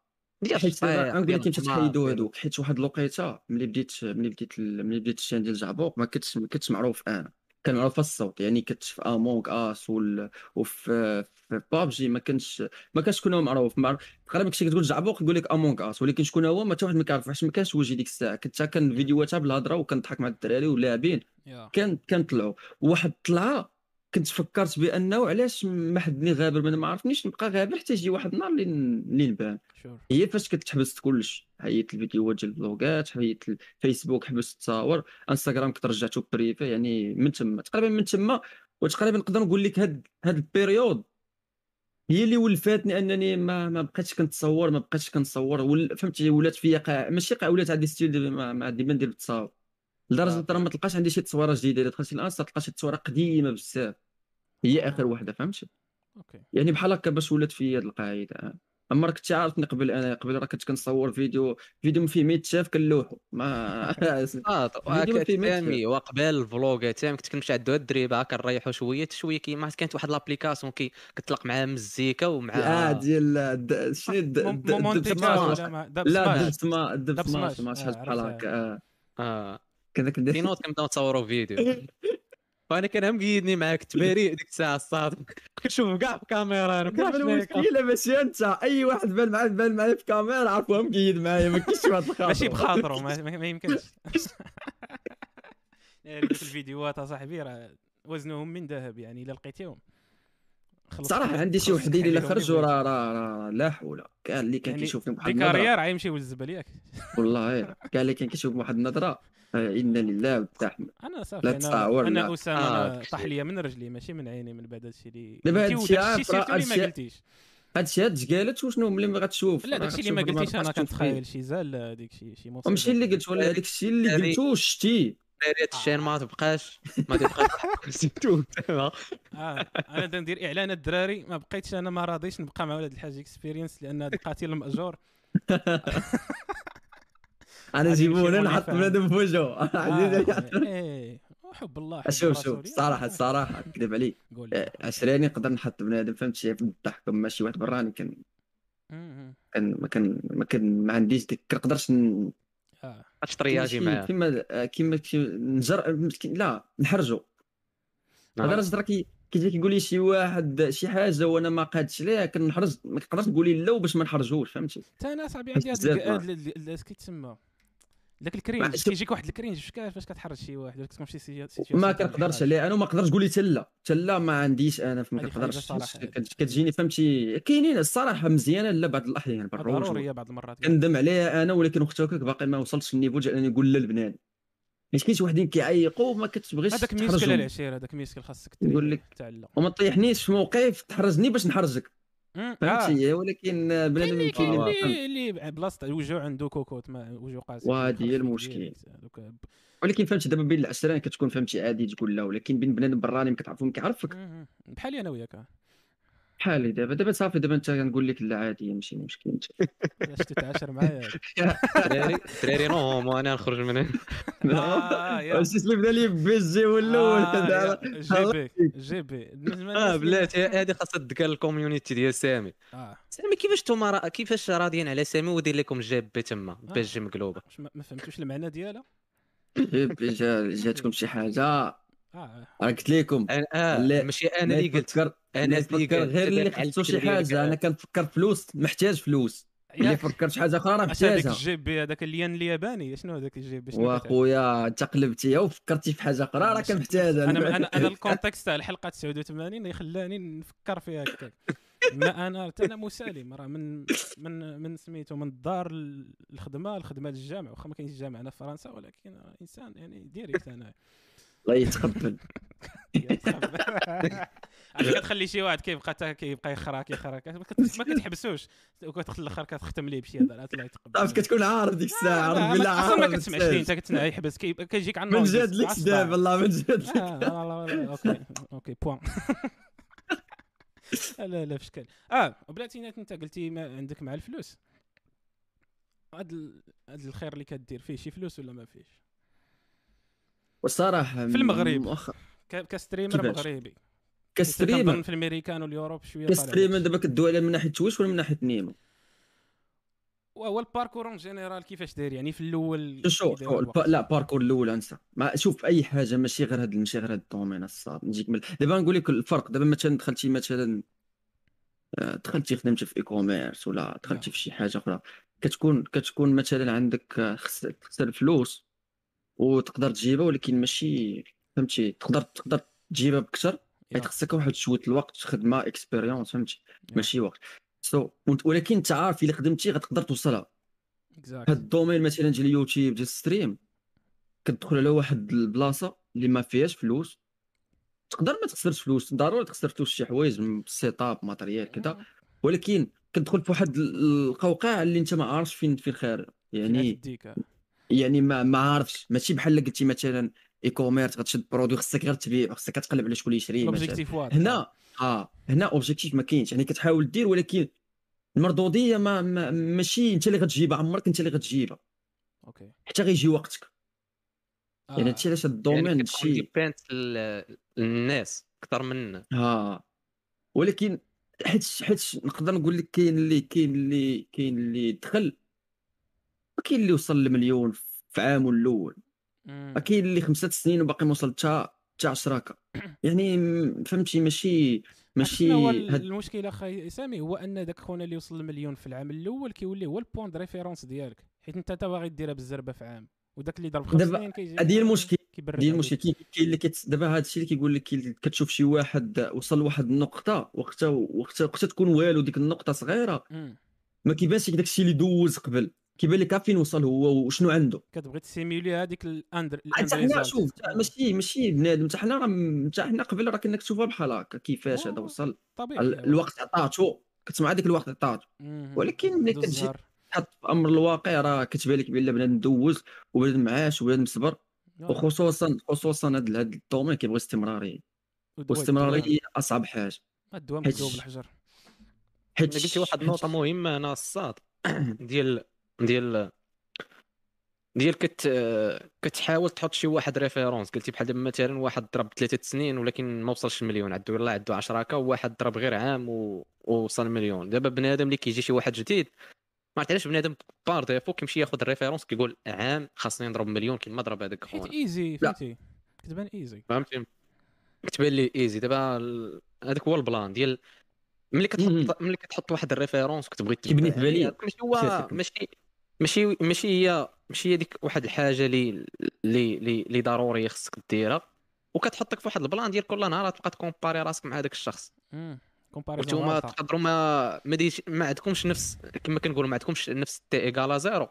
C: ديال
B: حيت
C: الشطيح،
B: أنا نقول
C: ديال
B: لك كيفاش تحيدوا هذوك حيت واحد الوقيتة ملي بديت ملي بديت ملي بديت الشان ديال جعبوق ما كنتش ما كنتش معروف أنا. كان معروف الصوت يعني كنت في Among Us وال... وفي في بابجي ما كانش ما كانش شكون هو معروف. مع... تقريبا كنتي كتقول جعبوق يقول لك Among Us ولكن شكون هو ما حتى واحد ما كيعرف حيت ما كانش وجهي ديك الساعة. كنت كان فيديوهات بالهضرة وكنضحك مع الدراري ولاعبين
A: يا.
B: كان كنطلعوا وواحد طلعه كنت فكرت بأنه علاش ما حدني غابر ما عرفنيش نبقى غابر حتى يجي واحد النهار اللي اللي نبان هي فاش كتحبس كلش حيدت الفيديوهات ديال ال vlogات حيدت الفيسبوك حبست التصاور انستغرام كنت رجعته privé يعني من تما تقريبا من تما وتقريبا نقدر نقول لك هاد هاد ال période هي اللي ولفاتني أنني ما ما بقيتش كنتصور ما بقيتش كنصور. فهمتي ولات فيا قاع ماشي قاع ولات عندي style ما, ما عندي ما ندير بالتصاور لدرجة راه ما تلقاش عندي شي تصويرة جديدة. الا دخلتي الانستا تلقى شي تصويرة قديمة بزاف. هي آخر وحدة فهمتي؟
A: أوكي.
B: يعني بحال هكا باش ولات فيا هاد القاعدة. أما كنت عارفني قبل أنا قبل راه كنت كنصور فيديو فيديو فيه 100 شاف كنلوحو. ما [LAUGHS] [LAUGHS]
C: آه
B: فيديو فيه ميت
C: فهمي وقبل الفلوغات تاعي كنت كنمشي عند الدريبة كنريحوا شوية حتى شوية كيما كانت واحد لابليكاسيون كي كتطلق معاه مزيكا ومع
B: آه ديال شنو الدب سماش.
A: لا.
B: الدب سما الدب
A: دب
B: سماش
A: سماش.
B: ما
A: آه،
B: شحال بحال. هكا. آه.
C: آه.
B: كذاك
C: في
B: ندير
C: نوت [LAUGHS] كنبداو نتصوروا فيديو. [LAUGHS] وأنا كان مقيدني معاك تباري ديك الساعة الصاد [LAUGHS] كنشوف كاع في الكاميرا أنا
B: كاع
C: كنت
B: المشكلة ماشي أنت أي واحد بان معاه بان معايا في كاميرا عرفوها مقيد معايا ما كاينش واحد الخاطر
A: ماشي بخاطرو ما, يمكنش. يعني الفيديوهات اصاحبي راه وزنهم من ذهب يعني إلا لقيتيهم.
B: صراحة عندي شي وحدين اللي
A: تحليهم
B: خرجوا
A: كيف
B: راه راه راه لا حول. كاع اللي كان
A: يعني
B: كيشوفني بواحد
A: دي
B: النظره
A: كارير غيمشيو للزبل ياك.
B: والله [LAUGHS] كاع اللي كان كيشوف بواحد النظره آه، إنا لله وتحمل
A: أنا صافي
B: لا
A: أنا
B: تصاور، أنا.
A: أسامة
C: آه،
A: أنا
C: داكشي.
A: طاح ليا من رجلي ماشي من عيني من بعد هادشي اللي
B: دابا
A: قلتي
B: هادشي
A: اللي ما قلتيش.
B: هادشي هاد قالت وشنو ملي ما غتشوف؟
A: لا داكشي اللي ما قلتيش
B: أنا
A: كنتخيل شي زال هذيك شي شي
B: ماشي اللي قلت ولا الشيء اللي قلتو شتي.
C: داريت الشين ما تبقاش ما تبقاش. [LAUGHS]
A: آه أنا ندير إعلان الدراري ما بقيتش أنا ما راضيش نبقى مع ولاد الحاج اكسبيرينس لأن هذا القاتل
B: المأجور. [LAUGHS]
A: أنا
B: جيبونا نحط بنادم في وجهه.
A: آه، [LAUGHS] إيه حب الله حب
B: شوف شوف. الصراحه الصراحه نكذب عليك. آه، عشراني نقدر نحط بنادم فهمت شي؟ في الضحك اما شي واحد براني كان. كان ما كان ما كان ما عنديش ديك كنقدرش
A: آه
C: ترياجي
B: ماشي
C: معاه
B: كيما كيما كي- نجر لا نحرجو. هذا راه راه كي كيجي كيقول لي شي واحد شي حاجة وأنا ما قادش ليها كنحرج ما كنقدرش نقول لي لا باش ما نحرجوش فهمتي؟
A: حتى أنا صاحبي عندي هاد
B: بزاف
A: الك-
B: ما-
A: هاد ال- ال- اش كيتسمى داك
B: ما-
A: ال
B: cringe
A: كيجيك واحد ال cringe فاش كتحرج شي واحد كتكون في شي
B: ما كنقدرش. عليه أنا ما نقدرش تقول لي تلا تلا ما عنديش أنا ما كنقدرش. كتجيني فهمتي؟ كاينين الصراحة مزيانة لا بعض الأحيان
A: آه،
B: بالروج
A: ضرورية بعض المرات
B: كندم عليها أنا ولكن أختي هكاك باقي ما وصلتش لل niveau ديال انني نقول لا لبنان حيت كاين شي وحدين كيعيقوا وما كتبغيش
A: هذاك ميسكل
B: تحرجهم
A: العشير هذاك ميسكل خاصك
B: يقول لك وما تطيحنيش في موقف تحرجني باش نحرجك. فهمتي؟ ولكن بنادم
A: كاين اللي كاين
B: يمكن
A: اللي اللي بلاصه الوجوع عنده كوكوت ما وجو قاسي
B: وهذه هي المشكل. ولكن فهمتي دابا بين العشرين كتكون فهمتي عادي تقول لا ولكن بين بنادم براني ما كتعرفو ما كيعرفك
A: بحالي أنا وياك.
B: بحالي دابا. دابا صافي دابا انت كنقول لك لا عادي ماشي مشكل انت
A: علاش تتعاشر معايا
C: دراري [LAUGHS] دراري نوم وأنا نخرج من هنا. [LAUGHS]
A: آه، يا.
B: واش اللي بدا لي بي جي الأول
A: آه، جي بي جي بي. آه
C: بلاتي هذه خاصها تذكر الكوميونيتي ديال سامي.
A: آه.
C: سامي كيفاش نتوما. كيفاش راضيين على سامي ودير لكم جاب بي تما باش جي
A: مقلوبة؟ ما فهمتوش المعنى ديالها؟
B: جا جاتكم شي حاجة؟
A: آه.
B: راه قلت لكم
C: أنا
B: لا،
C: ماشي أنا اللي قلت.
B: فكر
C: أنا
B: اللي
C: قلت
B: غير اللي خصو شي. حاجة أنا كنفكر فلوس محتاج فلوس. اللي فكرت شي حاجة أخرى راه
A: هذاك
B: محتاجها
A: الجي بي هذاك اليان الياباني شنو هذاك الجي بي شنو كتعني؟
B: واخويا انت قلبتي وفكرتي في حاجة أخرى راه كنحتاجها.
A: أنا أنا أنا الكونتكست تاع الحلقة 89 خلاني نفكر فيها هكاك ما أنا حتى أنا مسالم راه من من من سميتو من الدار للخدمه الخدمة للجامع واخا ما كاينش جامع أنا في فرنسا ولكن إنسان يعني ديريكت أنا.
B: الله يتقبل. [LAUGHS]
A: عرفت كتخلي شي واحد كيبقى كيبقى يخراك يخراك ما كت- ما كتحبسوش. وكتخلي الأخر كتختم ليه بشي هضره الله يتقبل.
B: صافي كتكون عارف ديك
A: الساعة
B: عارف
A: ما-
B: بالله
A: أصلا ما
B: عارف
A: كتسمعش ليه أنت كتسمع يحبس. كي- كيجيك عن
B: من جد لك دابا الله من جد. لك
A: أوكي. أوكي بوان. [LAUGHS] لا لا في شكل آه بلاتي أنت قلتي ما عندك مع الفلوس. هاد هاد الخير اللي كدير فيه شي فلوس ولا ما فيش
B: والصراحة
A: في المغرب.
B: مؤخر.
A: ك
B: streamer؟
A: مغربي.
B: ك streamer.
A: كنظن في الامريكان وال Europe شوية
B: كستريمر. دابا كدوي من ناحية Twitch ولا من ناحية نيمو؟
A: وهو ال parcours en général كيفاش داير؟ يعني في الأول
B: شوف لا parcours الأول أنسى. ما شوف أي حاجة ماشي غير هاد ماشي غير هاد ال domaine الصاد نجيك من دابا نقول لك الفرق. دابا مثلا دخلتي مثلا آه، دخلتي خدمتي في e-commerce ولا دخلتي في شي حاجة أخرى كتكون كتكون مثلا عندك آه، خس خسر الفلوس وتقدر تجيبها ولكن ماشي فهمتي تقدر تقدر تجيبها بكثر حيت
A: يا.
B: خصك واحد شوية الوقت خدمة expérience فهمتي
A: يا.
B: ماشي وقت so ولكن أنت عارف إلا خدمتي غتقدر توصلها
A: Exactly.
B: هاد ال domaine مثلا ديال اليوتيوب ديال ال stream كتدخل على واحد البلاصة اللي ما فيهاش فلوس تقدر ما تخسرش فلوس ضروري تخسر فلوس شي حوايج من setup matériel كذا ولكن كتدخل في واحد ال- القوقعة اللي أنت ما عارفش فين فين
A: فين
B: يعني. يعني ما ما عارفش. ماشي بحال اللي قلتي مثلا e-commerce غتشد produit خصك غير تبيع خصك تقلب على شكون يشري
A: واضح
B: هنا آه. هنا objectif ما كاينش. يعني كتحاول دير ولكن المردوديه ما, ما ماشي انت اللي غتجيبها عمرك انت اللي غتجيبها.
A: أوكي.
B: حتى غيجي وقتك. يعني
A: آه.
B: هادشي علاش هاد
C: يعني
B: ال domaine
C: كتكون
B: شي
C: ديبانت للناس أكثر من
B: ها ولكن حيت حيت نقدر نقول لك كاين اللي كاين اللي كاين اللي دخل وكاين اللي وصل لمليون في عامه الأول.
A: مم.
B: كاين اللي خمسة سنين وباقي ما وصل حتى حتى 10 يعني فهمتي؟ ماشي ماشي
A: هو المشكل أخي سامي هو أن داك خونا اللي وصل للمليون في العام الأول كيولي هو ال point de référence ديالك حيت أنت تا باغي ديرها بالزربة في عام وداك اللي ضرب خمس سنين كيجي
B: هادي هي المشكل. هادي هي. المشكل. كاين كاين اللي كت... دابا هذا الشيء اللي كيقول لك كتشوف شي واحد وصل لواحد النقطة وقتها وقتها وقتها تكون والو ديك النقطة
A: صغيرة.
B: ما كيبانش لك داك الشيء اللي دوز قبل. كيبان لك فين وصل هو وشنو عنده
A: كتبغي تسيميولي هذيك الاندر
B: حنا. شوف ماشي ماشي بنادم حتى حنا راه حتى حنا قبل راه كنا كتشوفها بحال هكا كيفاش هذا. وصل
A: طبيعي
B: ال- الوقت عطاتو كتسمع هذيك الوقت عطاتو. ولكن ملي كتجي. تحط في أمر الواقع راه كتبان لك بأن بنادم دوز وبنادم عاش وبنادم صبر
A: آه.
B: وخصوصا خصوصا هذا ال domaine كيبغي استمراريه
A: ودواء
B: والاستمراريه أصعب حاجة
A: الدوام بالحجر
B: حيت
C: قلتي واحد النقطه مهمة أنا الصاد [CLEARS THROAT] ديال ديال ديال كت كتحاول تحط شي واحد référence قلتي بحال دابا مثلا واحد ضرب ثلاثة سنين ولكن ما وصلش المليون. عنده يلاه عنده 10 هكا وواحد ضرب غير عام و- ووصل المليون دابا بنادم اللي كيجي شي واحد جديد ما عرفت علاش بنادم par défaut كيمشي ياخذ ال référence كيقول عام خاصني نضرب مليون كيما ضرب هذاك
A: حيت
C: خونا
B: easy.
A: فهمتي؟ كتبان easy
C: فهمتي؟ كتبان لي easy دابا هذاك هو ال plan ديال ملي. كتحط ملي كتحط واحد ال référence كتبغي
B: كي بالنسبة لي،
C: هذاك ماشي هو. ماشي ماشي ماشي هي ماشي هي ديك واحد الحاجة اللي اللي اللي ضروري خصك ديرها. وكتحطك في واحد ال plan ديال كل نهار تبقى تكومباري راسك مع هذاك الشخص.
A: comparaison
C: وانتوما تقدروا ما ما, ديش ما عندكمش نفس كما كنقولوا ما عندكمش نفس t égale à zéro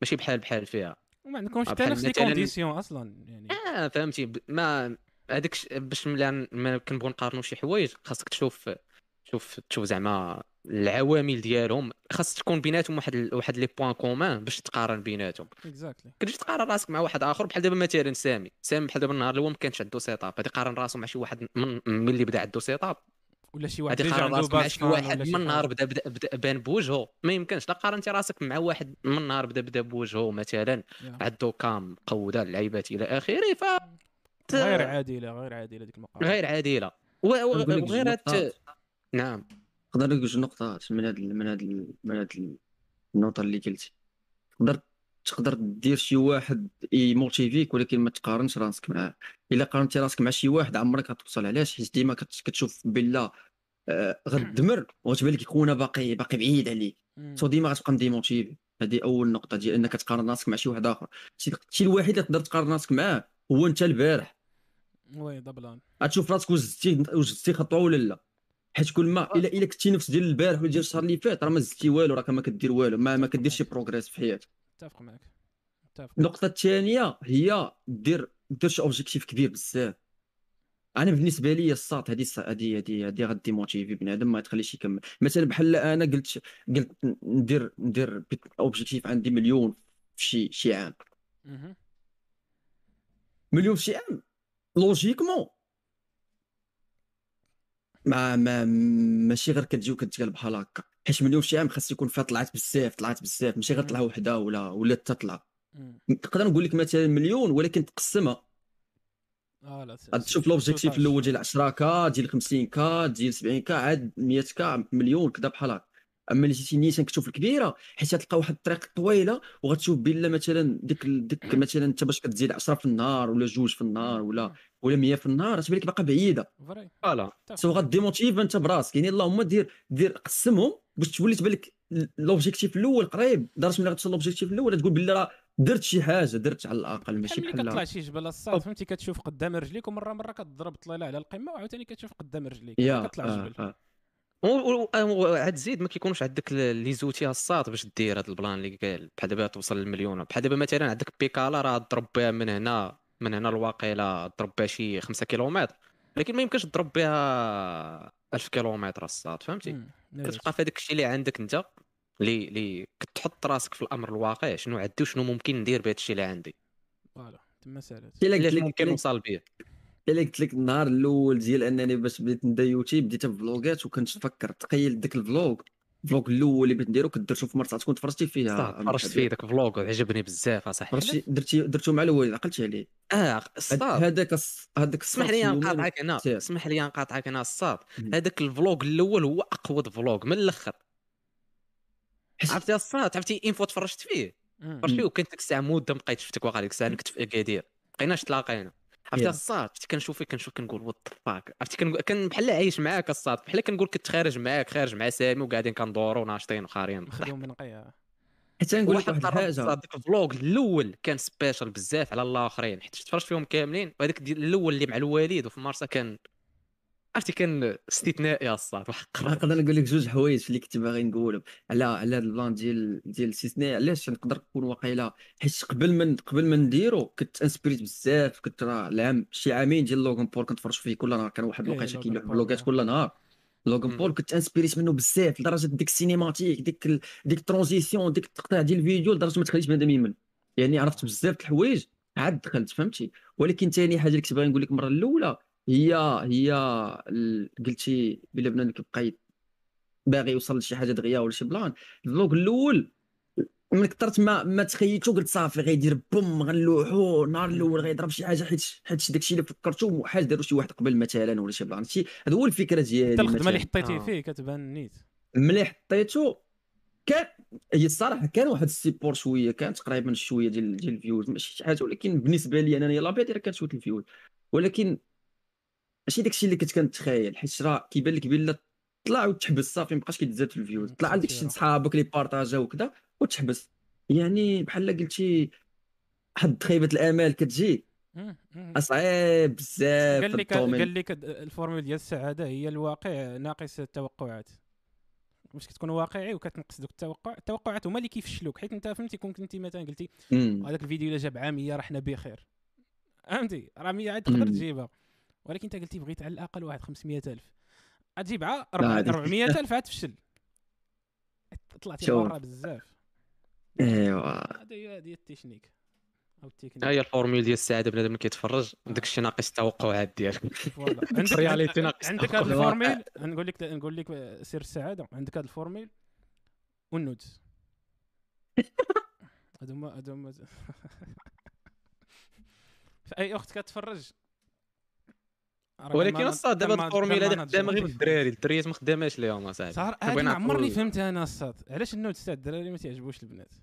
C: ماشي بحال بحال فيها.
A: وما عندكمش حتى نفس
C: les
A: conditions أصلا يعني.
C: آه فهمتي. ما هذاك باش ما كنبغوا نقارنوا شي حوايج خاصك تشوف شوف تشوف زعما العوامل ديالهم خاص تكون بيناتهم واحد واحد les points communs باش تقارن بيناتهم.
A: exactly
C: كتجي تقارن راسك مع واحد آخر بحال دابا مثلا سامي سامي بحال دابا النهار الأول ما كانش عنده setup غادي يقارن راسو مع شي واحد من ملي بدا عنده setup
A: ولا شي واحد
C: غادي يقارن راسك مع شي واحد من نهار
A: حاجة.
C: بدا بدا بدا بان بوجهه ما يمكنش لا قارنتي راسك مع واحد من نهار بدا بدا بوجهه مثلا
A: يا.
C: عنده كام قوده اللعيبات إلى آخره ف
A: غير عادلة غير عادلة ديك المقارنة.
C: غير
B: عادلة.
C: وغير هاد. نعم.
B: نقدر نقول جوج نقطات من هاد من هاد من هاد النقطة اللي قلتي. تقدر تقدر دير شي واحد يموتيفيك ولكن ما تقارنش راسك معاه إلا قارنتي راسك مع شي واحد عمرك غتوصل علاش حيت ديما كت- كتشوف بلا آه، غتدمر وغتبان لك خونا باقي باقي بعيد عليك. so ديما غتبقى démotivé هذه أول نقطة ديال إنك تقارن راسك مع شي واحد آخر. شي شي الوحيد اللي تقدر تقارن راسك معاه هو أنت البارح.
A: oui دبلان
B: غتشوف راسك واش زدتي واش زدتي خطوة ولا لا. حيت كل ما الا إلا كنتي نفس ديال البارح ولا ديال الشهر اللي فات راه ما زدتي والو راك ما كدير والو ما ما كديرش شي progrès في حياتك.
A: متفق معك متفق.
B: النقطة الثانية هي دير دير شي objectif كبير بزاف. أنا بالنسبة لي الساط هذه هذه هذه هذه غا démotiver بنادم ما تخليش يكمل. مثلا بحال أنا قلت قلت ندير ندير objectif عندي مليون في شي شي عام. مليون في شي عام؟ logiquement ما ما ماشي غير كتجي وكتقال بحال هكا. حيت مليون شي عام خاص يكون فيها طلعت بزاف طلعت بزاف. ماشي غير. طلعة وحدة ولا ولا حتى طلع
A: مم.
B: نقدر نقول لك مثلا مليون ولكن تقسمها.
A: آه لا
B: تشوف l'objectif الأول ديال 10 K ديال 50 K ديال 70 K عاد 100 K مليون كذا بحال هكا. أما اللي جيتي نيشان كتشوف الكبيرة حيت غتلقى واحد الطريق طويلة وغتشوف بلا مثلا ديك ال- ديك مثلا أنت باش كتزيد 10 في النهار ولا جوج في النهار ولا ولا 100 في النهار تبان لك باقا بعيدة.
A: voilà.
C: so
B: غا démotive أنت براسك. يعني اللهم دير دير قسمهم باش تولي تبان لك l'objectif الأول قريب. درت ملي غتوصل l'objectif الأول تقول بالله راه درت شي حاجة درت على الأقل ماشي بحال
A: كطلع شي جبل الصاد فهمتي؟ كتشوف قدام رجليك ومرة مرة كتضرب طليلة على القمة وعاوتاني كتشوف قدام رجليك.
B: يا
A: كطلع
C: وعاد زيد ما كيكونوش عندك les outils الصاد باش دير هذا ال plan اللي قال بحال دابا توصل للمليون. بحال دابا مثلا عندك بيكالا راه تضرب بها من هنا من هنا الواقيلا تضرب بها شي 5 كيلومتر. لكن ما يمكنش تضرب بها 1000 كيلومتر الصاد فهمتي. كتبقى في هذاك الشيء اللي عندك انت اللي اللي كتحط راسك في الأمر الواقع شنو عندي وشنو ممكن ندير بهذا الشيء اللي عندي.
A: voilà تما سالات
B: إلا قلت
C: علاش ممكن. نوصل به
B: الا قلت لك النهار الأول ديال أنني باش بديت ندير يوتيوب بديت بفلوغات وكنت نفكر تخيل ديك ال vlog ال vlog الأول اللي بغيت نديرو كدرتو في مرسى تكون تفرجتي فيها
C: صافي فرجت فيه ذاك vlog وعجبني بزاف أصاحبي.
B: فرجتي درتي درتو مع الوالد عقلتي عليه. آه
C: الصاد
B: هذاك هذاك
C: اسمح لي نقاطعك هنا. اسمح لي نقاطعك هنا. الصاد
B: مم.
C: هذاك ال vlog الأول هو أقوى vlog من
B: الأخر.
C: عرفتي الصاد عرفتي انفو تفرجت فيه. تفرجت فيه وكنت ديك الساعة مدة ما بقيتش شفتك واقع ديك الساعة أنا كنت في أكادير. بقيناش تلاقينا. عرفتي. الصاد عرفتي كنشوف فيك كنشوف كنقول what the fuck عرفتي كنقول- كان بحال عايش معاك الصاد بحال كنقول كنت خارج معاك خارج مع سامي وقاعدين كندوروا وناشطين وخارين
A: مخدوم من قيا
B: حيت نقول لك
C: واحد
B: الحاجة
C: ديك ال vlog الأول كان special بزاف على الآخرين حيت تفرجت فيهم كاملين وهذاك الأول اللي مع الوالد وفي مرسى كان عرفتي كان استثنائي الصاد وحق.
B: نقدر نقول لك جوج حوايج اللي كنت باغي نقولهم على على هذا ال plan ديال ديال الاستثناء علاش نقدر نكون واقيلا حيت قبل من قبل ما نديرو كنت انسبريت بزاف كنت راه العام شي عامين ديال لوغان بول كنتفرج فيه كل نهار كان واحد
A: إيه،
B: الوقيته كيلوح فلوغات
A: آه.
B: كل نهار لوغان
C: مم.
B: بول كنت انسبريت منه بزاف لدرجة ديك ال cinématique ديك ال... ديك ال transition ديك التقطيع ديال الفيديو لدرجة ما تخليش بنادم يمل يعني عرفت بزاف د الحوايج عاد دخلت فهمتي ولكن ثاني حاجة اللي كنت باغي نقول لك المرة الأولى هي هي ال- قلتي بلا بنادم كيبقى باغي يوصل لشي حاجة دغيا ولا شي plan ال vlog الأول من كثرت ما ما تخيلتو قلت صافي غيدير boom غنلوحو النهار الأول غيضرب شي حاجة حيت حيت داكشي اللي فكرتو محال داروا شي واحد قبل مثلا ولا شي plan شي هذا هو الفكرة ديالي
A: حتى الخدمة اللي. حطيتيه
C: آه.
A: فيه كتبان نيت
B: ملي حطيتو كان هي الصراحة كان واحد ال support شوية كان تقريبا شوية ديال ديال ال views ماشي شي حاجة ولكن بالنسبة لي أنا لا بيت راه كانت شوية ال views ولكن ماشي داكشي اللي كنت كنتخيل حيت راه كيبان لك بلا طلع وتحبس صافي مابقاش كيتزاد في ال
A: views
B: طلع عندك شي. صحابك اللي بارطاجاو وكذا وتحبس يعني بحال قلتي واحد خيبه الأمال كتجي. أصعيب بزاف
A: قال لك. قال لك ال formule ديال السعادة هي الواقع ناقص التوقعات باش كتكون واقعي وكتنقص دوك التوقع التوقعات هما اللي كيفشلوك حيت انت فهمتي كون كنتي مثلا قلتي. هذاك الفيديو إلا جاب عام 100 راه حنا بخير فهمتي راه 100 عاد تقدر. تجيبها ولكن انت قلتي بغيت على الأقل واحد 500000 غتجيب عا
B: هذيك-
A: 400000 عاد تفشل طلعتي. برا بزاف.
B: إيوا.
A: هذه هي هذه التكنيك أو التكنيك.
C: ها هي ال formule ديال السعاده بنادم اللي كيتفرج. داك الشيء ناقص التوقعات ديالك [LAUGHS]
A: عندك
C: reality
A: عندك-
C: ناقص
A: عندك هذا
B: الواقع.
A: ال formule؟ نقول لك نقول لك سر السعادة. عندك هذا ال formule؟ و ال nudes. [LAUGHS] هادو هما هادو هما [LAUGHS] في أي اخت كتفرج؟
C: ولكن اصاحبي دابا
A: كان
C: هاد ال formule
A: كان
C: هذا
A: ماناج
C: خدامه غير. بالدراري الدريات ما خداماش ليهم أصاحبي.
A: صار ما عمرني. فهمتها أنا الصاد علاش ال nudes تاع الدراري ما تيعجبوش البنات؟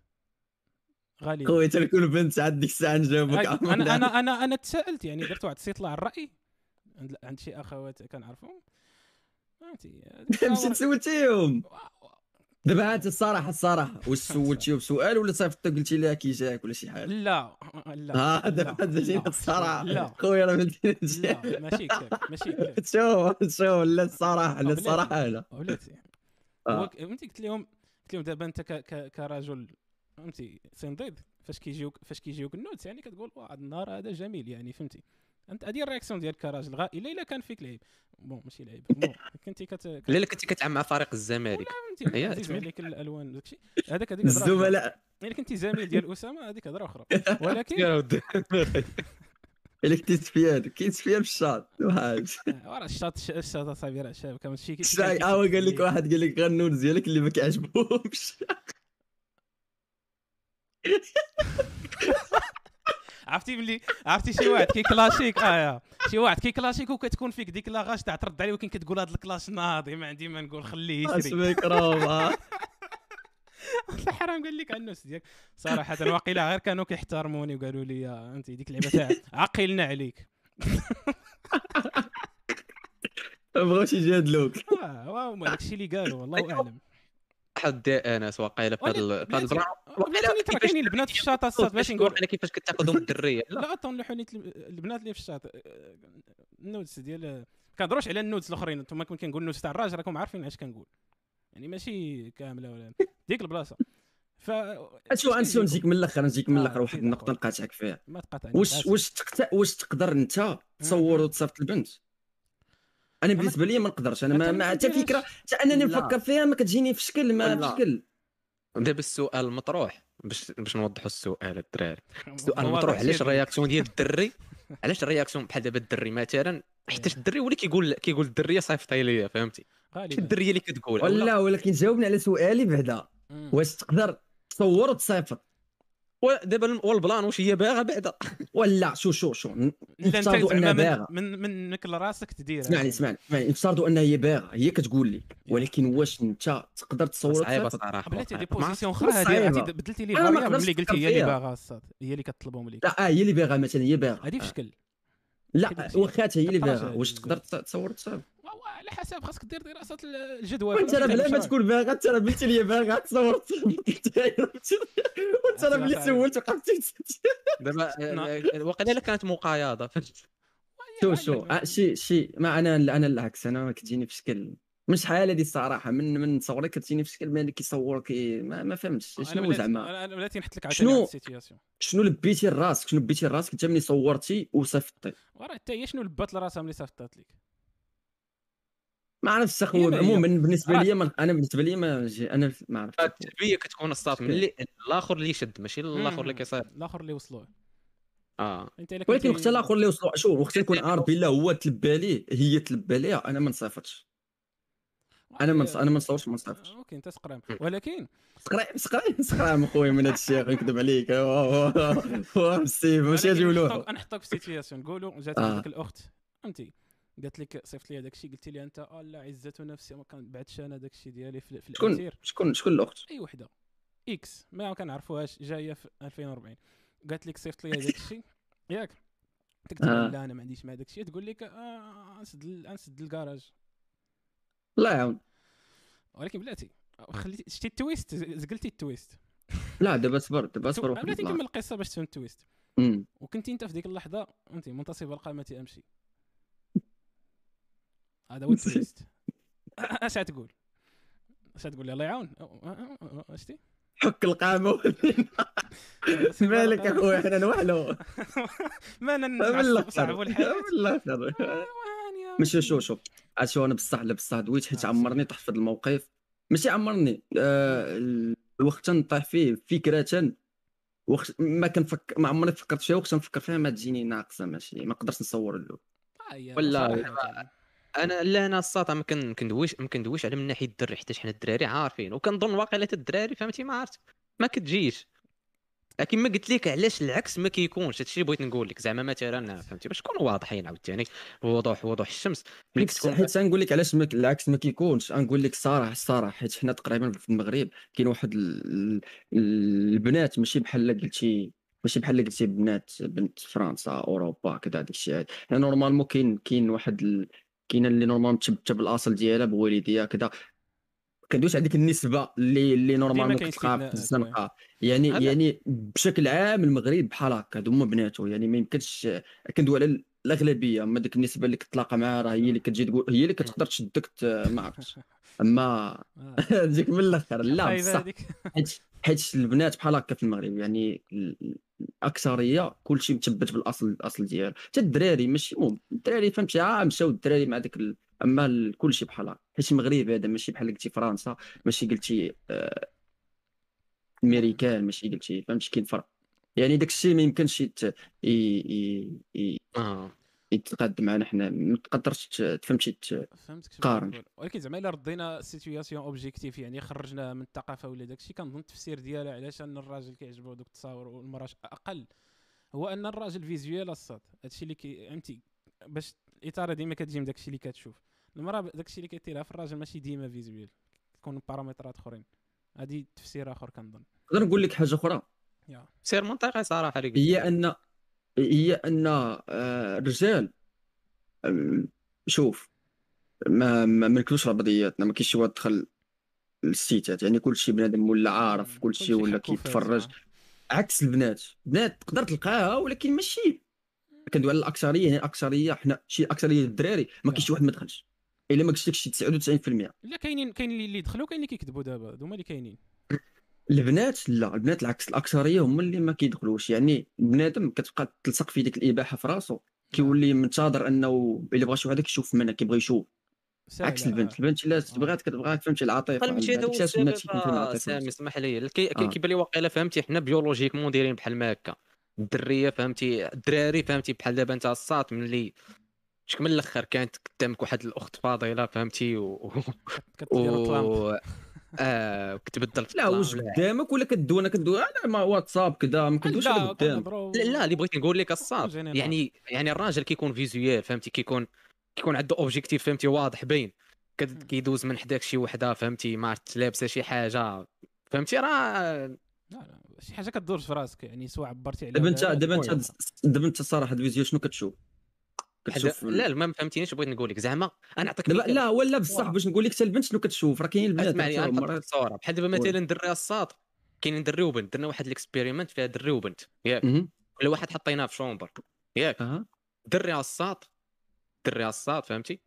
A: غالي
B: خويا تلكون بنت عاد ديك الساعة نجاوبك
A: أنا أنا أنا أنا تساءلت يعني درت واحد استطلاع الرأي؟ عند عند شي أخوات كنعرفهم؟ فهمتي [LAUGHS]
B: مشيت سولتيهم. دابا عاد الصراحة الصراحة. [LAUGHS] واش سولتيهم بسؤال ولا صيفطت قلتي لها كي جاك ولا شي حاجة؟
A: لا لا.
B: ها دابا
A: لا،
B: الصراحة.
A: لا.
B: خويا راه
A: ماشي كذا ماشي كذا [LAUGHS]
B: شوف شوف لا الصراحة لا. الصراحة لا.
A: ولاتي
B: آه.
A: فهمتي قلت لهم قلت لهم دابا أنت كرجل فهمتي سنديد فاش كيجيوك فاش كيجيوك ال nudes يعني كتقول واه هذا النهار هذا جميل. يعني فهمتي. أنت هذه الرياكسيون ديالك كراجل غا الا إلا كان فيك لعيب. بون ماشي لعيب. [LAUGHS] بون. كنتي كت
C: لا لا كنتي كتعامل مع فريق الزمالك. تمام.
A: عليك الألوان وداكشي هذاك هذيك.
B: الزملاء.
A: الا كنتي زميل ديال أسامة هذيك هضرة أخرى. [LAUGHS] ولكن
C: يا ودي. [LAUGHS]
B: اللي كنت تسفيان كنت تسفيان في الشاط.
A: آه، راه الشاط الش- الشاط أصاحبي راه شاب. كان شي
B: شاي آه قال لك واحد قال لك غير النودز ديالك اللي ما كيعجبهمش.
A: عرفتي ملي عرفتي شي واحد كيكلاشيك آه يا. شي واحد كيكلاشيك وكتكون فيك ديك لاغاش تاع ترد عليه ولكن كتقول هذا الكلاش ناضي ما عندي ما نقول خليه يسري.
B: اسمك روما [LAUGHS]
A: حرام قال لك على النفس ديالك صراحة واقيلا غير كانوا كيحترموني وقالوا لي أنت ديك اللعبه تاع عقلنا عليك.
B: ما بغاوش يجادلوك
A: آه واو داكشي اللي قالوا والله أعلم.
C: واحد انس واقيلا في هذا البرا
A: راه كاينين البنات في الشاطئ الصاد باش نقول
C: أنا كيفاش كتاخذهم الدرية. لا.
A: attends لحوني البنات اللي في الشاطئ. ال nudes ديال كنهضروش على ال nudes الأخرين. أنتم كون كنقول ال nudes تاع الراجل راكم عارفين علاش كنقول. يعني ماشي كاملة ولا ديك البلاصة. ف
B: شو أنسو نجيك من الأخر نجيك من
A: آه،
B: الأخر واحد النقطه. نقاطعك فيها.
A: ما تقاطعني
B: واش. واش. واش تقدر أنت تصور. وتصيفط البنت؟ أنا بالنسبة لي ما نقدرش أنا ما, حتى. فكرة حتى
C: أنني.
B: نفكر فيها ما كتجيني في شكل ما. في شكل
C: دابا السؤال المطروح باش باش نوضحوا السؤال الدراري السؤال
A: هو
C: المطروح علاش
A: ال
C: réaction ديال الدري علاش ال réaction بحال دابا الدري مثلا حيتاش الدري هو اللي كيقول كيقول الدريه صيفطي ليا فهمتي
A: غالبا
C: الدريه اللي كتقول لا.
B: ولا ولكن جاوبني على سؤالي بعدا. واش تقدر تصور وتصيفط
C: ودابا و ال plan واش هي باغا بعدا. [LAUGHS]
B: ولا شو شو شو. نفترضوا انها
A: زعما من,
B: باغا.
A: من منك لراسك تدير
B: اسمعني اسمعني اسمعني. نفترضوا أنها هي باغا. هي كتقول لك ولكن واش أنت تقدر تصور صعيبة
C: صراحة.
A: بلاتي دي
C: ما-
A: position أخرى هذه بدلتي لي
B: أنا ما variable
A: ملي قلتي هي اللي. باغا الصاد هي اللي كطلبهم ليك
B: لا آه هي اللي باغا مثلا هي باغا.
A: هذه في شكل.
B: لا واخا هي اللي باغا. واش. تقدر تصور
A: على حسب خاصك دير دراسة الجدوى
B: وانت راه بلا ما؟ تكون باغا انت راه بنتي اللي باغا تصور وانت راه ملي سولت وقفت.
C: دابا
A: نعم.
C: آه، وقيلا إلا كانت مقايضة. فهمت
B: شو شو آه، شي شي ما أنا أنا العكس أنا ما كتجيني في شكل. من شحال هذه الصراحه من من صغري كتجيني في شكل ملي كيصور كي ما, ما فهمتش. شنو زعما؟
A: أنا بلاتي نحط لك
B: شنو؟ شنو لبيتي لراسك شنو لبيتي لراسك انت ملي صورتي وصيفطتي.
A: وراه حتى هي شنو لبات لراسها ملي صيفطات لك؟
B: ما عرفتش اخويا
A: هي.
B: عموما
A: بالنسبة
B: لي ما- أنا بالنسبة لي ما أنا ما عرفتش
C: التلبيه كتكون الصاط من اللي الآخر اللي يشد ماشي؟ الآخر اللي كيصير.
A: الآخر اللي وصلوه. آه.
B: ولكن وقت الآخر اللي وصلوا شوف وقت يكون عارف بلا هو تلبى ليه هي تلبى ليها أنا ما نصيفطش. أنا ما نص- أنا ما نصورش ما نصيفطش.
A: أوكي أنت سقرام ولكن
B: سقراي سقراي سقراي اخويا من هذا الشيء نكذب عليك. هو ستيف ماشي له
A: نحطك في سيتياسيون نقولوا جات
B: آه.
A: هذيك الأخت. فهمتي قالت لك صيفط لي هذاك الشيء قلت لي أنت آه لا عزة نفسي ما كنبعثش أنا داك الشيء ديالي في, في
B: شكون شكون شكون الأخت؟
A: أي وحدة. إكس. ما كنعرفوهاش جاية في 2040 قالت لك صيفط لي هذاك الشيء [LAUGHS] ياك. لها
B: آه.
A: لا أنا ما عنديش مع داك الشيء تقول لك آه نسد ال- نسد الكراج.
B: الله يعاون.
A: ولكن بلاتي خليتي شتي ال twist؟ زقلتي ال twist.
B: لا دابا صبر دابا صبر
A: بلاتي. نكمل القصة باش تفهم ال twist.
B: أمم.
A: وكنتي أنت في ديك اللحظة أنت منتصب القامة أمشي. هذا هو ال twist اش تقول؟ اش تقول؟ الله يعاون. أه- أه- أه- شتي
B: حك القامة. [LAUGHS] [LAUGHS] مالك اخويا حنا نوحلو. [LAUGHS]
A: ما نعصب صعب
B: الآخر
A: الحياة.
B: من الآخر
A: واني
B: ماشي شو عاد شو. أنا بصح لا بصح دويت حيت عمرني طحت في الموقف؟ ماشي عمرني. آه ال- الوقت نطيح فيه. فكرة وقت ما كنفكر ما عمرني فكرت فيها. وقت نفكر فيها ما تجيني ناقصة ماشي. ما نقدرش نصور له
A: آه، هي
C: ولا. أنا لا أنا الساطع ما كن- كندويش ما كندويش على من ناحية الدري حيت حنا الدراري عارفين. وكنظن واقيلا الدراري فهمتي؟ ما عرفت. ما كتجيش. لكن ما قلت لك علاش العكس ما كيكونش؟ هادشي اللي بغيت نقول لك. زعما مثلا فهمتي؟ باش نكونوا واضحين عاوتاني. بوضوح وضوح الشمس.
B: حيت
C: كتكون
B: حيت نقول لك علاش العكس ما كيكونش. نقول لك الصراحه الصراحه حيت حنا تقريبا في المغرب كاين واحد ال- ال- البنات ماشي بحال قلتي ماشي بحال قلتي بنات بنت فرنسا أوروبا كذا داك الشيء. هذا حنا normalement كاين كاين واحد ال... كاينة اللي normal متشبته بالاصل ديالها بوالديها كذا كندويش على ديك النسبة اللي اللي normalement
A: كاين
B: كتلقى في الزنقه يعني. يعني بشكل عام المغرب بحال هكا هادو هما بناتو. يعني ما يمكنش كندوي على الأغلبية أما ديك النسبة اللي كتلاقى معها راه هي اللي كتجي تقول هي اللي كتقدر [LAUGHS] تشدك ما عرفتش أما
A: آه. [LAUGHS]
B: تجيك من الآخر لا بصح. [LAUGHS] حيت حيت البنات بحال هكا في المغرب يعني ال- ال- الأكثرية كلشي مثبت بالاصل الأصل ديالو حتى الدراري ماشي مهم الدراري فهمتي؟ ها مشاو الدراري مع داك ال... أما ال- كلشي بحال هكا. حيت المغرب هذا ماشي بحال قلتي فرنسا ماشي قلتي آه، أمريكان ماشي قلتي فهمتي؟ كاين فرق. يعني داك الشيء ما يمكنش يت... ي... ي... ي...
C: آه.
B: يتقاد معنا حنا ما تقدرش ت- تفهمتي ت-
A: فهمتك شنو
B: قارن.
A: كنقول. ولكن زعما إلا ردينا situation objective يعني خرجنا من الثقافة ولا داك الشيء كنظن التفسير ديالها علاش أن الراجل كيعجبو دوك التصاور والمراه أقل. هو أن الراجل visual الساط هادشي اللي كي فهمتي؟ باش الاثاره ديما كتجي من داك الشيء اللي كتشوف. المراه داك الشيء اللي كيطيرها في الراجل ماشي ديما visual تكون بارامترات آخرين. هادي تفسير آخر كنظن.
B: نقدر نقول لك حاجة أخرى؟
C: سير منطقي صراحة.
B: هي أن هي أن آه، الرجال شوف ما ما نكذبوش على بعضياتنا ما كاينش شي واحد دخل السيتات يعني كل شيء بنادم ولا عارف كل شيء ولا
A: حكو
B: كيتفرج. عكس البنات البنات تقدر تلقاها ولكن ماشي. كندوي على الأكثرية يعني الأكثرية حنا شي اكثريه الدراري ما كاينش شي واحد ما دخلش. إلا ما قلتش لك شي 99%
A: لا كاينين كاين اللي اللي دخلوا كاين اللي كيكذبوا دابا هادو هما اللي كاينين.
B: البنات لا البنات العكس الأكثرية هما اللي ما كيدخلوش. يعني بنادم كتبقى تلصق في ديك الإباحة في راسو كيولي منتظر أنه إلا بغى شي واحد كيشوف منها كيبغى يشوف. عكس البنت البنت إلا تبغات كتبغاك فهمتي
C: العاطفة ماشي هذا هو السبب آه، سامي اسمح لي كي-
B: آه.
C: كيبان لي واقيلا فهمتي حنا biologiquement دايرين بحال ما هكا الدرية فهمتي الدراري فهمتي بحال دابا انت الساط ملي شك من الأخر كانت قدامك واحد الأخت فاضله فهمتي و, [LAUGHS] و... [LAUGHS] آه كتبدل في
B: لا واش
C: ولا-
B: قدامك ولا كدوي أنا كندوي على ما واتساب كذا ما كندويش على
A: لا
B: قدام.
C: لا لا اللي بغيت نقول لك الساط
A: général.
C: يعني يعني الراجل كيكون visual فهمتي؟ كيكون كيكون عنده objectif فهمتي؟ واضح باين. كيدوز من حداك شي وحدة فهمتي؟ ما عرفت لابسة شي حاجة. فهمتي؟ راه
A: لا لا شي حاجة كدور في راسك يعني سواء عبرتي عليها
B: دابا انت
A: لا،
B: دابا. انت دابا انت الصراحه الفيديو شنو كتشوف؟ كتشوف
C: لا لا ما فهمتينيش بغيت نقول لك. زعما أنا نعطيك مثال.
B: لا ولا بصح. باش نقول لك حتى البنت شنو كتشوف؟ راه كاين البنات
C: أسمعني
B: حتى
C: أنا
B: مرات
C: نحط صوره بحال دابا. مثلا دري الساط كاينين دري وبنت درنا واحد ال experiment فيها دري وبنت. ياك. كل واحد حطيناه في chambre. ياك. دري على الساط دري على الساط فهمتي؟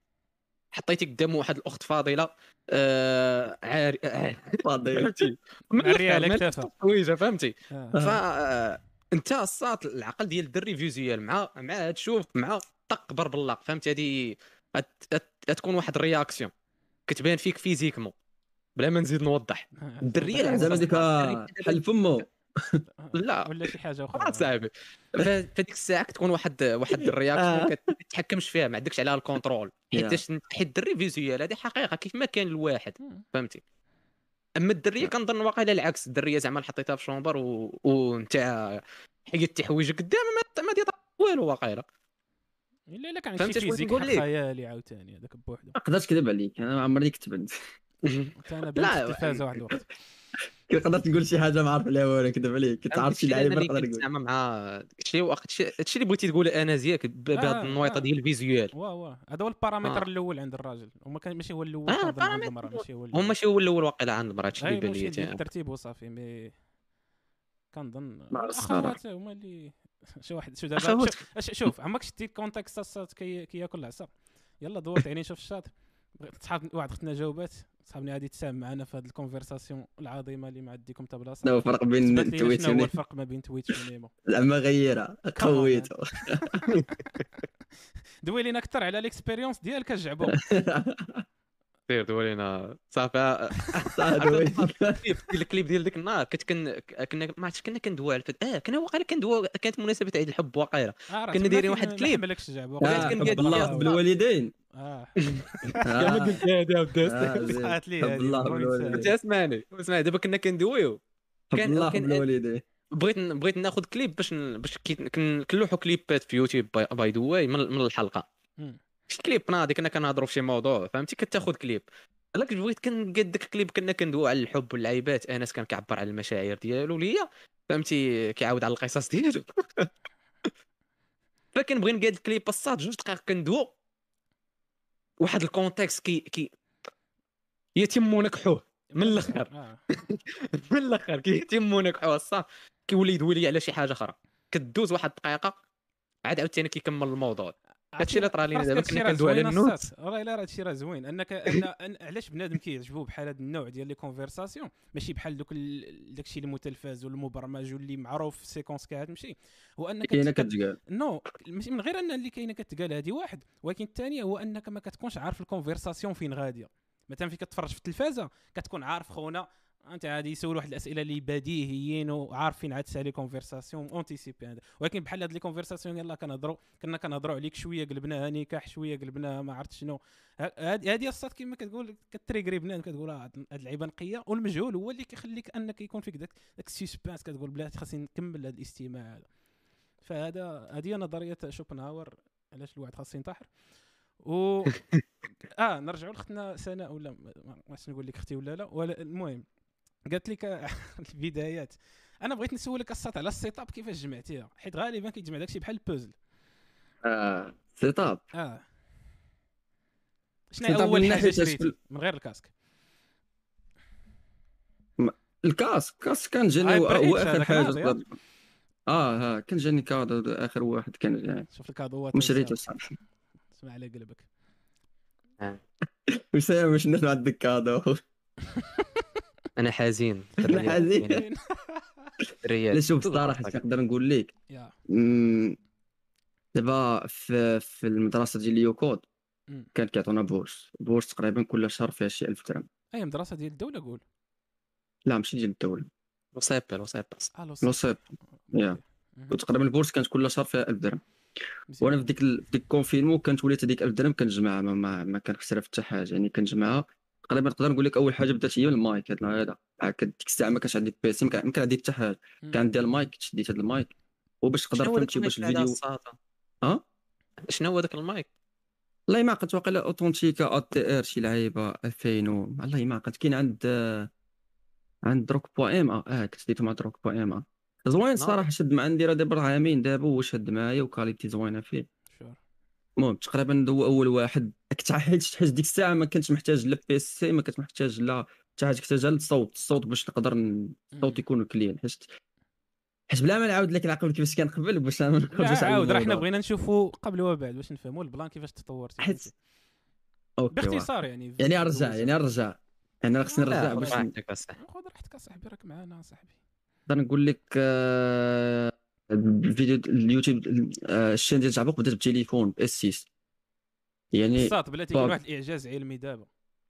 C: حطيتي قدامه واحد الأخت فاضلة آه عاري [LAUGHS]
B: فاضي
C: فهمتي؟
A: عري على
C: من
A: كتافها.
C: فهمتي؟
A: آه.
C: ف آه، أنت الساط العقل ديال الدري visual مع مع تشوف مع طق ضرب فهمتي هذه تكون واحد ال réaction. كتبان فيك physiquement بلا ما نزيد نوضح. [LAUGHS] الدرية
B: زعما ديك. حل فمو [LAUGHS]
C: لا. [LAUGHS]
A: ولا شي حاجة
C: أخرى. صاحبي. فديك الساعة كتكون واحد واحد ال reaction
B: آه.
C: كتحكمش فيها ما عندكش عليها ال
B: contrôle.
C: حيتاش حيت الدري visual هذه حقيقة كيف ما كان الواحد. فهمتي؟ أما الدرية كنظن واقيلا العكس. الدرية زعما حطيتها في شومبر و... وانت حيدتي حوايجك قدام ما ما دير والو واقيلا.
A: الا الا كان
C: فهمت
A: شي فيزيك؟ خيالي عاوتاني هذاك بوحدو.
B: ما نقدرش نكذب عليك أنا عمرني كتبت.
A: حتى [LAUGHS] أنا بنت
C: لا،
A: التلفازه واحد الوقت. [LAUGHS]
B: كنقدر تقول شي حاجة ما عارف عليها والو كذب عليك. كنت عارف شي لعيبه نقدر نقول.
C: زعما مع داكشي وقت هادشي اللي بغيتي تقول أنا زياك ب-
A: آه،
C: بهاد النويطه
A: آه.
C: ديال الفيزيوال.
A: وا وا هذا هو البارامتر
C: آه.
A: الأول عند الراجل. وما كان ماشي هو الأول
C: آه،
A: عند المرأة ماشي هو
C: هو
A: الأول.
C: ماشي هو الأول واقيلا عند المرأة هادشي اللي بان لي
A: الترتيب وصافي مي كنظن
B: مع.
A: الاخوات هما اللي شي واحد شو دابا. شوف- شوف عمرك شتي كونتكست الصاد كي كياكل العصا يلا دورت عيني شوف الشاطئ بغيت- صحاب واحد اختنا جاوبات. صحابني غادي تساهم معنا في هذه الكونفرساسيون العظيمة اللي ما عندكم حتى بلاصه
B: شنو الفرق بين
A: لينا شنو هو
B: تويت
A: الفرق ما بين تويتش ونيمو
B: زعما [LAUGHS] غيرها. قويته. [LAUGHS] [LAUGHS]
A: دوي لينا أكثر على الإكسبيريونس ديالك الجعبو
C: سير دولينا صافي. [LAUGHS]
B: صافي [LAUGHS]
C: الكليب ديال الكليب ديال ديك النهار كنت كن كنا ما عرفتش كنا كندوى على الفت- آه كنا واقيلا كندوى كانت مناسبة عيد الحب واقيلا كنا دايرين واحد الكليب.
A: مالكش جعبو
C: وقيت
B: آه،
C: كان
B: حب
C: قاعد
B: الله
C: يا-
B: بالوالدين
A: آه.
B: آه. [LAUGHS]
C: هذا
B: آه،.
A: صحات لي.
C: أنت اسمعني اسمعني. دابا كنا كندويو. كان-
B: بالوالدين
C: بغيت بغيت ناخذ كليب باش باش كنلوحوا كليبات في يوتيوب by- by the way من من
A: الحلقة.
C: شفت كليب ناضي كنا كنهضروا في شي موضوع فهمتي؟ كتاخذ كليب. لك بغيت كنقاد داك الكليب كنا كندويو على الحب واللعيبات. أنس كان كيعبر على المشاعر ديالو ليا فهمتي؟ كيعاود على القصص ديالو. [LAUGHS] فكنبغي نقاد الكليب الصاط جوج دقائق كندوو واحد ال contexte كي كي يتم نكحوه من الآخر
A: آه. [LAUGHS]
C: من الآخر كيتم نكحوه الصاط كيولي يدوي لي على شي حاجة أخرى. كدوز واحد الدقيقة عاد عاوتاني كيكمل الموضوع. هادشي اللي طرا لينا دابا كنا كندوي على
A: زوين
C: النوت.
A: راه إلا راه هادشي راه زوين. انك أن أن علاش بنادم كيعجبو بحال هذا النوع ديال les conversations ماشي بحال دوك داكشي المتلفز والمبرمج واللي معروف في séquence كتمشي هو أنك
B: كاينة
A: كت-
B: كتقال.
A: non ماشي من غير أن اللي كاينة كتقال هذه واحد. ولكن الثانية هو أنك ما كتكونش عارف ال conversation فين غادية. مثلا فين كتفرج في التلفازة كتكون عارف خونا انت غادي يسول واحد الأسئلة اللي بديهيين وعارفين عاد تسالي conversation anticipée هذا. ولكن بحال هاد les conversations يلاه كنهضروا كنا كنهضروا عليك شوية قلبناها نكاح شوية قلبناها ما عرفت شنو. هادي هادي الصاط كما كتقول كتريغري بنادم كتقول آه، هاد هاد اللعيبة نقية. والمجهول هو اللي كيخليك أنك يكون فيك داك داك ال suspense كتقول بلاتي خاصني نكمل هذا الاستماع هذا. فهذا هذه نظرية شوبنهاور علاش الواحد خاصو ينتحر. و [LAUGHS] آه نرجعوا لختنا سناء ولا ما نقول لك أختي ولا لا. ولا المهم قالت لك [LAUGHS] البدايات. أنا بغيت نسولك الساط على ال setup كيفاش جمعتيها؟ حيت غالبا كيتجمع داكشي بحال البوزل.
B: آه، set up
A: آه. شنو أول
B: من حاجة
A: شريتي. من غير ال
B: casque. ال casque casque كان جاني هو آخر
A: حاجة آه.
B: آه ها كان جاني cadeau آخر واحد كان جاني.
A: شوف ال cadeau
B: ما شريته الصراحه
A: اسمع على قلبك. [LAUGHS]
B: وسام واش عندك cadeau [LAUGHS]
C: أنا حزين
B: أنا حزين. [LAUGHS]
C: الريال
B: لا شوف الصراحه نقدر نقول لك دابا في في المدرسة ديال ال
A: YouCode.
B: كان كيعطونا bourse bourse تقريبا كل شهر فيها شي 1000 درهم.
A: أي مدرسة ديال الدولة قول.
B: لا ماشي ديال الدولة.
C: وصيبل وصيبل
A: ألو
B: لو صيب يا. وتقريبا البورس كانت كل شهر فيها 1000 درهم. وأنا في ديك ال- في ديك الكونفينمون كانت وليت هذيك 1000 درهم كنجمعها ما, ما, ما كنخسرها في حتى حاجة. يعني كنجمعها تقريبا نقدر نقول لك أول حاجة بدات هي المايك هذا هذا ديك الساعة ما كانش عندي بيسي ما كان ما كان عندي حتى حاجة. كان عندي المايك شديت هذا المايك. وباش تقدر فهمتي باش الفيديو؟ آه
C: شنو هو داك المايك؟
B: والله ما عقلت واقيلا اوتونتيكا ا تي ار شي لعيبة 2000 و والله ما عقلت. كاين عند عند دروك بوا ام آه كنت ديتو مع دروك بوا ام زوين صراحة شد مع عندي راه دابا راه عامين دابا هو معايا و qualité زوينة
A: فيه.
B: المهم تقريبا هو أول واحد. كنت حيت حيت ديك الساعة ما كنتش محتاج لا PC ما كنت محتاج لا حتى حاجة كنت الصوت الصوت باش نقدر الصوت يكون clean حيت حيت بلا ما نعاود لك العقل كيفاش كان قبل باش ما نخرجوش
A: عاود راه حنا. بغينا نشوفوا قبل وبعد باش نفهموا البلان كيفاش تطورتي
B: حيت-.
A: باختصار يعني
B: يعني أرجع يعني أرجع. يعني راه خصني نرجع باش.
A: خذ راحتك أصاحبي راك معانا صاحبي
B: نقدر نقول لك آه، الفيديو اليوتيوب ال chaîne ديال جعبوق بدات بتليفون S6 يعني
A: الصاط بلاتي
B: باك.
A: واحد الاعجاز علمي دابا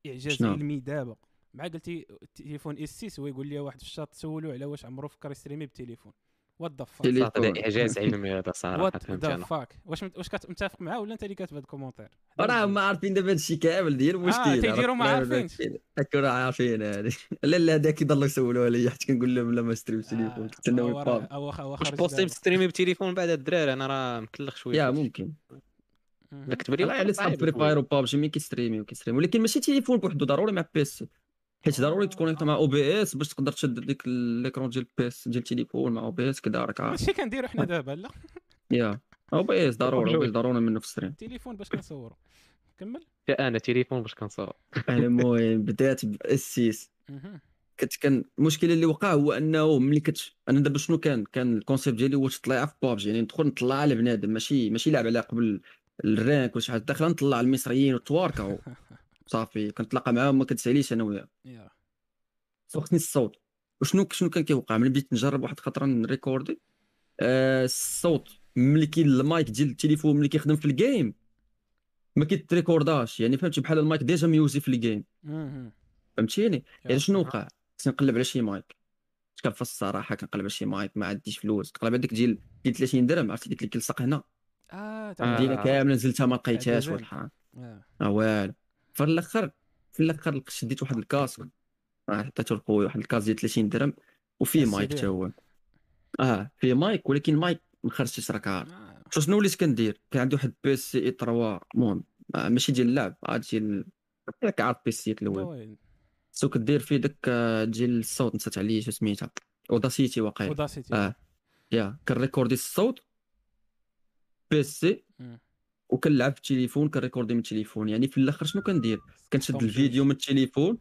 A: إعجاز
B: شنو؟
A: علمي دابا مع قلتي تليفون S6 هو يقول لي واحد في الشاط سولو على واش عمرو فكر يستريمي بالتليفون what
B: the
C: fuck هذا إعجاز علمي هذا صراحة
A: what
C: the
A: fuck واش مت- واش كتمتفق معاه ولا أنت اللي كاتب هذا ال commentaire؟
B: راه ما عارفين دابا هادشي كامل ديال المشكل
A: آه، تيديروا ما عارفينش.
B: راه عارفين هادي. لا لا هذاك يضلوا يسولوا عليا حيت كنقول لهم لا ما ستريمش تليفون كنتسناو
A: هو
C: واش بوستي. ستريمي بتليفون بعد هاد الدراري؟ أنا راه مكلخ شوية.
B: يا ممكن.
C: كتب لي
B: على صحاب
C: صاحبي
B: فري
C: خويا.
B: فاير وبابجي مين كيستريمي وكيستريمي؟ ولكن ماشي تليفون بوحدو ضروري مع بيسي حيت ضروري تكونيكت مع أو بي إس باش تقدر تشد ديك ليكرون ديال بيس ديال التليفون مع أو بي إس كذا راك عارف.
A: هادشي كنديرو حنا دابا لا.
B: yeah. OBS ضروري OBS ضروري منه في ال stream
A: التليفون باش كنصورو. كمل. [LAUGHS]
C: yeah أنا تليفون باش كنصور
B: المهم بدات ب S6
A: مهم.
B: كنت كان المشكل اللي وقع هو أنه ملي كنت أنا دابا شنو كان؟ كان ال concept ديالي هو تطلع في بابجي. يعني ندخل نطلع على بنادم ماشي ماشي لعب على قبل ال rank ولا شي حاجة. داخل نطلع المصريين والتواركه [LAUGHS] صافي كنتلاقى معاهم ما كتساليش أنا وياه
A: yeah.
B: سوقتني الصوت. وشنو شنو كان كيوقع؟ ملي بديت نجرب واحد الخطرة نريكوردي آه الصوت. ملي كاين المايك ديال التليفون ملي كيخدم في ال game ما كيتريكورداش. يعني فهمتي؟ بحال ال mic déjà ميوزي في ال
A: game.
B: فهمتيني؟ يعني شنو. وقع؟ خصني نقلب على شي مايك. كنفصل الصراحة كنقلب على شي مايك ما عنديش فلوس. على ديك ديال ديال 30 درهم عرفتي؟ ديك اللي كيلصق هنا.
C: آه.
B: دينا كاملة نزلتها ما لقيتهاش حاجة
A: آه.
B: آه والو. في الأخر في الأخر شديت واحد ال casque آه، عطيته لخويا واحد ال casque ديال 30 درهم وفيه مايك. حتى هو آه فيه مايك ولكن مايك ما خرجتش راك عارف
A: آه.
B: شو شنو وليت كندير؟ كان عندي واحد PC i3 المهم آه، ماشي ديال اللعب عاد ديال راك عارف PC
A: الأول.
B: so كدير فيه داك ديال الصوت نسيت عليه شو سميتها؟ Audacity واقيلا.
A: Audacity
B: آه yeah كنريكوردي الصوت بي سي. وكنلعب في التليفون كن record ي من التليفون. يعني في الآخر شنو كندير؟ كنشد الفيديو من التليفون.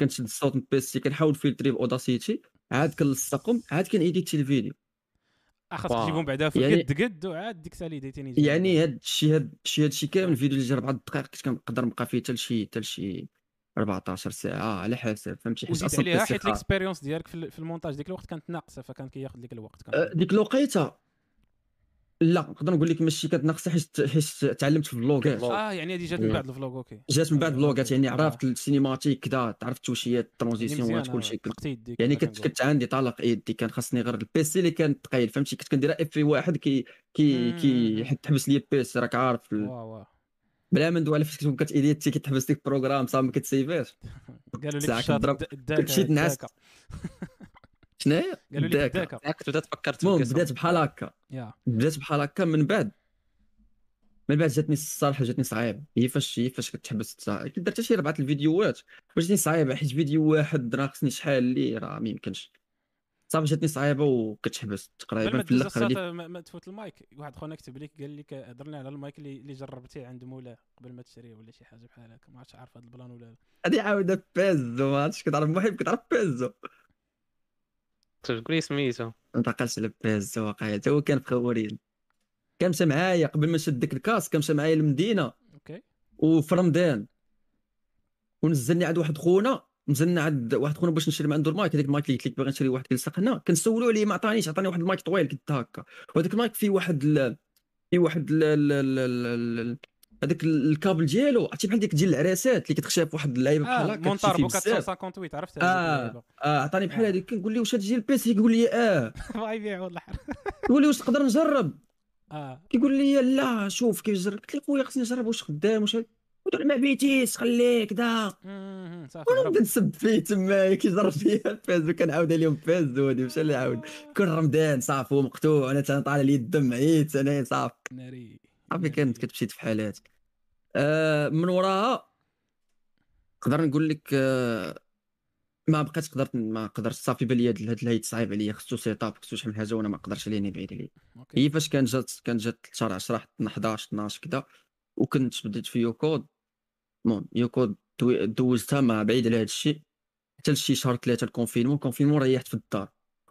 B: كنشد الصوت من البي سي كنحاول فيلتري ب Audacity. عاد كنلصقهم عاد كن édit
A: ي الفيديو.
C: خاصك.
A: تجيبهم بعدا في
B: يعني-
A: قد قد وعاد ديك سالي ديتيني
B: يعني هاد الشيء هاد الشيء هاد الشيء كامل الفيديو اللي جا 4 دقائق كنت كنقدر نبقى فيه حتى لشي حتى لشي 14 ساعة على حسب فهمتي؟ حيت أصلا
A: عليها حيت
B: ال
A: expérience ديالك في ال- في المونتاج ديك الوقت كانت ناقصة فكان كياخذ لك الوقت كان.
B: أه، ديك الوقيتة لا نقدر نقول لك ماشي كانت ناقصه حيت حيت تعلمت في الفلوغات
C: فلوغ.
A: آه يعني هذه جات من بعد الفلوغ أوكي
B: جات من بعد فلوغات
A: أوكي.
B: يعني
A: آه.
B: عرفت السينماتيك كذا تعرفت التوشيات
A: يعني
B: الترانزيسيونات كلشي
A: تقتي يديك
B: يعني كنت. كنت عندي طلق يدي كان خاصني غير البيسي اللي كان ثقيل فهمتي كنت كندير إف في واحد كي كي كي. تحبس لي البيسي راك عارف بلا ما ندوي على فاش كنت كتيديتي كتحبس ديك البروغرام صافي ما كتسيفاش
A: قالوا لك الشاط
B: كنمشي نعس. شناهي
A: قالوا لك
B: الداكا.
A: الداكا
C: ياك بدأت فكرت في
B: المهم. بدات بحال هكا.
A: يا.
B: بدات بحال هكا من بعد. من بعد جاتني الصراحة جاتني صعيبه هي فاش هي فاش كتحبس درت شي ربعة الفيديوهات جاتني صعيبه حيت فيديو واحد راه خصني شحال ليه راه ما يمكنش. صافي جاتني صعيبة وكتحبس تقريبا في الآخر اللي
A: ما, ما تفوت المايك. واحد خونا كتب لك قال لك هضرنا على المايك اللي, اللي جربتيه عند مولاه قبل ما تشريه ولا شي حاجة بحال هكا. ما عرفتش عارف هذا البلان ولا لا.
B: هادي عاودة بيزو ما عرفتش كتعرف محب كتعرف بيزو.
C: تقول لي سميتو
B: على بيزو واقيلا حتى هو كان في خورين كان مشى معايا قبل ما نشد ديك الكاس كان مشى معايا للمدينه
A: OK.
B: وفي رمضان ونزلني عند واحد خونا نزلنا عند واحد خونا باش نشري من عنده المايك هذاك المايك اللي قلت لك باغي نشري واحد كيلصق هنا. كنسولو عليه ما عطانيش عطاني واحد المايك طويل كنت هكا. وهذاك المايك فيه واحد ال... فيه واحد ال... ال... ال... ال... هذاك الكابل ديالو عرفتي بحال ديك ديال العراسات اللي كتخشى في واحد اللعيبة بحال
A: آه
B: هكا
A: مونتار بو
B: فيه بزاف.
A: 458 عرفت
B: آه عطاني بحال
A: آه.
B: هذيك كنقول له واش هذا ديال البيسي كيقول لي آه. [LAUGHS]
A: بغا يبيع والله. حر
B: كيقول لي واش تقدر نجرب.
A: آه.
B: كيقول لي لا شوف كيف جرب. قلت له خويا خصني نجرب واش خدام واش قلت له ما بيتيش خليك دا
A: وأنا.
B: نبدا نسب فيه تما كيجرب فيا الفاز وكنعاود عليهم فاز هادي مشى اللي عاود كل رمضان صافي هو مقطوع أنا طالع لي الدم عييت أنا صافي.
A: ناري.
B: صافي كانت كتمشي في حالات آه من وراها نقدر نقول لك آه ما بقيتش قدرت ما قدرت صافي بان لي هاد الهيد صعيب عليا خصو setup خصو شحال من حاجة وأنا ما قدرتش عليه بعيد عليه
A: OK.
B: هي فاش كان جات كان جات شهر 10 11 12 كذا وكنت بديت في YouCode المهم YouCode دوزتها مع بعيد على هذا الشيء. حتى لشي شهر ثلاثة ال confinement ال confinement ريحت في الدار.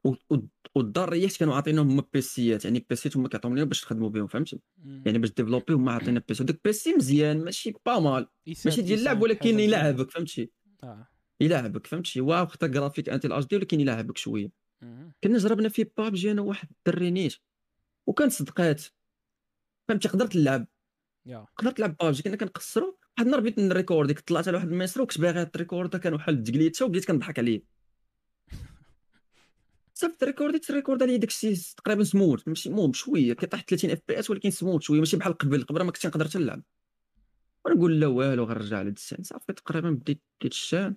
B: و- و- والدار ريحت كانوا عاطينهم هما PCات يعني PCات هما كيعطيهم لنا باش نخدموا بهم فهمتي. يعني باش ديفلوبي هما عاطينا بيسي وداك بيسي مزيان ماشي با مال. ماشي ديال اللعب ولكن. يلعبك فهمتي؟
A: آه.
B: يلعبك فهمتي؟ واو خطا جرافيك انت الاج دي ولكن يلعبك
A: شوية.
B: كنا جربنا في بابجي أنا واحد الدري نيت وكان صدقات. فهمتي؟ قدرت نلعب. قدرت نلعب بابجي كنا كنقصروا واحد النهار بديت نريكوردي كنت طلعت على واحد الميسرو كنت باغي تريكوردا كان واحد التقليته وبديت كنضحك عليه. صافي تريكوردي تريكورد عليا داكشي تقريبا سموت ماشي المهم شوية كيطيح 30 اف بي اس ولكن سموت شوية ماشي بحال قبل قبل ما كنتش نقدر نلعب ونقول لا والو غنرجع لهاد ال chaîne صافي تقريبا بديت بديت ال chaîne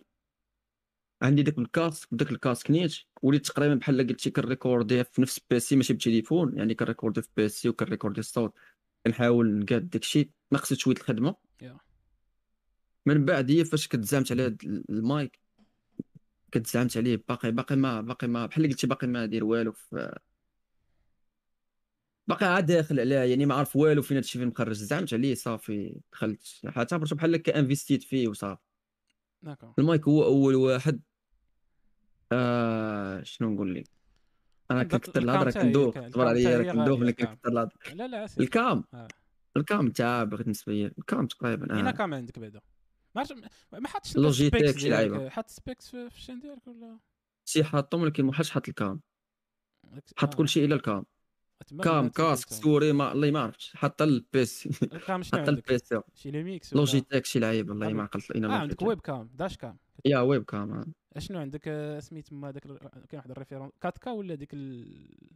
B: عندي داك ال casque داك ال casque نيت وليت تقريبا بحال قلتي كن record ي في نفس PC ماشي بالتليفون يعني كن record ي في PC وكن record ي الصوت كنحاول نقاد داكشي ناقصت شوية
A: الخدمة.
B: من بعد هي فاش كتزعمت على هاد المايك كتزعمت عليه. باقي باقي ما باقي ما بحال اللي قلتي باقي ما داير والو في باقي عاد داخل عليه يعني ما عارف والو فين هادشي فين مخرج. زعمت عليه صافي دخلت. اعتبرته بحال هكا انفيستيت فيه وصافي.
A: داكور.
B: المايك هو أول واحد. آه شنو نقول لك؟
A: أنا
B: كنكثر
A: الهضرة
B: كندوخ. صبر عليا راه كندوخ ملي. كنكثر الهضرة.
A: لا لا سير
B: الكام؟
A: آه.
B: الكام؟ تاع بغيت نسبه لي الكام تقريبا
A: اين
B: آه.
A: كام عندك بعدا ما ما حطش
B: لوجيتيك شي.
A: ديالك. حط سبيكس في الشين ديالك ولا؟
B: شي حاطهم ولكن ما حطش حط الكام. حط
A: آه.
B: كل شيء إلا الكام. كام كاسك. سوري ما الله ما عرفتش. حتى البيسي حتى البيسي
A: شي ليميكس
B: لوجيتيك شي لعيب والله
A: آه،
B: ما عقلت اين
A: آه عندك. ويب كام؟ داش كام؟
B: يا ويب كام آه.
A: اشنو عندك؟ آه، سميت تما هذاك كاين واحد الريفيرون 4 كا ولا ديك ال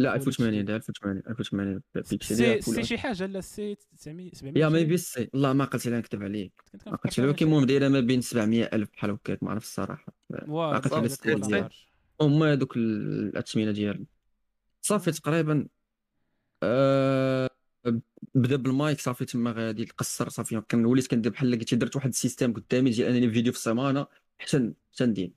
B: لا
A: فول
B: 1080
A: HD.
B: ديال 1080 1080 بيكسل
A: سي سي شي حاجة لا سي 900 700
B: يا ما
A: شي؟
B: يبي السي الله ما عقلت عليها نكذب عليك ما عليها
A: شي
B: المهم. دايرة ما بين 700 ألف بحال هكاك ما عرفت الصراحة على
A: داك
B: الستيل
A: ولا
B: ديال.
A: ما.
B: هما هذوك الثمانيه ديال صافي تقريبا آه بدا بالمايك صافي تما غادي تقصر صافي كان وليت كندير بحال قلتي درت واحد السيستيم قدامي ديال أنني فيديو في السيمانه حتى حتى ندير.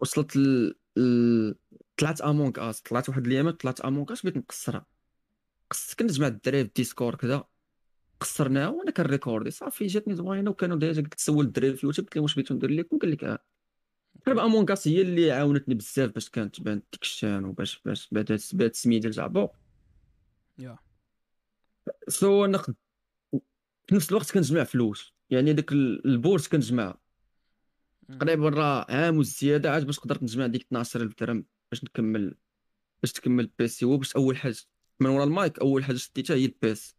B: وصلت ل... ل... طلعت امونك اس طلعت واحد الايامات طلعت امونك اس بغيت نقصرها. قصت كنت مع الدراري في Discord كذا قصرناها وأنا كن record ي صافي جاتني زوينة وكانوا déjà قلت تسول الدراري في اليوتيوب قلت لهم واش بغيتو ندير لكم؟ قال لك آه. تقريبا Among Us هي اللي عاونتني بزاف باش كانت تبان ديك ال chaîne وباش باش بات السمية ديال Ja3Bu.
A: يا.
B: So أنا في نفس الوقت كنجمع فلوس. يعني داك ال- ال bourse كنجمع
A: مم.
B: تقريبا راه عام وزيادة عاد باش قدرت نجمع ديك 12000 درهم. باش نكمل باش تكمل ال PC هو باش أول حاجة من ورا المايك أول حاجة شديتها هي ال PC.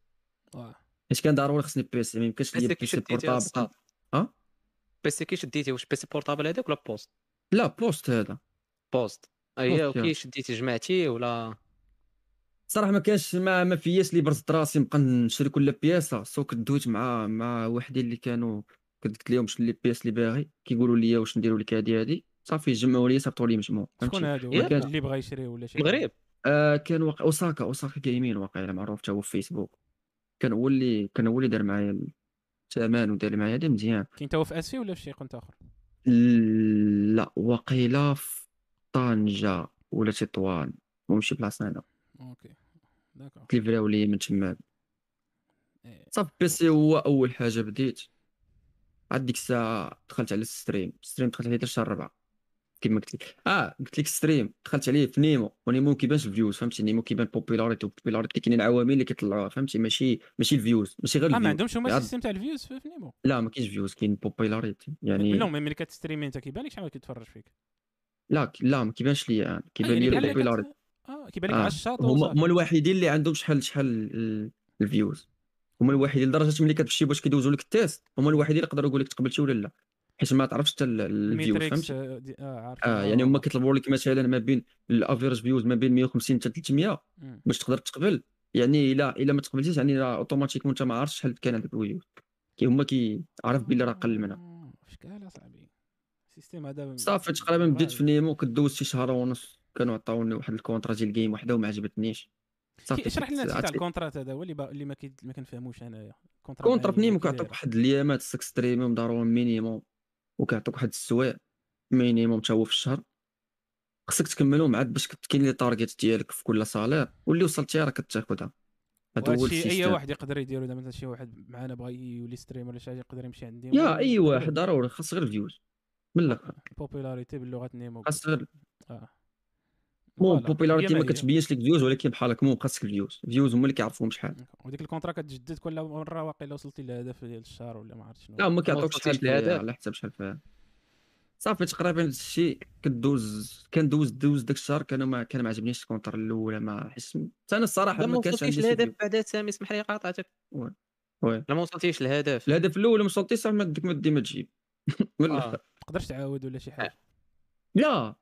A: واه.
B: حيت كان ضروري خصني PC ما يمكنش ليا
C: PC كي شديتي portable؟
B: آه.
C: PC كي شديتي واش PC portable هذاك ولا poste؟
B: لا poste هذا.
C: poste. أي
B: poste،
C: وكي
B: يا.
C: شديتي جمعتي ولا؟
B: صراحة ما كانش ما ما فياش لي برزت راسي نبقى نشري كل pièce so كدويت مع مع وحدين اللي كانوا كنت قلت لهم شنو les pièces اللي باغي. كيقولوا لي واش نديروا لك هادي هادي. صافي جمعوا لي صيفطوا لي مجموع.
A: شكون هذا اللي بغى يشري ولا شي؟
C: المغرب
B: آه كان وق... أوساكا أوساكا Gaming واقيلا معروف حتى هو في فيسبوك. كان هو اللي كان هو اللي دار معايا الثمن ودار معايا هذا مزيان.
A: كاين هو في اسفي ولا في شي قنت آخر؟
B: لا وقيلا في طنجة ولا تطوان المهم شي بلاصة هنا.
A: Okay. D'accord.
B: كيفراو لي من تما.
A: إيه.
B: صافي PC هو أول حاجة بديت. عاد ديك الساعة دخلت على ال stream. ال stream دخلت عليه حتى شهر 4 كما قلت لك. آه قلت لك stream. دخلت عليه في نيمو. ونيمو ما كيبانش ال views فهمتي؟ نيمو كيبان popularity و popularity كاينين العوامل اللي كيطلعوها فهمتي؟ ماشي ماشي ال views ماشي غير
A: ال views
B: ما
A: عندهمش هما
B: ال
A: système تاع ال views في نيمو.
B: لا ما كاينش views كاين popularity يعني
A: نو ملي كتستريمي انت كيبان لك شحال كيتفرج فيك.
B: لا لا ما كيبانش لي
A: آه، يعني
B: كيبان
A: لي
B: ال
A: popularity آه كيبان لك
B: آه.
A: على الشاط
B: هما الوحيدين اللي عندهم شحال شحال ال views هما الوحيدين لدرجة ملي كتمشي باش كيدوزوا لك ال test هما الوحيدين اللي يقدروا يقول لك تقبلتي ولا لا. حيت ما تعرفش حتى ال-
A: ال
B: views
A: آه، دي- آه عارف
B: آه يعني هما كيطلبوا لك مثلا ما بين ال average views ما بين 150 حتى 300
A: مم.
B: باش تقدر تقبل. يعني إلا إلا ما تقبلتيش يعني automatiquement انت ما عارفش شحال كان هذاك ال views. كي هما كيعرف بلي راه قل منها.
A: آه، شكال اصاحبي ال système هذا
B: صافي تقريبا بديت في. نيمو كدوز شي شهر ونص كانوا عطاوني واحد ال contrat ديال game وحده وما عجبتنيش.
A: كي- اشرح لنا تاع
B: ال
A: contrats هذا هو اللي با... اللي ما, كي... ما كنفهموش انايا
B: contrat في نيمو
A: كي
B: كيعطوك واحد الايامات خصك ستريمي ضروري minimum وكيعطوك واحد السوايع minimum حتى هو في الشهر. خصك تكملهم عاد باش كاين لي target ديالك في كل salaire واللي وصلتي راه كتاخذها هذا هو أي
A: واحد يقدر يديرو مثلا شي واحد معانا بغى يولي streamer ولا شي حاجة يقدر يمشي عندي
B: يا أي واحد ضروري خاص غير ال views من الأخر.
A: popularity باللغة نيمو.
B: خاص غير
A: آه.
B: مو
A: هي
B: ما. كتبينش لك views ولكن بحالك مو خاصك ال views ال views هما اللي كيعرفوهم شحال
A: وديك الكونترا كتجدد كل مرة واقيلا وصلتي للهدف ديال الشهر ولا ما عرفت شنو
B: لا هما كيعطوك شحال؟ فيها على حسب شحال فيها صافي تقريبا الشيء كدوز كندوز دوز داك الشهر كان ما كان ما عجبنيش الكونتر الاولى ما حس أنا
C: الصراحة
B: ما
C: ما
B: كانش
C: وصلتيش
B: عندي شي
C: لهدف
B: فيو.
C: بعدا سامي اسمح لي قاطعتك
B: وين؟ وي
C: لا ما وصلتيش للهدف
B: الهدف الأول ما وصلتي صح ما ديك ما دي ما تجيب [LAUGHS] من
C: آه.
A: تقدرش تعاود ولا شي حاجة
B: لا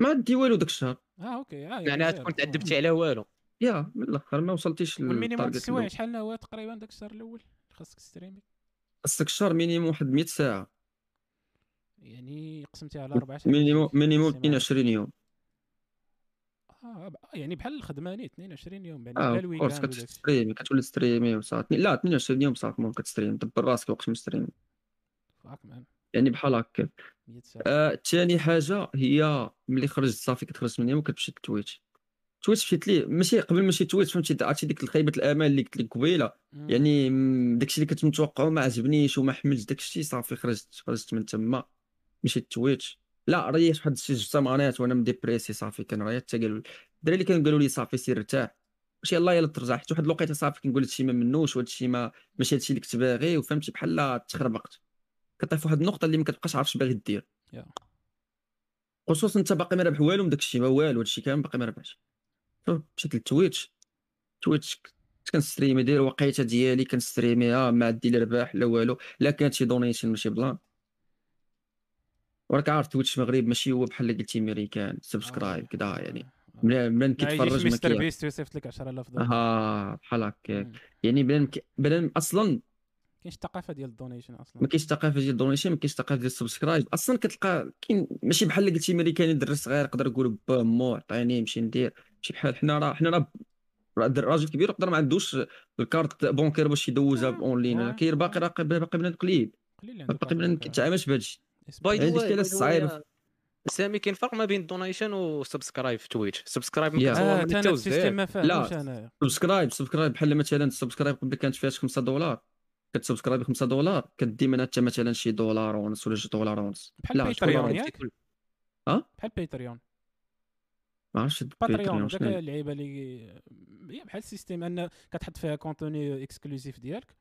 B: ما دي والو داك الشهر
A: آه
C: أوكي.
A: غير.
C: غتكون تعذبتي على والو.
B: يا من الآخر ما وصلتيش
A: السوايع
B: الأول.
A: شحال هو تقريبا داك الشهر الأول؟ خاصك ستريمي
B: خاصك الشهر مينيموم واحد 100 ساعة.
A: يعني قسمتيها على أربعة شهور
B: مينيموم مينيموم
A: قسمها.
B: 22 يوم.
A: آه ب- آه، يعني بحال الخدمة ني 22 يوم يعني
B: اوف كورس
A: الويكاند الشيء.
B: كتستريمي كتولي ستريمي وصافي. لا 22 يوم صافي ممكن كتستريم. دبر راسك وقت ما تستريم
A: فاك مان
B: يعني بحال هكا.
A: 100 ساعه
B: آه، ثاني حاجة هي ملي خرجت صافي كتخرج من اليوم كتمشي لتويتش تويتش مشيت ليه؟ ماشي قبل ماشي تويتش فهمتي عرفتي ديك الخيبه الأمال اللي قلت لك
A: قبيلة.
B: يعني داكشي اللي كنت متوقعه ما عجبنيش وما حملتش داكشي صافي خرجت خرجت من تما مشيت تويتش لا ريحت واحد شي جوج سمانات وأنا مديبريسي صافي كنريح حتى قالوا الدراري اللي كانوا قالوا لي صافي سير ارتاح. ماشي يلاه يلا ترجع. حتى واحد الوقيته صافي كنقول هادشي ما منوش وهادشي ما ماشي هادشي اللي كنت باغي وفهمتي بحال تخربقت. كطيح في واحد النقطة اللي ما كتبقاش عارف اش باغي دير. خصوصا انت باقي ما رابح والو من داك الشيء ما والو هادشي كامل باقي ما رابحش شوف، مشيت لتويتش تويتش كنستريمي داير الوقيته ديالي كنستريميها ما عندي لا رباح لا والو لا كانت شي donation ماشي بلان. وراك عارف تويتش المغرب ماشي هو بحال اللي قلتي ميريكان subscribe كدا يعني. ملي ملي
A: ما
B: كيتفرج
A: مستر بيست ويصيفط لك 10000 دولار.
B: آه بحال هكاك. يعني بنادم بنادم أصلا
A: كاينش الثقافه ديال ال donation أصلا.
B: ما كاينش ثقافة ديال ال donation ما كاينش ثقافة ديال ال subscribe. أصلا كتلقى كاين ماشي بحال اللي قلتي امريكاني دري صغير يقدر يقول با مو عطيني نمشي ندير. ماشي بحال حنا راه حنا راه راه راجل كبير يقدر ما عندوش ال carte bancaire باش يدوزها
A: آه،
B: بأونلاين.
A: آه،
B: كاين باقي
A: آه.
B: باقي بنادم قليل. باقي بنادم كيتعاملش بهادشي
C: باي
B: هذه
C: ذا
B: الصعيبة.
C: سامي كاين فرق ما بين ال
B: donation
C: و
A: subscribe
C: في تويتش.
A: subscribe
C: ال
A: système ما
B: لا.
A: فاهمش انايا
B: subscribe subscribe بحال مثلا ال subscribe قبل كانت فيها 5 دولار. كتسبسكرايب ب 5 دولار كدي منها حتى مثلا شي دولار ونص ولا شي دولار ونص.
A: بحال
B: راه
A: ياك؟
B: آه
A: بحال باتريون
B: ما عرفتش
A: باتريون داك. اللعيبة اللي هي بحال ال système أن كتحط فيها contenu exclusif ديالك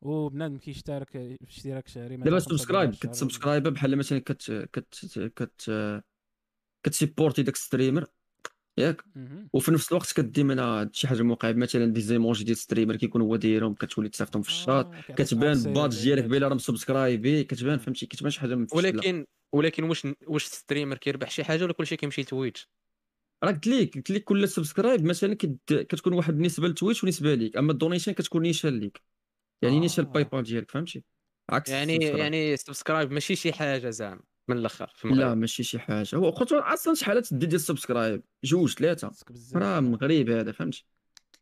A: وبنادم كيشترك في اشتراك شهري
B: دابا
A: subscribe
B: كتسبسكرايب بحال مثلا كت كت كت كتسيبورتي داك streamer ياك. وفي نفس الوقت كدي منها شي حاجة مقابل مثلا des emojis ديال streamer كيكون هو دايرهم كتولي تصيفطهم في الشات
A: آه،
B: كتبان
A: access
B: badge ديالك. بلا راه مسبسكرايبي كتبان. فهمتي كتبان شي حاجة مفشله
C: ولكن ولكن واش واش streamer كيربح شي حاجة ولا كلشي كيمشي لتويتش
B: راه قلت لك قلت لك كل subscribe مثلا كتكون واحد النسبة لتويتش ونسبه ليك أما ال donation كتكون نيشان ليك يعني نيشان
A: آه.
B: ال PayPal ديالك فهمتي عكس
C: يعني
B: ال subscribe.
C: يعني subscribe ماشي شي حاجة زعما من الآخر في
B: لا
C: المغرب.
B: ماشي شي حاجة. هو خاطر أصلا شحال تدي ديال ال subscribe؟
A: جوج ثلاثة.
B: راه مغرب هذا فهمتي؟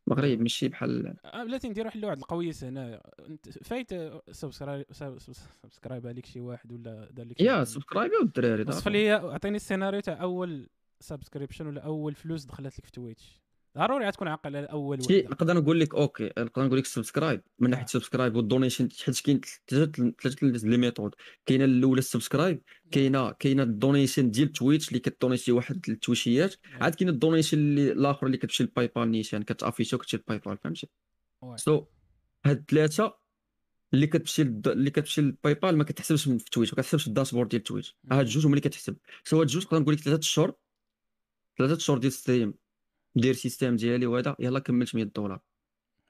B: مغرب ماشي بحال
A: آه، بلاتي ندير واحد الواحد القويس هنا انت فايت subscribe subscribe عليك شي واحد ولا دار لك
B: يا
A: واحد.
B: subscribe
A: ي
B: والدراري
A: وصافي. اعطيني السيناريو تاع أول subscription ولا أول فلوس دخلت لك في Twitch ضروري غتكون عاقل على اول
B: شي نقدر نقول لك okay نقدر نقول لك subscribe من ناحية
A: آه.
B: subscribe وال donation حيت كاين ثلاثة ثلاثة les méthodes كاينة الأولى ال subscribe كاينة كاينة ال donation ديال Twitch اللي كدونيشي واحد التويشيات عاد كاين ال donation اللي الآخر اللي كتمشي لل PayPal نيشان كتافيشو كتمشي لل PayPal فهمتي. so هاد الثلاثه اللي كتمشي اللي كتمشي لل PayPal ما كتحسبش في Twitch ما كتحسبش ال dashboard ديال Twitch
A: مم.
B: هاد جوج هما اللي كتحسب. so هاد جوج نقدر نقول لك ثلاثة شهور ثلاثة شهور ديال stream دير système ديالي وهذا يلا كملت 100 دولار.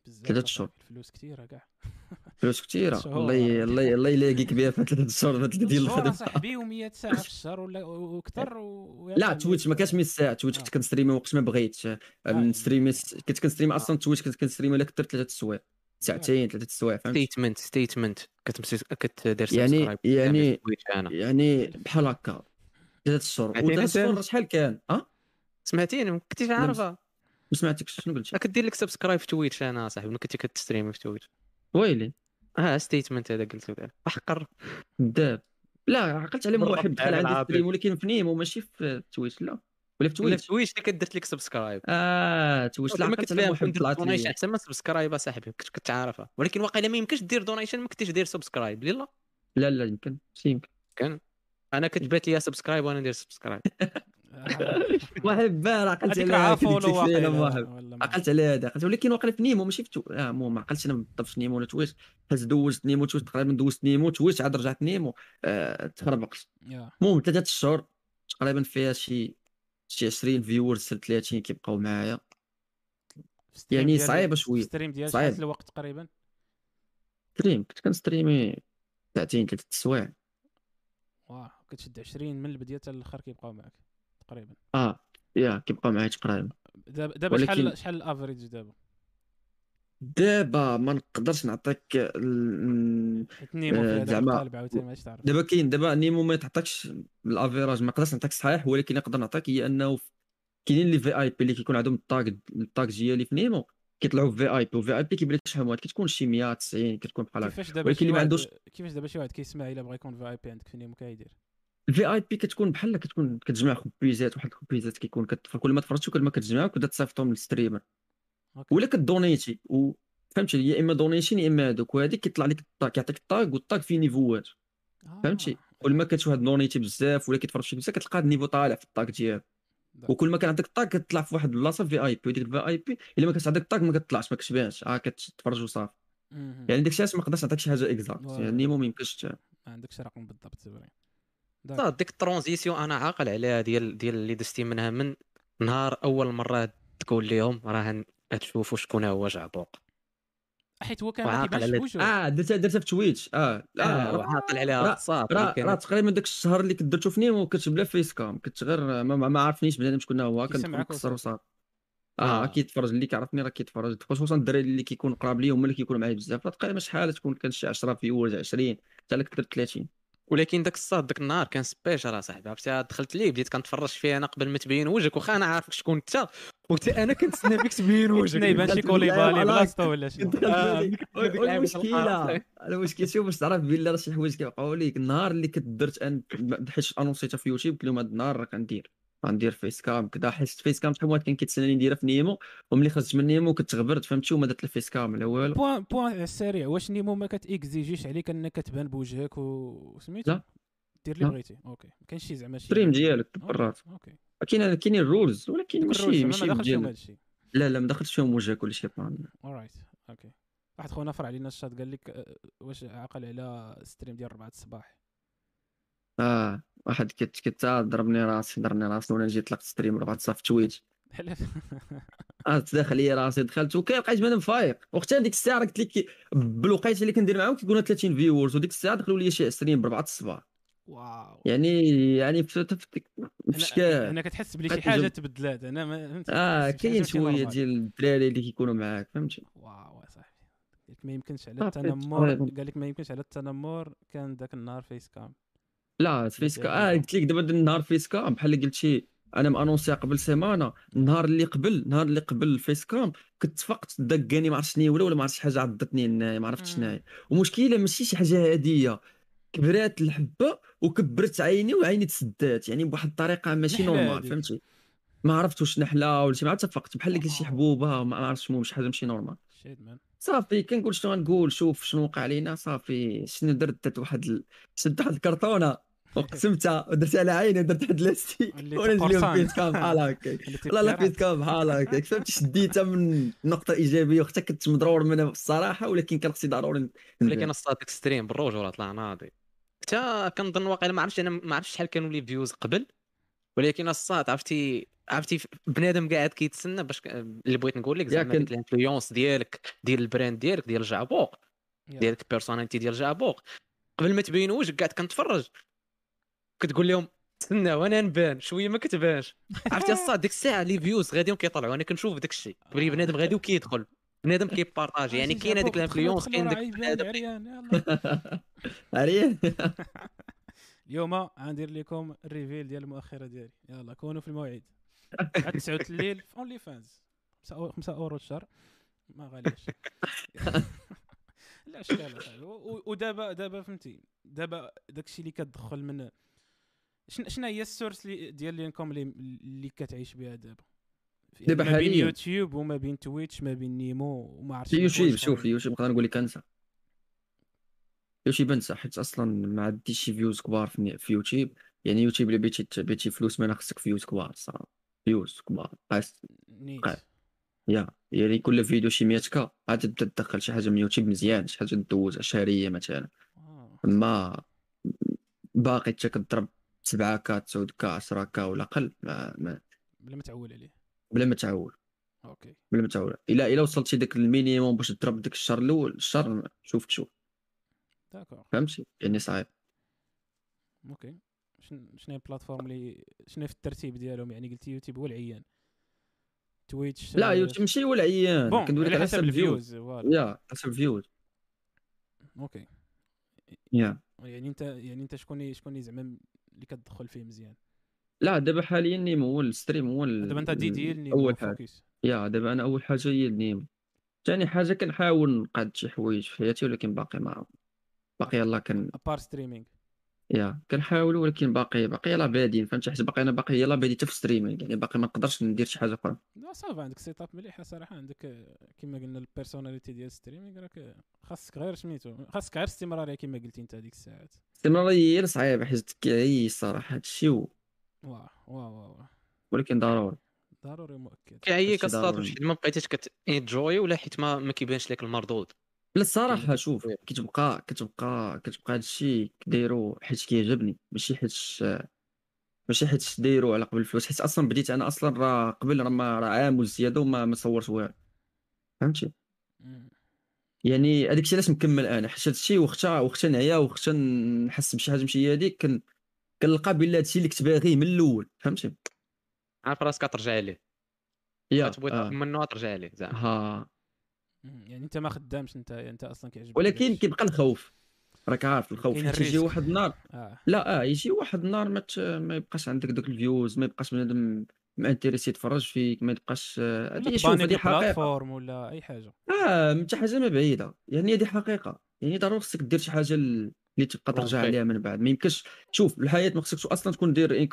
A: أصاحبي،
B: شهور.
A: الفلوس كثيره كاع. [LAUGHS]
B: فلوس كثيره. الله الله الله يلاقيك بها في ثلاثة شهور ديال الخدمة.
A: صاحبي و100 ساعة في الشهر ولا وأكثر و...
B: لا Twitch ما كانش 100 ساعة. Twitch كنت
A: آه.
B: كنستريمي وقت ما بغيت
A: يعني.
B: نستريمي كنت كنستريمي أصلا Twitch كنت كنستريمي لك ثلاثة السوايع ساعتين ثلاثة السوايع فهمت؟
C: statement statement كتمشي كتدير
B: يعني- يعني-
C: في تويتش أنا
B: يعني بحال هكا. ثلاثة شهور.
C: سام؟
B: شهور شحال كان؟ آه
C: سمعتيني ما كنتيش عارفة.
B: ما سمعتكش شنو قلت
C: كدير لك سبسكرايب في تويتش أنا صاحبي ملي كنتي كتستريمي في تويتش
B: ويلي؟
C: آه ستيتمنت هذا قلت لك حقر
B: كذاب لا عقلت على
C: بالربط
B: واحد دخل عندي. ستريم ولكن في نيمو ماشي في تويتش لا. ولا في
C: ولا في
B: تويتش
C: تويتش اللي كدرت لك سبسكرايب
B: آه تويتش لا
C: ما كنت فاهم درت
B: طلعت
C: دونيشن
B: لي
C: احسن ما subscribe اصاحبي كنت كنت عارفها ولكن واقيلا ما يمكنش دير donation ما كنتيش دير subscribe لا
B: لا لا يمكن. يمكن.
C: أنا كتبات لي subscribe وأنا ندير subscribe [LAUGHS] [LAUGHS]
B: واحد بار عقلت
A: ما-
B: عقلت على هذا عقلت ولكن واقيلا في Nimo ماشي في تو... آه مو ما عقلتش أنا بالضبط في Nimo ولا Twitch حيت دوزت Nimo Twitch تقريبا دوزت Nimo Twitch عاد رجعت Nimo. آه تخربقت. المهم ثلاثة الشهور تقريبا فيها شي شي 20 viewers 30 كيبقاو معايا. يعني
A: ديال-
B: صعيبة
A: في
B: شوية.
A: stream ديال. شحال الوقت تقريبا؟
B: stream كنت كنستريمي ساعتين ثلاثة السوايع.
A: واه كتشد 20 من البداية حتى الآخر كيبقاو معاك. تقريبا.
B: آه يا كيبقى معايا تقريبا.
A: دابا دابا
B: ولكن-
A: شحال شحال ال average دابا؟
B: دابا ما نقدرش نعطيك ال-
A: Nimo
B: آه، زعما- دابا كاين دابا Nimo ما يتعطيكش ال average ما نقدرش نعطيك صحيح ولكن نقدر نعطيك هي انه كاينين لي VIP اللي كيكون عندهم ال tag ال tag ديالي في Nimo كيطلعوا VIP و VIP كيبان لك شحال هو كتكون شي 100 90 كتكون بحال هكا. ولكن اللي ما
A: واحد
B: عندوش-
A: كيفاش دابا شي واحد كيسمع إلا بغى يكون VIP عندك في Nimo كيدير
B: ال VIP كتكون بحال كتكون كتجمع خبيزات واحد الخبيزات كيكون كت... كل ما تفرجتو كل ما كتجمع وكتبدا تصيفطهم لل
A: streamer.
B: ولا كدونيتي و فهمتي يا إما donation يا إما هذوك وهذيك كيطلع لك ال tag كيعطيك ال tag وال tag فيه نيفوات
A: آه،
B: فهمتي؟ كل ما كتشوف هاد دونيتي بزاف ولا كيتفرج فيك بزاف كتلقى هاد ال niveau طالع في ال tag
A: ديالك.
B: وكل ما كان عندك ال tag كتطلع في واحد البلاصة VIP وديك ال VIP إلا ما كانش عندك ال tag ما كتطلعش ما كتبانش آه كتفرج وصافي. يعني داك الشيء علاش ما نقدرش نعطيك شي حاجة
A: exacte.
B: يعني ما يمكنش
A: ما عندكش رقم بالضبط زبرين
C: صاد ديك ال transition أنا عاقل عليها ديال ديال اللي دزتي منها من نهار أول مرة تقول لهم راه تشوفوا شكون هو جعبوق.
A: حيت هو كان كيبانش
C: على-
B: آه درتها درتها في Twitch آه لا
C: آه
B: راه-
C: وعاقل عليها صافي
B: راه تقريبا داك الشهر اللي كنت درتو في Nimo كنت بلا facecam كنت غير ما, ما ما عارفنيش بنادم شكون هو
A: وصافي.
B: وصافي آه
C: آه.
B: كيتفرج اللي كيعرفني راه كيتفرج خصوصا الدراري اللي كيكون قراب لي هما اللي كيكونوا معايا بزاف. راه تقريبا شحال تكون كان شي 10 viewers 20 حتى لك درت 30
C: ولكن داك الصاد داك النهار كان special أصاحبي عرفتي؟ دخلت ليه؟ بديت كنتفرج فيه أنا قبل ما تبين وجهك واخا أنا عارفك شكون أنت. وحتى أنا كنتسنى بك تبين [LAUGHS] وجهك.
A: يبان شي كوليبالي بلاصتو ولا شي؟
B: المشكلة المشكل [LAUGHS] شوف باش تعرف بلي راه شي حوايج كيوقعوا ليك النهار اللي كنت درت ان حيت أنونسيتها في يوتيوب قلت لهم هذا النهار راه كندير. غندير facecam كدا حيت facecam شحال كان كيتسناني نديرها في Nimo وملي خرجت من Nimo كنت غبرت فهمتي؟ وما درت ال facecam لا والو.
A: point point السريع واش Nimo ما كتيكزيجيش عليك إنك كتبان بوجهك وسميتو؟
B: لا.
A: دير اللي. بغيتي. okay. ما كاينش شي زعما شي
B: stream ديالك برات
A: أوكي.
B: كاين كاينين الرولز ولكن ماشي
A: ما
B: ماشي ديال لا لا ما دخلتش فيهم وجهك ولا شي بلان
A: اورايت أوكي. واحد خونا فرع علينا الشات قال لك آه، واش عاقل على ستريم ديال 4 الصباح.
B: آه واحد كت كت آه، ضربني راسي ضربني راسي وأنا جيت طلقت ستريم ربعت صاف تويت
A: حلف [LAUGHS]
B: آه تداخل لي راسي دخلت لقيت بنادم فايق. وقتها ديك الساعة راه قلت لك بالوقيتة اللي كندير معاهم كيكونوا 30 فيورز وديك الساعة دخلوا لي شي 20 بربعة الصباح.
A: واو.
B: يعني يعني في
A: أنا كتحس بلي شي
B: حاجة
A: تبدلات. أنا ما فهمت آه
B: كاين
A: شوية
B: ديال الدراري اللي كيكونوا معاك فهمتي؟
A: واو صاحبي ما يمكنش على التنمر
B: تقريباً.
A: قال لك ما يمكنش على التنمر كان ذاك النهار فيس كام
B: لا فيس
A: ديال
B: كا
A: آه.
B: قلت لك دابا النهار فيس كام بحال اللي قلتي أنا مانونسيها قبل سيمانة النهار اللي قبل النهار اللي قبل الفيس كام كنت فقت دقاني ما عرفتش شنو ولا ولا ما عرفتش حاجة عضتني ما عرفتش. شنو هي ومشكلة ماشي شي حاجة عاديه كبرات الحبة وكبرت عيني وعيني تسدات يعني بواحد الطريقة ماشي نورمال. فهمتي ما عرفت واش نحلة ولا شي ما عرفت فقت بحال اللي شي
A: واو.
B: حبوبة ما عرفتش شنو شي حاجة ماشي نورمال
A: شيت مان
B: صافي كنقول شنو غنقول شوف شنو وقع لينا. صافي شنو درت درت واحد ال... شدت واحد الكرتونة؟ وقسمتها ودرت على عيني ودرت واحد لاستيك [LAUGHS]
A: اللي
B: ونزل كام؟ بحال هكاك [LAUGHS] لا لا كام؟ بحال هكاك فهمتي؟ شديتها من نقطة إيجابية وحتى كنت مضرور منها الصراحة ولكن كان خصني ضروري
C: ولكن. الصاد ستريم بالروج ولا طلع ناضي حتى كنظن واقيلا ما عرفتش أنا ما عرفتش شحال كانوا لي فيوز قبل. ولكن الصاد عرفتي؟ عرفتي؟ بنادم قاعد كيتسنى باش اللي بغيت نقول لك زعما ديك الانفلونس ديالك ديال البراند ديالك ديال جعبوق
A: يا.
C: ديال البيرسوناليتي ديال جعبوق قبل ما تبين وجهك قاعد كنتفرج. كتقول لهم استنى وأنا نبان شوية ما كتبانش. [LAUGHS] عرفتي الصاد؟ ديك الساعة لي فيوز غاديين كيطلعوا. أنا كنشوف داك الشيء. بلي بنادم غادي وكيدخل. بنادم كيبارطاجي. يعني
A: آه،
C: كاين هذيك
A: دخلوا-
C: ال
A: influence
C: كاين داك [LAUGHS]
A: عريان
B: عريان. [LAUGHS]
A: اليوم غندير لكم ال reveal ديال المؤخرة ديالي. يلا كونوا في الموعد. عاد 9 الليل في OnlyFans 5 أورو الشهر. ما غاليش [LAUGHS] لا اشكال ودابا دابا فهمتي. دابا داكشي اللي كتدخل من شن- شنو هي ال source اللي- ديال ال income اللي اللي كتعيش بها دابا؟
B: دابا
A: ما بين
B: حالياً.
A: يوتيوب وما بين Twitch ما بين Nimo وما عرفتش
B: في يوتيوب. شوف. يوتيوب نقدر نقول لك انسى يوتيوب انسى حيت أصلا ما عنديش شي views كبار في, في يوتيوب. يعني يوتيوب إلا بغيتي بغيتي فلوس ما خصك views كبار صراحة. views كبار. قاس قاس. yeah يعني كل فيديو شي 100 K عاد تبدا تدخل شي حاجة من يوتيوب مزيان شي حاجة دوز شهريه مثلا.
A: آه.
B: ما باقي حتى كضرب 7 K 9 K 10 K ولا أقل ما, ما
A: بلا ما تعول عليه.
B: بلا ما تعول.
A: okay.
B: بلا ما تعول. الا إلا وصلتي داك ال minimum باش تضرب داك الشهر الأول الشهر شوف تشوف.
A: d'accord
B: فهمتي يعني صعيب.
A: okay شن- شنو هي البلاتفورم اللي شنو في الترتيب ديالهم؟ يعني قلتي يوتيوب هو العيان. Twitch
B: لا يوتيوب ماشي هو العيان. كندوي
A: على حسب ال views
B: yeah حسب ال
A: views.
B: okay yeah.
A: يعني انت يعني انت شكون اللي- شكون اللي زعما اللي كتدخل فيه مزيان؟
B: لا دابا حاليا Nimo هو ال stream هو ال-
A: دابا انت
B: ال-
A: اللي
B: أول
A: حاجة.
B: yeah دابا أنا أول حاجة هي ال Nimo ثاني حاجة كنحاول نقاد شي حوايج في حياتي ولكن باقي ما باقي يلاه كن
A: à part
B: streaming yeah كنحاول ولكن باقي باقي يلاه بادين فهمتي حيت باقي أنا باقي يلاه بادي حتى في streaming يعني باقي ما نقدرش ندير شي حاجة أخرى.
A: لا صافي عندك setup مليحه صراحة. عندك كما قلنا ال personality ديال streaming راك خاصك غير سميتو خاصك غير استمرارية كما قلتي انت هذيك الساعات.
B: الاستمراريه هي صعيبة حيت كيعيي الصراحه هادشي
A: واه واه واه واه.
B: ولكن ضروري.
A: ضروري مؤكد.
B: كيعييك
C: الصاط
B: ضروري.
C: واش حيت ما بقيتيش كتنجوي ولا حيت ما ما كيبانش لك المردود؟
B: لا
C: الصراحة
B: شوف. كتبقى كتبقى كتبقى هادشي كدايرو حيت كيعجبني ماشي حيت ماشي حيت دايرو على قبل الفلوس حيت أصلا بديت أنا أصلا راه قبل راه ما راه عام وزيادة وما ما صورت والو فهمتي. يعني هذاك الشيء علاش مكمل أنا حيت هادشي وقتها وقتها نعيا وقتها نحس بشي حاجة ماشي هي هذيك كن كنلقى بلي هادشي اللي كنت باغيه من الأول فهمتي
C: عارف راسك ترجع ليه
B: يا
C: تبغي
B: آه.
C: منه ترجع ليه زعما.
A: يعني انت ما خدامش انت انت أصلا كيعجبك
B: ولكن. كيبقى الخوف. راك عارف الخوف. يجي. واحد النهار.
A: آه.
B: لا آه يجي واحد النهار ما ما يبقاش عندك دوك الفيوز ما يبقاش بنادم مانتيريسي يتفرج فيك ما يبقاش آه، هادي شوف
A: دي حقيقة. ولا أي حاجة.
B: آه حتى حاجة ما بعيدة. يعني هذه حقيقة. يعني ضروري خصك دير شي حاجة اللي تبقى ترجع. عليها من بعد ما يمكنش شوف الحياة ما خصكش أصلا تكون دير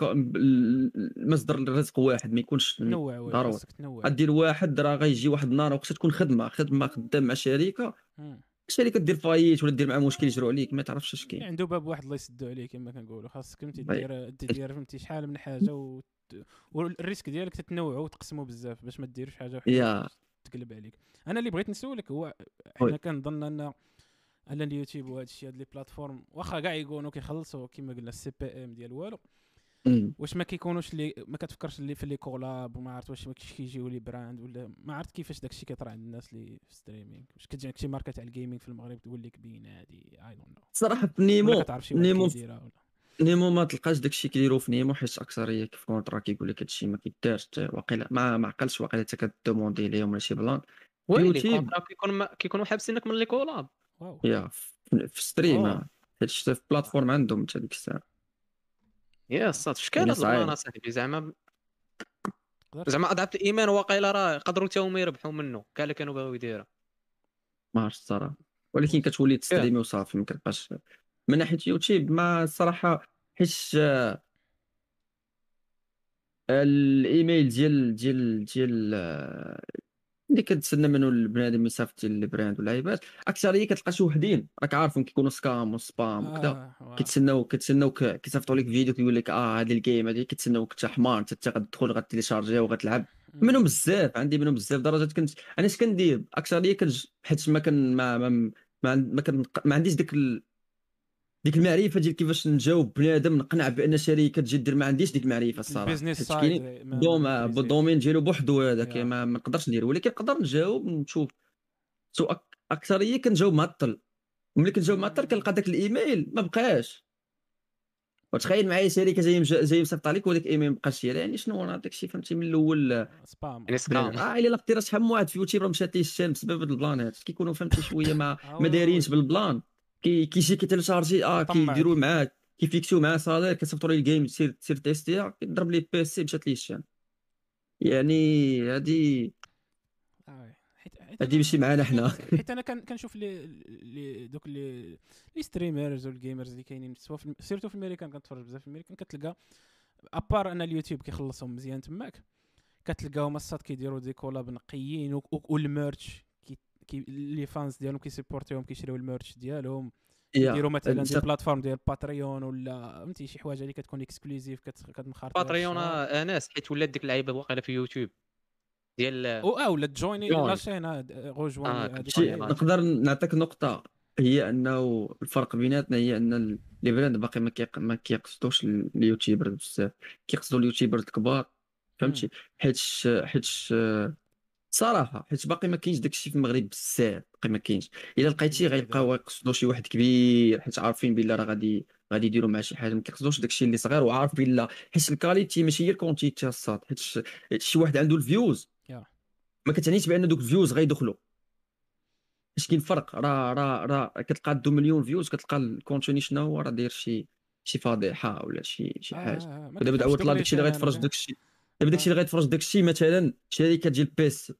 B: مصدر الرزق واحد ما يكونش ضروري. غدير واحد راه غيجي واحد النهار وقتها تكون خدمة خدمة خدام مع شركه. الشركة دير فايت ولا دير مع مشكل يجروا عليك ما تعرفش اش كاين
A: عنده باب واحد الله يسدو عليه كما كنقولوا خاصك فهمتي
B: طيب.
A: دير دير فهمتي شحال من حاجة و... وال risque ديالك تتنوعوا وتقسموا بزاف باش ما ديرش حاجة
B: وحدة
A: تقلب عليك أنا اللي بغيت نسولك هو. حنا كنظن أن ان اليوتيوب وهذا الشيء هاد les plateformes. واخا كاع يكونوا كيخلصوا كما قلنا ال CPM ديال والو. واش ما كيكونوش اللي ما كتفكرش اللي في les collabs وما عرفت واش ما كاينش كيجيو les brands ولا ما عرفت كيفاش داكشي كيطرا عند الناس اللي في streaming واش كتجيك شي ماركه تاع ال gaming في المغرب تقول لك بين هادي I don't know
B: صراحة في
A: Nimo
B: نيمو نيمو ما تلقاش داكشي كيديروا في نيمو حيت أكثرية كيف كونترا كيقول لك هادشي ما كيدارش حتى واقيلا ما ما عقلش واقيلا حتى كدوموندي ليهم ولا شي بلان.
C: ويلي كيكونوا حابسينك من لي كولاب
A: واو.
B: يا في ستريم. آه. حيت شفت في بلاتفورم عندهم حتى ديك الساعة.
C: يا الصاد فاش كان
B: يعني
C: هاد البلان
B: صعيب.
C: اصاحبي زعما زعما أضعف الايمان واقيلا راه يقدروا حتى هما يربحوا منه. كاع اللي كانوا باغيو يديروا
B: ما عرفتش الصراحة. ولكن كتولي تستريمي وصافي ما كتبقاش من ناحية يوتيوب. ما الصراحه حيت آه، الإيميل ديال ديال ديال اللي كتسنى منه البنادم ديال ال brand واللعيبات اكثريه كتلقى شي وحدين راك عارفهم كيكونوا scam و spam وكذا
A: آه،.
B: كيتسناو كيتسناو ك- كيصيفطوا لك فيديو كيقول لك آه هذه ال game هذه كيتسناو انت حمار انت غتدخل غتيليشارجي وغتلعب. منهم بزاف عندي منهم بزاف درجات كنت أنا اش كندير اكثريه كنج حيت ما كان ما ما ما, ما, كان ما عنديش ديك ال... ديك المعرفة ديال كيفاش نجاوب بنادم نقنع بأن شركة تجي دير ما عنديش ديك المعرفة الصراحة.
A: البيزنس سايد
B: كاينين
A: ما-
B: دوم
A: ما كيزيد.
B: بالدومين ديالو بوحدو هذاك. ما, نقدرش ندير ولكن نقدر نجاوب ونشوف. سو أك... أكثرية كنجاوب معطل ملي كنجاوب معطل كنلقى داك الإيميل ما بقاش. وتخيل معايا شركة جاي جاي مصيفط عليك وداك الإيميل ما بقاش ديالها يعني شنو أنا داك الشيء فهمتي من الأول؟
A: سبام
C: يعني سكام
B: آه إلا لقيتي راه شحال من واحد في يوتيوب راه مشات ليه الشام بسبب هاد البلانات كيكونوا فهمتي شوية ما [LAUGHS] ما دايرينش
A: وي.
B: بالبلان. كيجي كيتيليشارجي
A: آه.
B: كيديروا معاك كيفيكسيو معاه salaire كيصيفطوا ليه ال game تسير تسير تيستيها كيضرب ليه PC مشات ليه الشام يعني هادي هادي ماشي معانا حنا
A: حيت أنا كنشوف لي لي دوك لي les streamers و ال gamers اللي كاينين soit surtout في الميريكان كنتفرج بزاف في الميريكان كتلقى à part ان اليوتيوب كيخلصهم مزيان تماك كتلقاهم الصاد كيديروا des collabs نقيين و- و- و ال merch كي les fans ديالهم كيسيبورتيهم كيشريو ال merch ديالهم كيديروا مثلا
B: des.
A: plateformes ديال Patreon ولا فهمتي شي حوايج اللي كتكون exclusives كتمخرط
C: Patreon اناس حيت ولات ديك اللعيبة واقيلا في يوتيوب ديال
A: أو آه ولا تجويني
C: join.
A: لا شين
C: rejoins
A: هذيك
B: شي
C: طيب.
A: اللعيبة.
B: نقدر نعطيك نقطة هي أنه الفرق بيناتنا هي أن les brands باقي ما ما كيقصدوش ال- ال YouTuber بزاف كيقصدوا ال YouTuber الكبار فهمتي حيت حيت صراحة حيت باقي ما كاينش داكشي في المغرب بزاف باقي ما كاينش. إلا لقيتيه غيبقاو يقصدوا شي واحد كبير حيت عارفين بلا راه غادي غادي يديروا مع شي حاجة ما كيقصدوش داكشي اللي صغير وعارف بلا حيت ال qualité ماشي هي ال quantité الصاد حيت شي واحد عنده ال
A: views.
B: ما كتعنيش بأن دوك ال views غيدخلوا اش كاين فرق راه راه راه كتلقى دو مليون views كتلقى ال contenu شنو هو؟ راه داير شي شي فضيحة ولا شي شي
A: آه،
B: حاجة.
A: آه، كنفهمش
B: دعوت داكشي اللي
A: لي
B: غيتفرج
A: شي-
B: داكشي دابا داكشي اللي غيتفرج داكشي مثلا شركة ديال بيس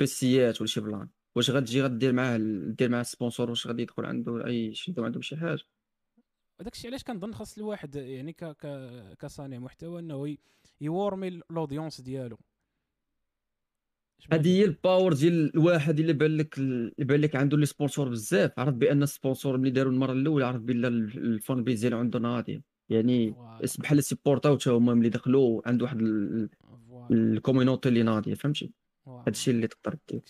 B: بيسيات ولا شي plan. واش غتجي غدير معاه دير معاه sponsor واش غادي يدخل عنده أي يشدوا عندهم شي حاجة.
A: داك الشيء علاش كنظن خاص الواحد يعني ك ك كصانع محتوى إنه ي- يورمي ال audience ديالو.
B: هذه هي ال power ديال الواحد اللي بان لك اللي بان لك عنده les sponsors بزاف. عرف بأن ال sponsor ملي داروا المرة الأولى عرف بان ال fan base ديالو عنده ناضيه يعني
A: voilà،
B: بحال سيبورتاو حتى هما ملي دخلوا عنده واحد ال-
A: voilà،
B: ال community اللي ناضية فهمتي. هادشي اللي تقدر دير.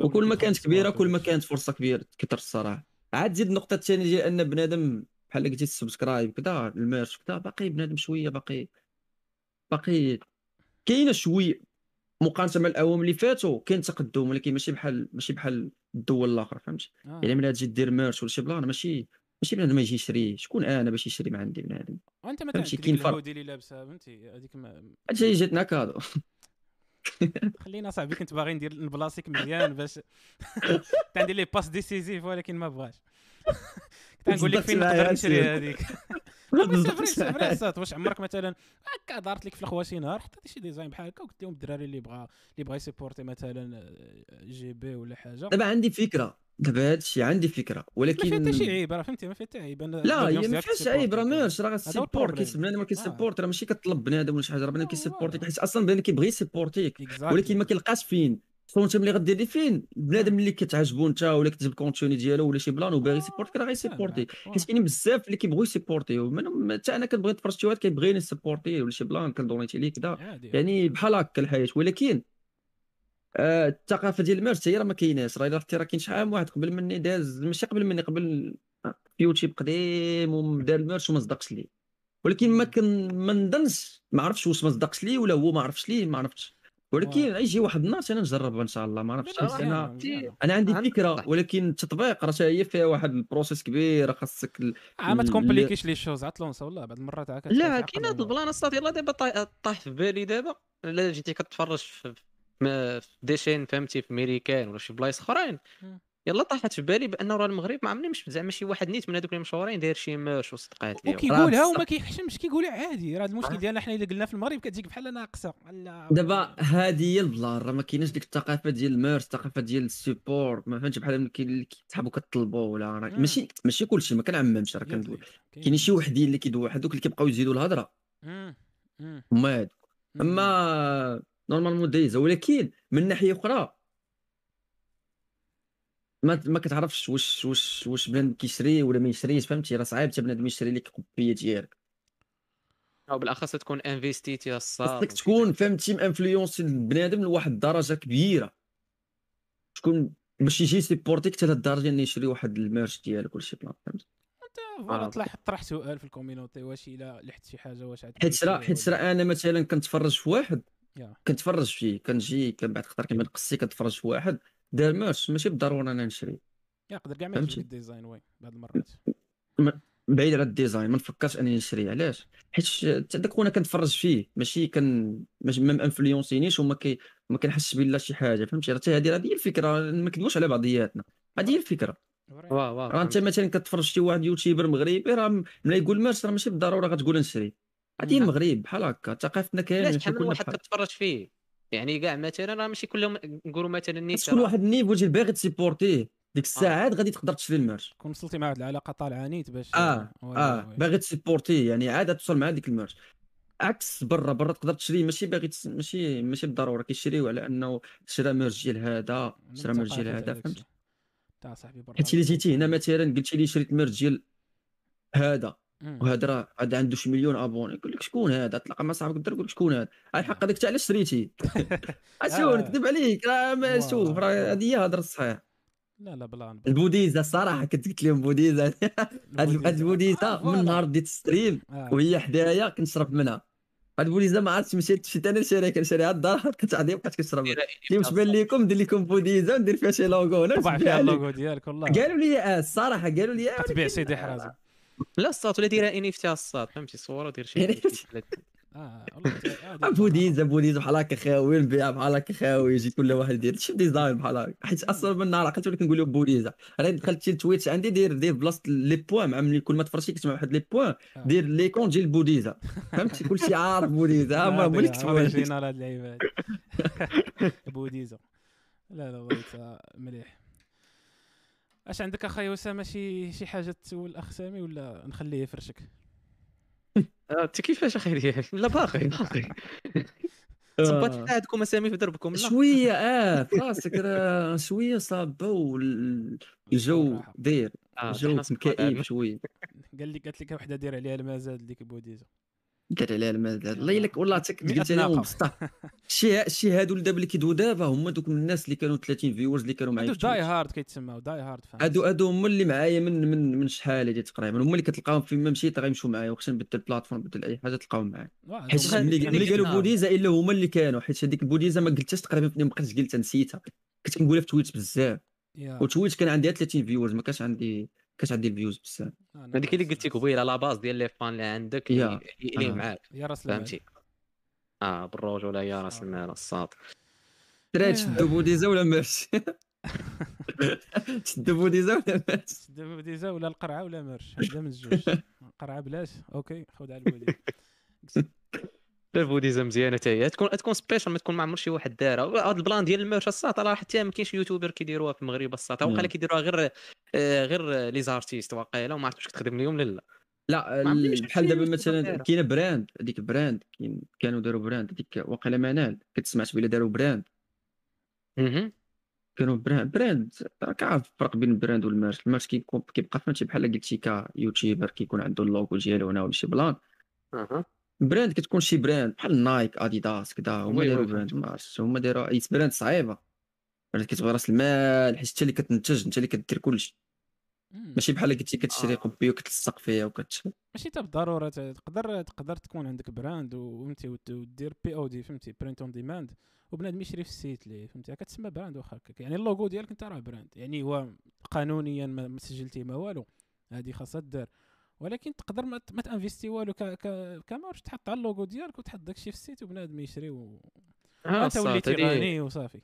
B: وكل ما كانت
A: كبيرة
B: كل ما. كانت فرصة كبيرة كثر الصراحة. عاد زيد النقطة الثانية ديال أن بنادم بحال قلتي ال subscribe كذا ال merch كذا باقي بنادم شوية باقي باقي كاينة شوية مقارنة مع الاعوام اللي فاتوا كاين تقدم ولكن ماشي بحال ماشي بحال الدول الاخرى فهمتي؟
A: آه.
B: يعني ملي تجي دير merch ولا شي plan ماشي ماشي بنادم يجي يشري. شكون أنا باش يشري من عندي بنادم؟
A: وأنت مثلا
B: كاين فرق.
A: اللي لابسها فهمتي؟ هذيك ما...
B: هادشي جاتنا كادو. [LAUGHS]
A: خلينا صاحبي كنت باغي ندير نبلاصيك مزيان باش [LAUGHS] [LAUGHS] عندي لي باس ديسيزيف ولكن ما بغاش. نقول لك فين نقدر نشري. هذيك [LAUGHS] فري صات [LAUGHS] واش عمرك مثلا هكا دارت لك في الخواتي نهار حطيتي شي ديزاين بحال هكا وقلت لهم الدراري اللي بغا اللي بغا يسيبورتي مثلا آه، جي بي ولا حاجة
B: دابا عندي فكرة دابا هادشي عندي فكرة
A: ما
B: ولكن
A: فيها حتى شي عيب راه فهمتي ما فيها حتى عيب
B: لا هي ما فيهاش عيب راه. ماشي راه ال
A: problème.
B: كيسب بنادم
A: آه.
B: كيسيبورت راه ماشي كطلب بنادم ولا شي حاجة راه بنادم كيسيبورتيك
A: voilà.
B: حيت أصلا بنادم كيبغي يسيبورتيك
A: Exactly.
B: ولكن ما كيلقاش فين انت ملي غدير لي فين؟ بنادم اللي كتعجبو انت ولا كتجيب ال contenu ديالو ولا شي plan وباغي
A: آه،
B: يسيبورتيك راه غيسيبورتي
A: فاهم.
B: حيت كاينين بزاف اللي كيبغيو يسيبورتيو حتى أنا كنبغي نتفرج شي واحد كيبغيني يسيبورتي ولا شي plan كندونيتي ليه كذا يعني بحال هكا الحياة. ولكن آه الثقافة ديال ال merch هي راه ما كايناش. راه الا راه كاين شحال من واحد قبل مني داز ماشي قبل مني قبل آه، يوتيوب قديم ودار ال merch وما صدقش ليه ولكن ما. كن ما نظنش ما عرفتش واش ما صدقش ليه ولا هو ما عرفش ليه ما عرفتش. ولكن يجي واحد النهار أنا نجربها إن شاء الله ما عرفتش
A: أنا.
B: أنا عندي
C: فكرة.
B: ولكن التطبيق راه هي فيها واحد ال process كبير خاصك ال-
A: آه، ما تكومبليكيش les choses عطلونسا والله بعض المرات عا كتعقد
C: لا كاين هاد.
A: ال
C: plan الصاد يلاه دابا طا- طاح في بالي دابا إلا جيتي كتفرج في des chaînes فهمتي في ميريكان ولا شي بلايص
A: أخرين.
C: يلا طاحت في بالي بانه راه المغرب ما عمرني مش زعما شي واحد نيت من هذوك اللي مشهورين داير شي merch وصدقات ليهم
A: وكيقولها وما. كيحشمش كيقولها عادي راه المشكل
C: آه.
A: ديالنا حنا إلا قلنا في المغرب كتجيك بحال ناقصة لا
B: دابا هذه هي ال plan راه ما كايناش ديك الثقافة ديال ال merch الثقافة ديال ال support ما فهمتش بحال ملي كاين اللي كيتحبوا كطلبوا ولا راه
A: مم.
B: ماشي ماشي كلشي ما كنعممش راه كندوي كاينين شي وحدين اللي كيدوي هذوك اللي كيبقاو يزيدوا
A: الهضرة.
B: هما. أما normalement دايزه ولكن من ناحية أخرى ما ما كتعرفش واش واش واش بنادم كيشري ولا ما يشريش فهمتي؟ راه صعيب حتى بنادم يشري لك قبيه ديالك.
C: أو بالأخص تكون انفيستيتي الصاد
B: خاصك تكون فهمتي؟ مانفلونسي البنادم لواحد الدرجه كبيرة. تكون باش يجي سيبورتيك حتى الدرجه انه يشري واحد ال merch ديالك ولا شي plan فهمت
A: انت voilà
C: آه.
A: طلع طرح سؤال في ال community واش إلا لحت شي حاجة واش عاد
B: حيت راه حيت راه أنا مثلا كنتفرج في واحد
A: يا.
B: كنتفرج فيه كنجي كنبعد خطر كيما نقصي كنتفرج في واحد دار merch ماشي بالضرورة أنا نشري.
A: يقدر كاع ما. يعجبك ال design oui بعض المرات.
B: بعيد على ال design ما نفكرش انني نشري علاش؟ حيت داك خونا كنتفرج فيه ماشي كان ماشي ما انفلونسينيش وما كي ما كنحسش بلا شي حاجة فهمتي؟ راه حتى هذه هذه هي الفكرة ما نكذبوش على بعضياتنا. هذه هي الفكرة.
C: واه واه
B: راه
C: أنت.
B: مثلا كتفرج شي واحد YouTuber مغربي راه ملي يقول merch راه ماشي بالضرورة غتقول نشري. هذه هي. المغرب بحال هكا ثقافتنا كاملة
C: علاش
B: ماشي
C: شحال من واحد كتفرج فيه. يعني كاع مثلا راه ماشي كلهم نقولوا مثلا نيت
B: تكون واحد ال niveau ديال باغي تسيبورتيه. ديك
C: آه.
B: الساعات غادي تقدر تشري ال merch
A: كون وصلتي مع واحد العلاقة طالعة نيت باش
B: آه
A: oui آه.
B: باغي تسيبورتيه يعني عاد توصل مع ديك ال merch عكس برا برا تقدر تشري ماشي باغي تس... ماشي ماشي بالضرورة. كيشريو على أنه شرا merch ديال هذا شرا merch ديال هذا فهمت؟
A: داكشي. تا صاحبي برا
B: حيت إلا جيتي هنا مثلا قلتي لي شريت merch ديال هذا.
A: مم.
B: وهذا راه هذا عنده شي مليون abonné يقول لك شكون هذا تلقى مع صاحبك الدرب يقول لك شكون هذا الحق هذاك علاش شريتي [LAUGHS] اشو
A: آه.
B: نكذب عليك راه ما شوف راه. هذه هي هضره الصحيح
A: لا لا plan.
B: البوديزة الصراحه كنت قلت لهم [LAUGHS] هاد. هاد البوديزة
A: آه،
B: من. نهار بديت stream
A: آه.
B: وهي حدايا كنشرب منها هاد بوديزا ما عرفتش مشيت مشيت أنا نشريها كنشريها الدار [LAUGHS] كتعطي بقات كتشرب
C: دايرة
B: اللي واش بان لكم ندير لكم بوديزا وندير فيها شي لوغو
A: طبع فيها. اللوغو ديالك والله
B: قالوا لي آه الصراحه قالوا لي آه
A: تبيع سيدي حرازي
C: لا الصات ولا ديرها NFT الصات فهمتي صورة ودير شي. [LAUGHS]
A: آه والله آه،
B: آه، بوديزا بوديزا بحال هكا خاوي نبيعها بحال هكا خاوي يجي كل واحد يدير. شي design بحال هكا. حيت أصلا من نهار عقلت ولا كنقول له بوديزا أنا دخلت شي Twitch عندي دير دير بلاصة les points. مع ملي كل ما تفرشي كتسمع واحد les points.
A: آه.
B: دير l'icône تجي البوديزا [LAUGHS] فهمتي؟ كلشي عارف بوديزا ها هو اللي كتبوا
A: هاد اللعيبة. [LAUGHS] بوديزا لا لا والله مليح. اش عندك اخاي اسامه شي شي حاجة تسول الاخ سامي ولا نخليه يفرشك؟ [LAUGHS]
C: آه، انت كيفاش أخي؟ ديالي [LAUGHS] لا باقي باقي. [LAUGHS] صبات في عندكم اسامي في دربكم.
B: شوية آه في راسك راه شوية صابه والجو. داير.
C: آه،
B: الجو كئيب. شوية.
A: قال لي قالت لك وحدة دير عليها المزاد ديك بوديزا
B: دار عليها المال الله يلك والله
A: مئة
B: قلت
A: أنا.
B: بسطح شي شي هادو اللي دابا اللي كيدوي دابا هما دوك الناس اللي كانوا 30 viewers اللي كانوا معايا die.
A: hard كيتسماو die hard فاهم
B: هادو هادو هما اللي معايا من من من شحال هادي تقريبا. هما اللي كتلقاهم فين ما مشيت غيمشوا معايا وخصني نبدل ال platform نبدل أي حاجة تلقاهم معايا. حيت ملي قالوا. بوديزا إلا هما اللي كانوا. حيت هذيك البوديزا ما قلتهاش تقريبا ما بقيتش قلت نسيتها. كنت كنقولها في Twitch بزاف.
A: yeah.
B: و Twitch كان عندي 30 viewers ما كانش عندي كانش عندي ال views
A: بزاف.
C: هذيك اللي
A: نفس-
C: قلتي قبيلة la base ديال les fans اللي عندك
B: yeah.
C: اللي
B: آه.
C: معاك.
A: يا راس المال.
C: فهمتي؟ آه بالرجوله يا راس المال الصاد.
B: ترى
A: آه.
B: تشدوا بوديزا ولا ماشي [LAUGHS] تشدوا بوديزا ولا ماشي
A: دابا بوديزا ولا القرعة ولا merch هذا من الجوج. [LAUGHS] القرعة بلاش. OK خذ على البوديزا [LAUGHS]
C: لا البوديزا مزيانه حتى هي تكون تكون special ما تكون ما عمر شي واحد دارها. هذا ال plan ديال ال merch الساط راه حتى ما كاينش YouTuber كيديروها في المغرب الساط
B: مم.
C: وقيلا كيديروها غير آه، غير les artistes واقيلا وما عرفتش واش كتخدم لهم لا
B: لا. ال- بحال دابا مثلا. كاينة brand هذيك brand كانوا داروا brand هذيك واقيلا منال. كنت سمعت بلا داروا
C: brand.
B: كانوا brand brand راك عارف الفرق بين ال brand وال merch ال merch كيكون كيبقى فهمتي بحال قلتي ك YouTuber كيكون عنده اللوغو ديالو هنا ولا شي
C: plan.
B: brand كتكون شي brand بحال نايك اديداس كذا هما
C: oui
B: داروا
C: oui
B: brand ما عرفتش هما داروا اي brand صعيبه brand كتبغي راس المال حيت انت اللي كتنتج انت اللي كدير كلشي. ماشي بحال قلتي كتشري
C: آه.
B: copy وكتلصق فيها وكت
A: ماشي حتى بالضروره ت- تقدر تقدر تكون عندك brand وت- ودير POD فهمتي print on demand وبنادم يشري في ال site ليه فهمتي كتسمى brand واخا هكاك يعني اللوغو ديالك انت راه brand يعني هو قانونيا ما ما سجلتيه ما والو هذه خاصها دار ولكن تقدر ما, ما تانفيستي والو ك ك ك merch تحط على اللوغو ديالك وتحط داكشي في ال site وبنادم يشري و...
C: آه،
A: انت وليتي غني وصافي.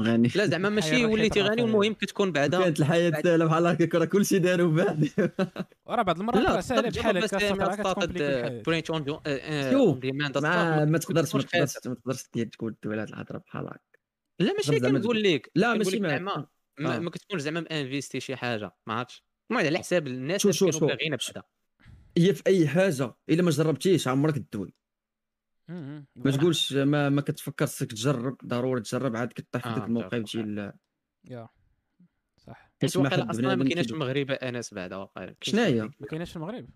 B: غني
C: لا زعما ماشي وليتي غني
A: راه
C: المهم كتكون بعدا.
B: كانت الحياة سهله بحال هكاك راه كلشي داروا بعد. [LAUGHS]
A: وراه بعض المرات راه ساهلة بحال هكا
C: print on
B: شوف،
C: demand
B: ما ما تقدرش ما تقدرش ما تقدرش دير تقول على هاد الهضرة بحال هكا.
C: لا ماشي كنقول لك.
B: لا ماشي ما
C: زعما ما,
B: آه.
C: ما كتكونش زعما مانفيستي شي حاجة ما عرفتش؟ المهم على حساب الناس
B: شوف-
C: كانوا
B: شوف.
C: باغيين بحدا
B: هي في أي حاجة إلا ما جربتيش عمرك تدوي. ما تقولش ما ما كتفكرش خصك تجرب ضروري تجرب عاد كطيح في
C: آه،
B: ذاك الموقف
C: متفق
B: ديال
A: يا. صح.
B: حيت
C: واقيلا أصلا ما كايناش. المغرب آنس بعدا واقيلا.
B: شناهي
A: ما كايناش في المغرب.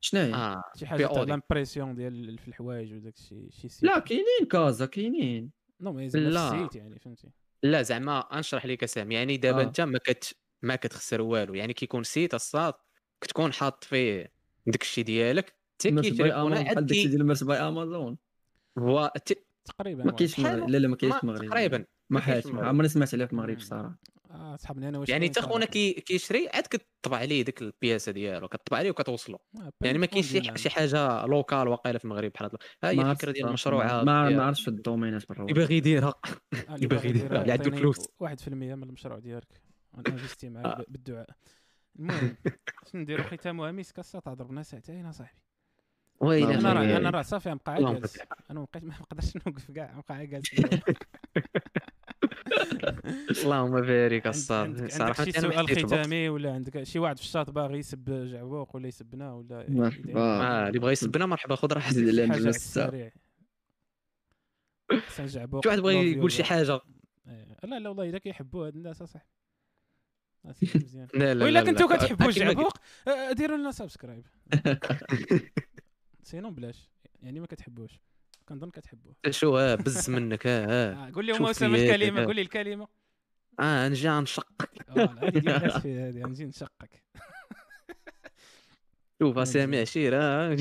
B: شناهي
C: آه
A: شي حاجة تاع. l'impression ديال في الحوايج وداك الشيء شي site.
B: لا كاينين كازا كاينين.
A: non mais زعما
C: لا.
A: في ال site يعني فهمتي.
C: لا زعما نشرح لك سامي. يعني دابا
B: آه.
C: أنت ما كت ما كتخسر والو. يعني كيكون site الصاد كتكون حاط فيه داك الشيء ديالك حتى
B: بحال
C: عاد كي
B: ديال merch by أمازون.
C: هو ت-
A: تقريبا
B: ما. كاينش. لا لا ما كاينش في المغرب
C: تقريبا
B: ما حاش. عمرني سمعت عليها في المغرب. الصراحه
A: آه صحابني أنا واش
C: يعني حتى خونا كيشري عاد كتطبع عليه ديك البياسة ديالو كتطبع عليه وكتوصلو.
A: آه،
C: يعني ما كاينش شي حاجة local واقيلا في المغرب بحال ها هي
B: الفكرة
C: ديال المشروع
B: ما ما عرفتش في الدومينات برا.
C: يبغي يديرها.
A: آه،
C: يبغي
A: باغي
C: يدير-
A: يديرها.
C: اللي عنده فلوس.
A: 1% من المشروع ديالك. انفيستي معاك
C: آه.
A: بالدعاء المهم [LAUGHS] شنو نديرو ختامها مسك كاسه ضربنا ساعتين اصاحبي
C: ويلي
A: أنا
B: يعني-
A: راه أنا راه صافي غنبقى
C: اللهم
A: جالس. أنا ما بقيت ما نقدرش نوقف كاع نبقى جالس
C: اللهم بارك الصاد
A: عندك صراحة شي سؤال. ختامي ولا عندك شي واحد في الشاط باغي يسب جعبوق ولا يسبنا ولا
B: مرحبا.
C: آه اللي بغى يسبنا مرحبا خذ راحتك.
A: السريع حسن جعبوق
C: شي واحد بغى يقول شي. حاجة
A: إيه. لا لا والله الا كيحبوا هاد الناس أصاحبي آه، مزيان.
C: لا لا
A: وإلا
C: لا،
A: كنتو. كتحبوا الجعبوق آه، ديروا لنا subscribe [LAUGHS] sinon بلاش. يعني ما كتحبوش. كنظن كتحبوه.
C: شو ها بز منك ها ها [LAUGHS]
A: آه، قول لهم اسامه
C: الكلمة.
A: قول لي الكلمة.
C: آه [LAUGHS] نجي نشق
A: آه، هذه غنجي نشقك.
C: شوف سامي عشيرة.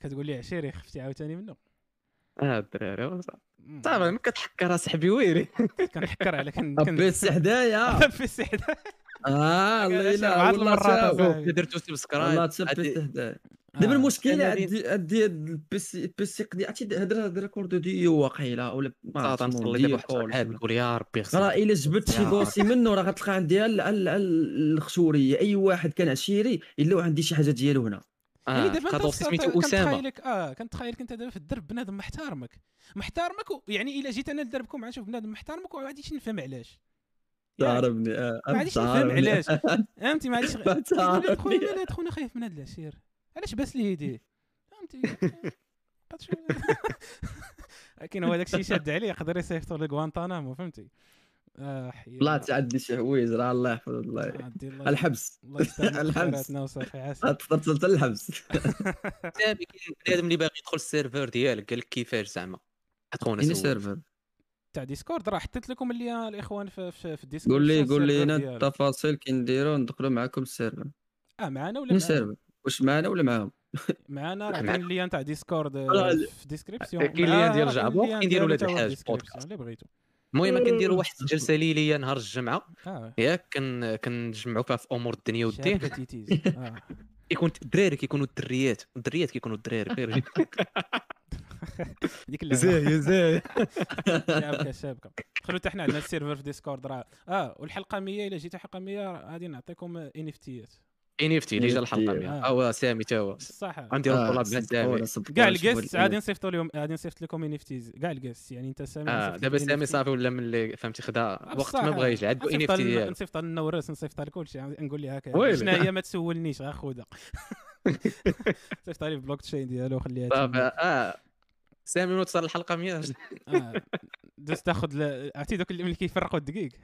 A: كتقول لي عشيري خفتي عاوتاني منه. [LAUGHS] [LAUGHS]
C: آه الدراري. صافي ما كتحكر اصاحبي ويلي.
A: كنحكر على كن كن
B: بيس حدايا
A: في السحدة
B: آه الله يلا
A: بعض
B: والله.
C: درتو سبسكرايب
B: والله تبيس حدايا دابا. المشكلة
C: أنا
B: عندي عندي البيسي البيسي قدي عرفتي هضره هاد ريكورد ديو واقيلا ولا ما
C: نقول يا ربي.
B: راه إلا جبت شي دوسي منه راه غتلقى عندي ال- ال- ال- الخشورية. أي واحد كان عشيري إلا عندي شي حاجة ديالو هنا.
A: يعني
C: آه
A: دابا
C: سميتو أسامة.
A: كنتخيلك آه كنتخيلك أنت دابا في الدرب بنادم محترمك. محترمك يعني إلا جيت أنا لدربكم مع نشوف بنادم محترمك وما غاديش نفهم علاش. ياك؟
B: تعرفني آه
A: ما غاديش نفهم. علاش. [LAUGHS] فهمتي؟ ما غاديش
B: تعرفني.
A: خويا مالات خونا خايف من هاد العشير علاش باس لي يديه فهمتي؟ [LAUGHS] [LAUGHS] لكن هو داك الشيء شاد عليه يقدر يصيفطو لغوانتانامو فهمتي؟
B: لا تعدي شي حوايج راه الله يحفظ الله الحبس. [LAUGHS] الحبس. للحبس
C: سامي [LAUGHS] كاين بنادم اللي باغي يدخل ال server ديالك قال لك كيفاش زعما؟ اخونا سول
B: server.
A: تاع Discord راه حطيت لكم اللي الإخوان في في, ال Discord
B: قول لي قول لي هنا التفاصيل كي نديرو ندخلوا معاكم ال
A: server. آه معنا ولا
B: من
A: معاهم؟
B: سيرفر. واش معنا ولا معاهم؟ [LAUGHS]
A: معنا راه. كاين ال lien تاع Discord آه، في ال description
C: كاين ال lien ديال جعبوق، كاين ديال ولاد الحاج بودكاست.
A: اللي بغيتو.
C: المهم كنديروا واحد الجلسة ليلية نهار الجمعة.
A: آه.
C: ياك كن كنجمعوا فيها في أمور الدنيا والدين. كيكون [LAUGHS] الدراري كيكونوا الدريات. والدريات كيكونوا الدراري. غير
A: ديك اللعبة.
C: زاهي زاهي.
A: شابكة شابكة. دخلوا حتى حنا عندنا ال serveur في ديسكورد راه. آه والحلقة 100 إلا جيتوا حلقة 100 غادي نعطيكم
C: NFT ات. NFT اللي جا الحلقة
B: NFT.
C: 100
A: آه.
C: أو سامي تا هو
A: صح
C: غنديروا
B: آه،
C: مع
B: صدقونا،
C: سامي
A: كاع
B: ال
A: guests
B: ال-
A: غادي نصيفطوا لهم غادي نصيفط لكم NFTs كاع ال guests يعني أنت سامي نصيفط
C: دابا سامي. صافي ولا من اللي فهمتي خدا
A: آه،
C: وقت ما بغا يجي عندو ان اف تي
A: لنا-
C: ديالو
A: نصيفطها للنورس نصيفطها لكلشي نقول لها هكا. شنو هي ما [LAUGHS] تسولنيش غا خذها صيفطها لي في البلوك تشين ديالو خليها
C: صافي. آه سامي من توصل الحلقة 100
A: آه. دوز تاخذ عرفتي دوك اللي كيفرقوا الدقيق
C: آه.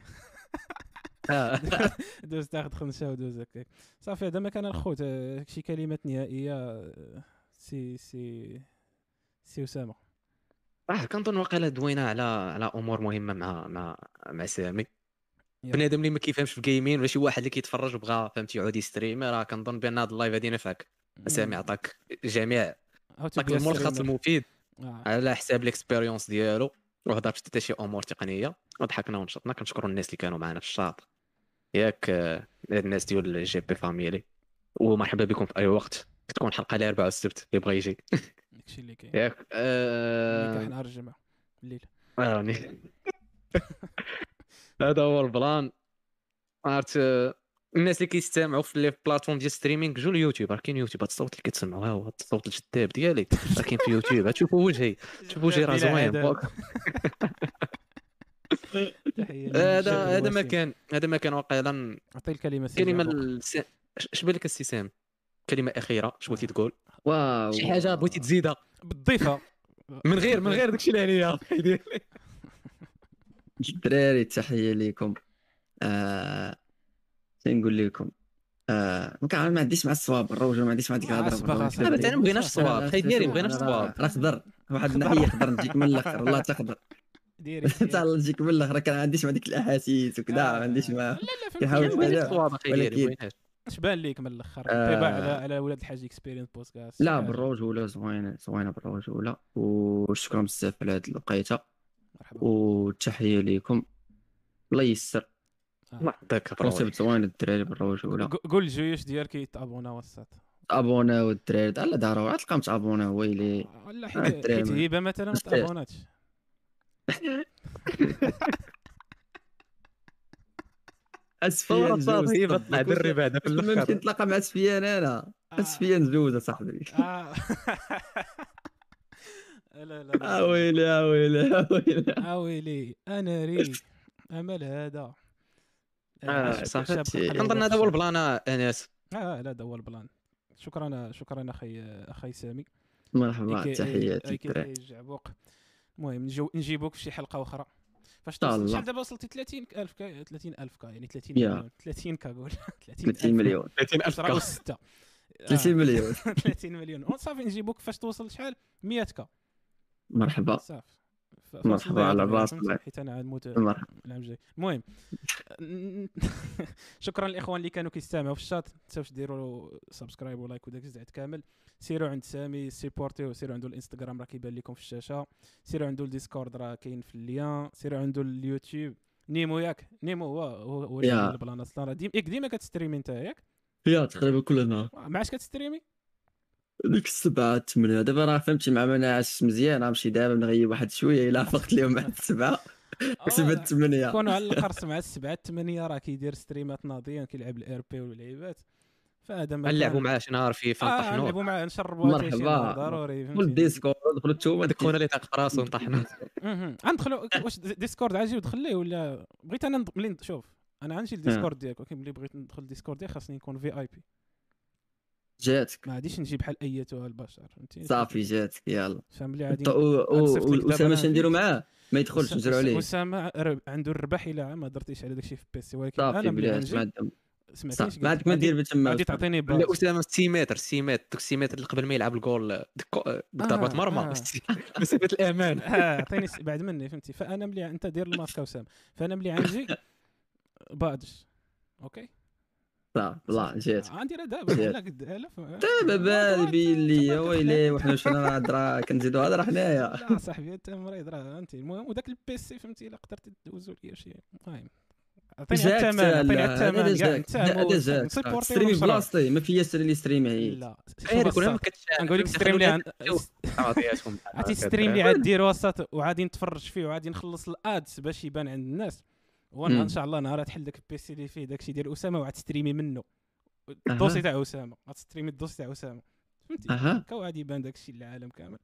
C: [LAUGHS] [LAUGHS] [LAUGHS]
A: دوز تاخذ خمسه ودوز هكاك صافي هذا ما كان الخوت. آه، شي كلمات نهائية آه، سي سي سي أسامة.
C: آه، كنظن واقيلا دوينا على على أمور مهمة مع مع مع سامي. بنادم اللي ما كيفهمش في ال gaming ولا شي واحد اللي كيتفرج وبغى فهمتي يعود ي streamي راه كنظن بأن هذا ال live غادي ينفعك سامي عطاك جميع عطاك الملخص. المفيد.
A: آه.
C: على حساب ال expérience ديالو. وهضر في حتى شي أمور تقنية. وضحكنا ونشطنا. كنشكروا الناس اللي كانوا معنا في الشاط. ياك الناس ديال ال JB family. ومرحبا بكم في أي وقت. تكون حلقة الاربعاء والسبت اللي بغى يجي. [LAUGHS]
A: داكشي اللي كاين.
C: ياك آه،
A: نهار الجمعه الليل
C: راني. [LAUGHS] هذا هو ال plan. عرفت آه، الناس اللي كيستمعوا في les plateformes ديال streaming جو اليوتيوب. راه كاين يوتيوب هاد الصوت اللي كتسمعوا ها هو الصوت الجذاب ديالي. راه كاين في يوتيوب. تشوفوا وجهي شوفوا وجهي راه [LAUGHS] زوين.
A: تحية
C: هذا هذا ما. كان هذا ما كان واقيلا
A: عطي الكلمة سي
C: كلمه. الس... اش بالك السي سام كلمه اخيره اش بغيتي تقول
B: واو
C: شي حاجة بغيتي تزيدها
A: بالضيفه
C: من غير من غير داكشي اللي عليا
B: الدراري تحيه ليكم آه... شنو نقول لكم آه... ما كان- ما عنديش مع الصواب الروجه ما عنديش مع ديك
A: آه،
B: الهضره.
C: دابا أنا ما بغيناش الصواب خاي ديالي ما بغيناش الصواب
B: راه خضر واحد الناحيه خضر نجيك من الآخر والله حتى خضر
A: ديري [LAUGHS]
B: حتى نجيك من الآخر كان ما عنديش مع ديك الأحاسيس وكذا ما عنديش مع
A: لا لا
C: ما ما بغيناش
A: اش بان ليك من الآخر
B: آه.
A: طيبه على على ولاد الحاج اكسبيرينس بودكاست
B: لا بالرجوله زوينة زوينة بالرجوله وشكرا بزاف على هذه الوقيته
A: مرحبا.
B: وتحية ليكم. الله ييسر.
C: الله يحفظك
B: كونسيبت زوين الدراري بالرجوله
A: قول الجيوش ديالك يتابونا وسط.
B: ابونا والدراري. لا داروا تلقاهم تابونا ويلي.
A: لا
B: آه،
A: حيت
B: ما-
A: هبة مثلا ما. تابوناتش.
B: اسفيان
C: صافي
B: جوج
C: بطلع دري بعدا في
B: ما
C: الأخر.
B: يمكن نتلاقى مع اسفيان أنا اسفيان جوج اصاحبي [LAUGHS]
A: آه. لا لا لا.
B: آه ويلي آه ويلي آه ويلي.
A: آه ويلي أنا ري أمل هذا.
C: آه،.
A: قلب
C: كنظن هذا هو. البلان آه، انس
A: آه لا هذا هو البلان شكرا شكرا أخي أخي سامي.
B: مرحبا تحياتي.
A: المهم نجو نجيبوك في شي حلقة أخرى. فاش توصل
B: الله.
A: شحال دابا وصلتي 30000 كا 30000 كا يعني 30
B: يا.
A: مليون. 30 كا قول
B: 30 مليون.
C: 30000
A: 10 و6
B: 30 مليون. [LAUGHS]
A: 30 مليون. صافي نجيبوك. فاش توصل شحال؟ 100 كا
B: مرحبا.
A: صافي.
B: مرحبا على الرأس.
A: حيت أنا عاد موت العام الجاي المهم [LAUGHS] شكرا الاخوان اللي كانوا كيستمعوا في الشات. تنساوش ديروا subscribe و like وداك الزعت كامل. سيروا عند سامي supportيو سيروا عنده الإنستغرام راه كيبان لكم في الشاشة. سيروا عنده الديسكورد راه كاين في ال lien سيروا عنده اليوتيوب. نيمو ياك. نيمو هو هو ال plan أصلا. راه ديما كت streamي أنت ياك؟
B: يا تقريبا كل نهار
A: ما عادش كت streamي؟
B: ديك السبعة الثمانية دابا راه فهمتي مع ما نعس مزيان غنمشي دابا نغيب واحد شوية إلا فقت اليوم بعد السبعة. [LAUGHS] سبعة
A: آه،
B: الثمانية
A: كونوا على القرص مع [LAUGHS] السبعة الثمانية راه كيدير ستريمات ناضية كيلعب الار بي واللعيبات. فهذا ما
C: نلعبوا معاه شي نهار في فان
A: آه
C: طحنوا
A: نلعبوا معاه نشربوا
B: مرحبا.
A: ضروري فهمتي؟
B: الديسكورد دخلوا انتوما
C: هذاك خونا اللي تاق راسو نطحنا [LAUGHS]
A: مهم. غندخلوا واش ديسكورد عاجي ودخل ليه ولا؟ بغيت أنا ملي شوف أنا عندي الديسكورد ديالك ولكن ملي بغيت ندخل الديسكورد ديالك خاصني نكون في اي بي
B: جاتك.
A: ما غاديش نجي بحال ايتها البشر فهمتي
B: صافي جاتك يلا.
A: فملي غادي أنا
B: شنو نديرو. معاه؟ ما يدخلش نجرو عليه
A: اسامه عنده الربح إلى ما درتيش على داكشي في بيسي ولكن
B: صافي
A: أنا ملي سمعتيش
B: ما عندك ما دير تما
A: غادي تعطيني باج
C: أسامة 6 متر 6 متر دوك 6 متر اللي قبل ما يلعب الجول ضربات
A: آه،
C: مرمى.
A: آه. [LAUGHS]
C: مسافه الأمان. [LAUGHS]
A: آه عطيني بعد مني فهمتي؟ فأنا ملي أنت دير الماسك وسام فأنا ملي غنجي باج أوكي؟
B: صافي لا جاتك
A: غنديرها دابا
B: جات.
A: لا قد الاف
B: دابا بالي بين لي ويلي وحنا شنو هضره كنزيدو هضره [LAUGHS] حنايا.
A: لا صاحبي أنت مريض راه فهمتي المهم وداك البيسي فهمتي؟ الا قدرتي دوزو ليا شي. المهم عطيني الثمن عطيني الثمن كاع انت
B: ستريمي. بلاصتي ما فيا لي ستريمي عيد
A: لا نقول لك ستريم اللي عرفتي ستريم اللي عاد دير وسط وعادي نتفرج فيه وعادي نخلص الادس باش يبان عند الناس.
B: وأنا.
A: ان شاء الله نهار تحل داك البيسي اللي فيه داكشي ديال أسامة وعاد تستريمي منه. الدوسي تاع أسامة. غتستريمي الدوسي تاع أسامة. فهمتي؟ هكا وعاد يبان داكشي للعالم كامل.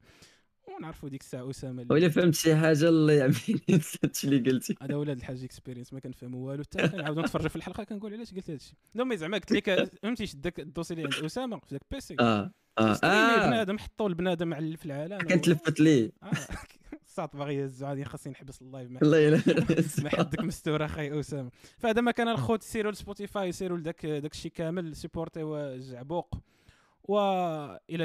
A: ونعرفوا ديك الساعة أسامة
B: ولا فهمت شي حاجة الله يعافيني هادشي [LAUGHS] اللي قلتي.
A: هذا ولاد الحاج اكسبيرينس ما كنفهموا والو. حتى كنعاودوا نتفرجوا في الحلقة كنقول علاش قلت هذا الشيء لا مي زعما قلت لك فهمتي شد داك الدوسي اللي عند أسامة في داك البيسي
B: آه
A: آه
B: آه.
A: بنادم حطوا البنادم على في العالم.
B: كنت لفت ليه؟
A: آه، الساط باغي يهزو غادي خاصني نحبس اللايف ما
B: الله يلا.
A: ما حدك مستور أخي أسامة. فهذا ما كان الخوت سيروا لسبوتيفاي سيروا لداك داك الشيء كامل سيبورتي والزعبوق والى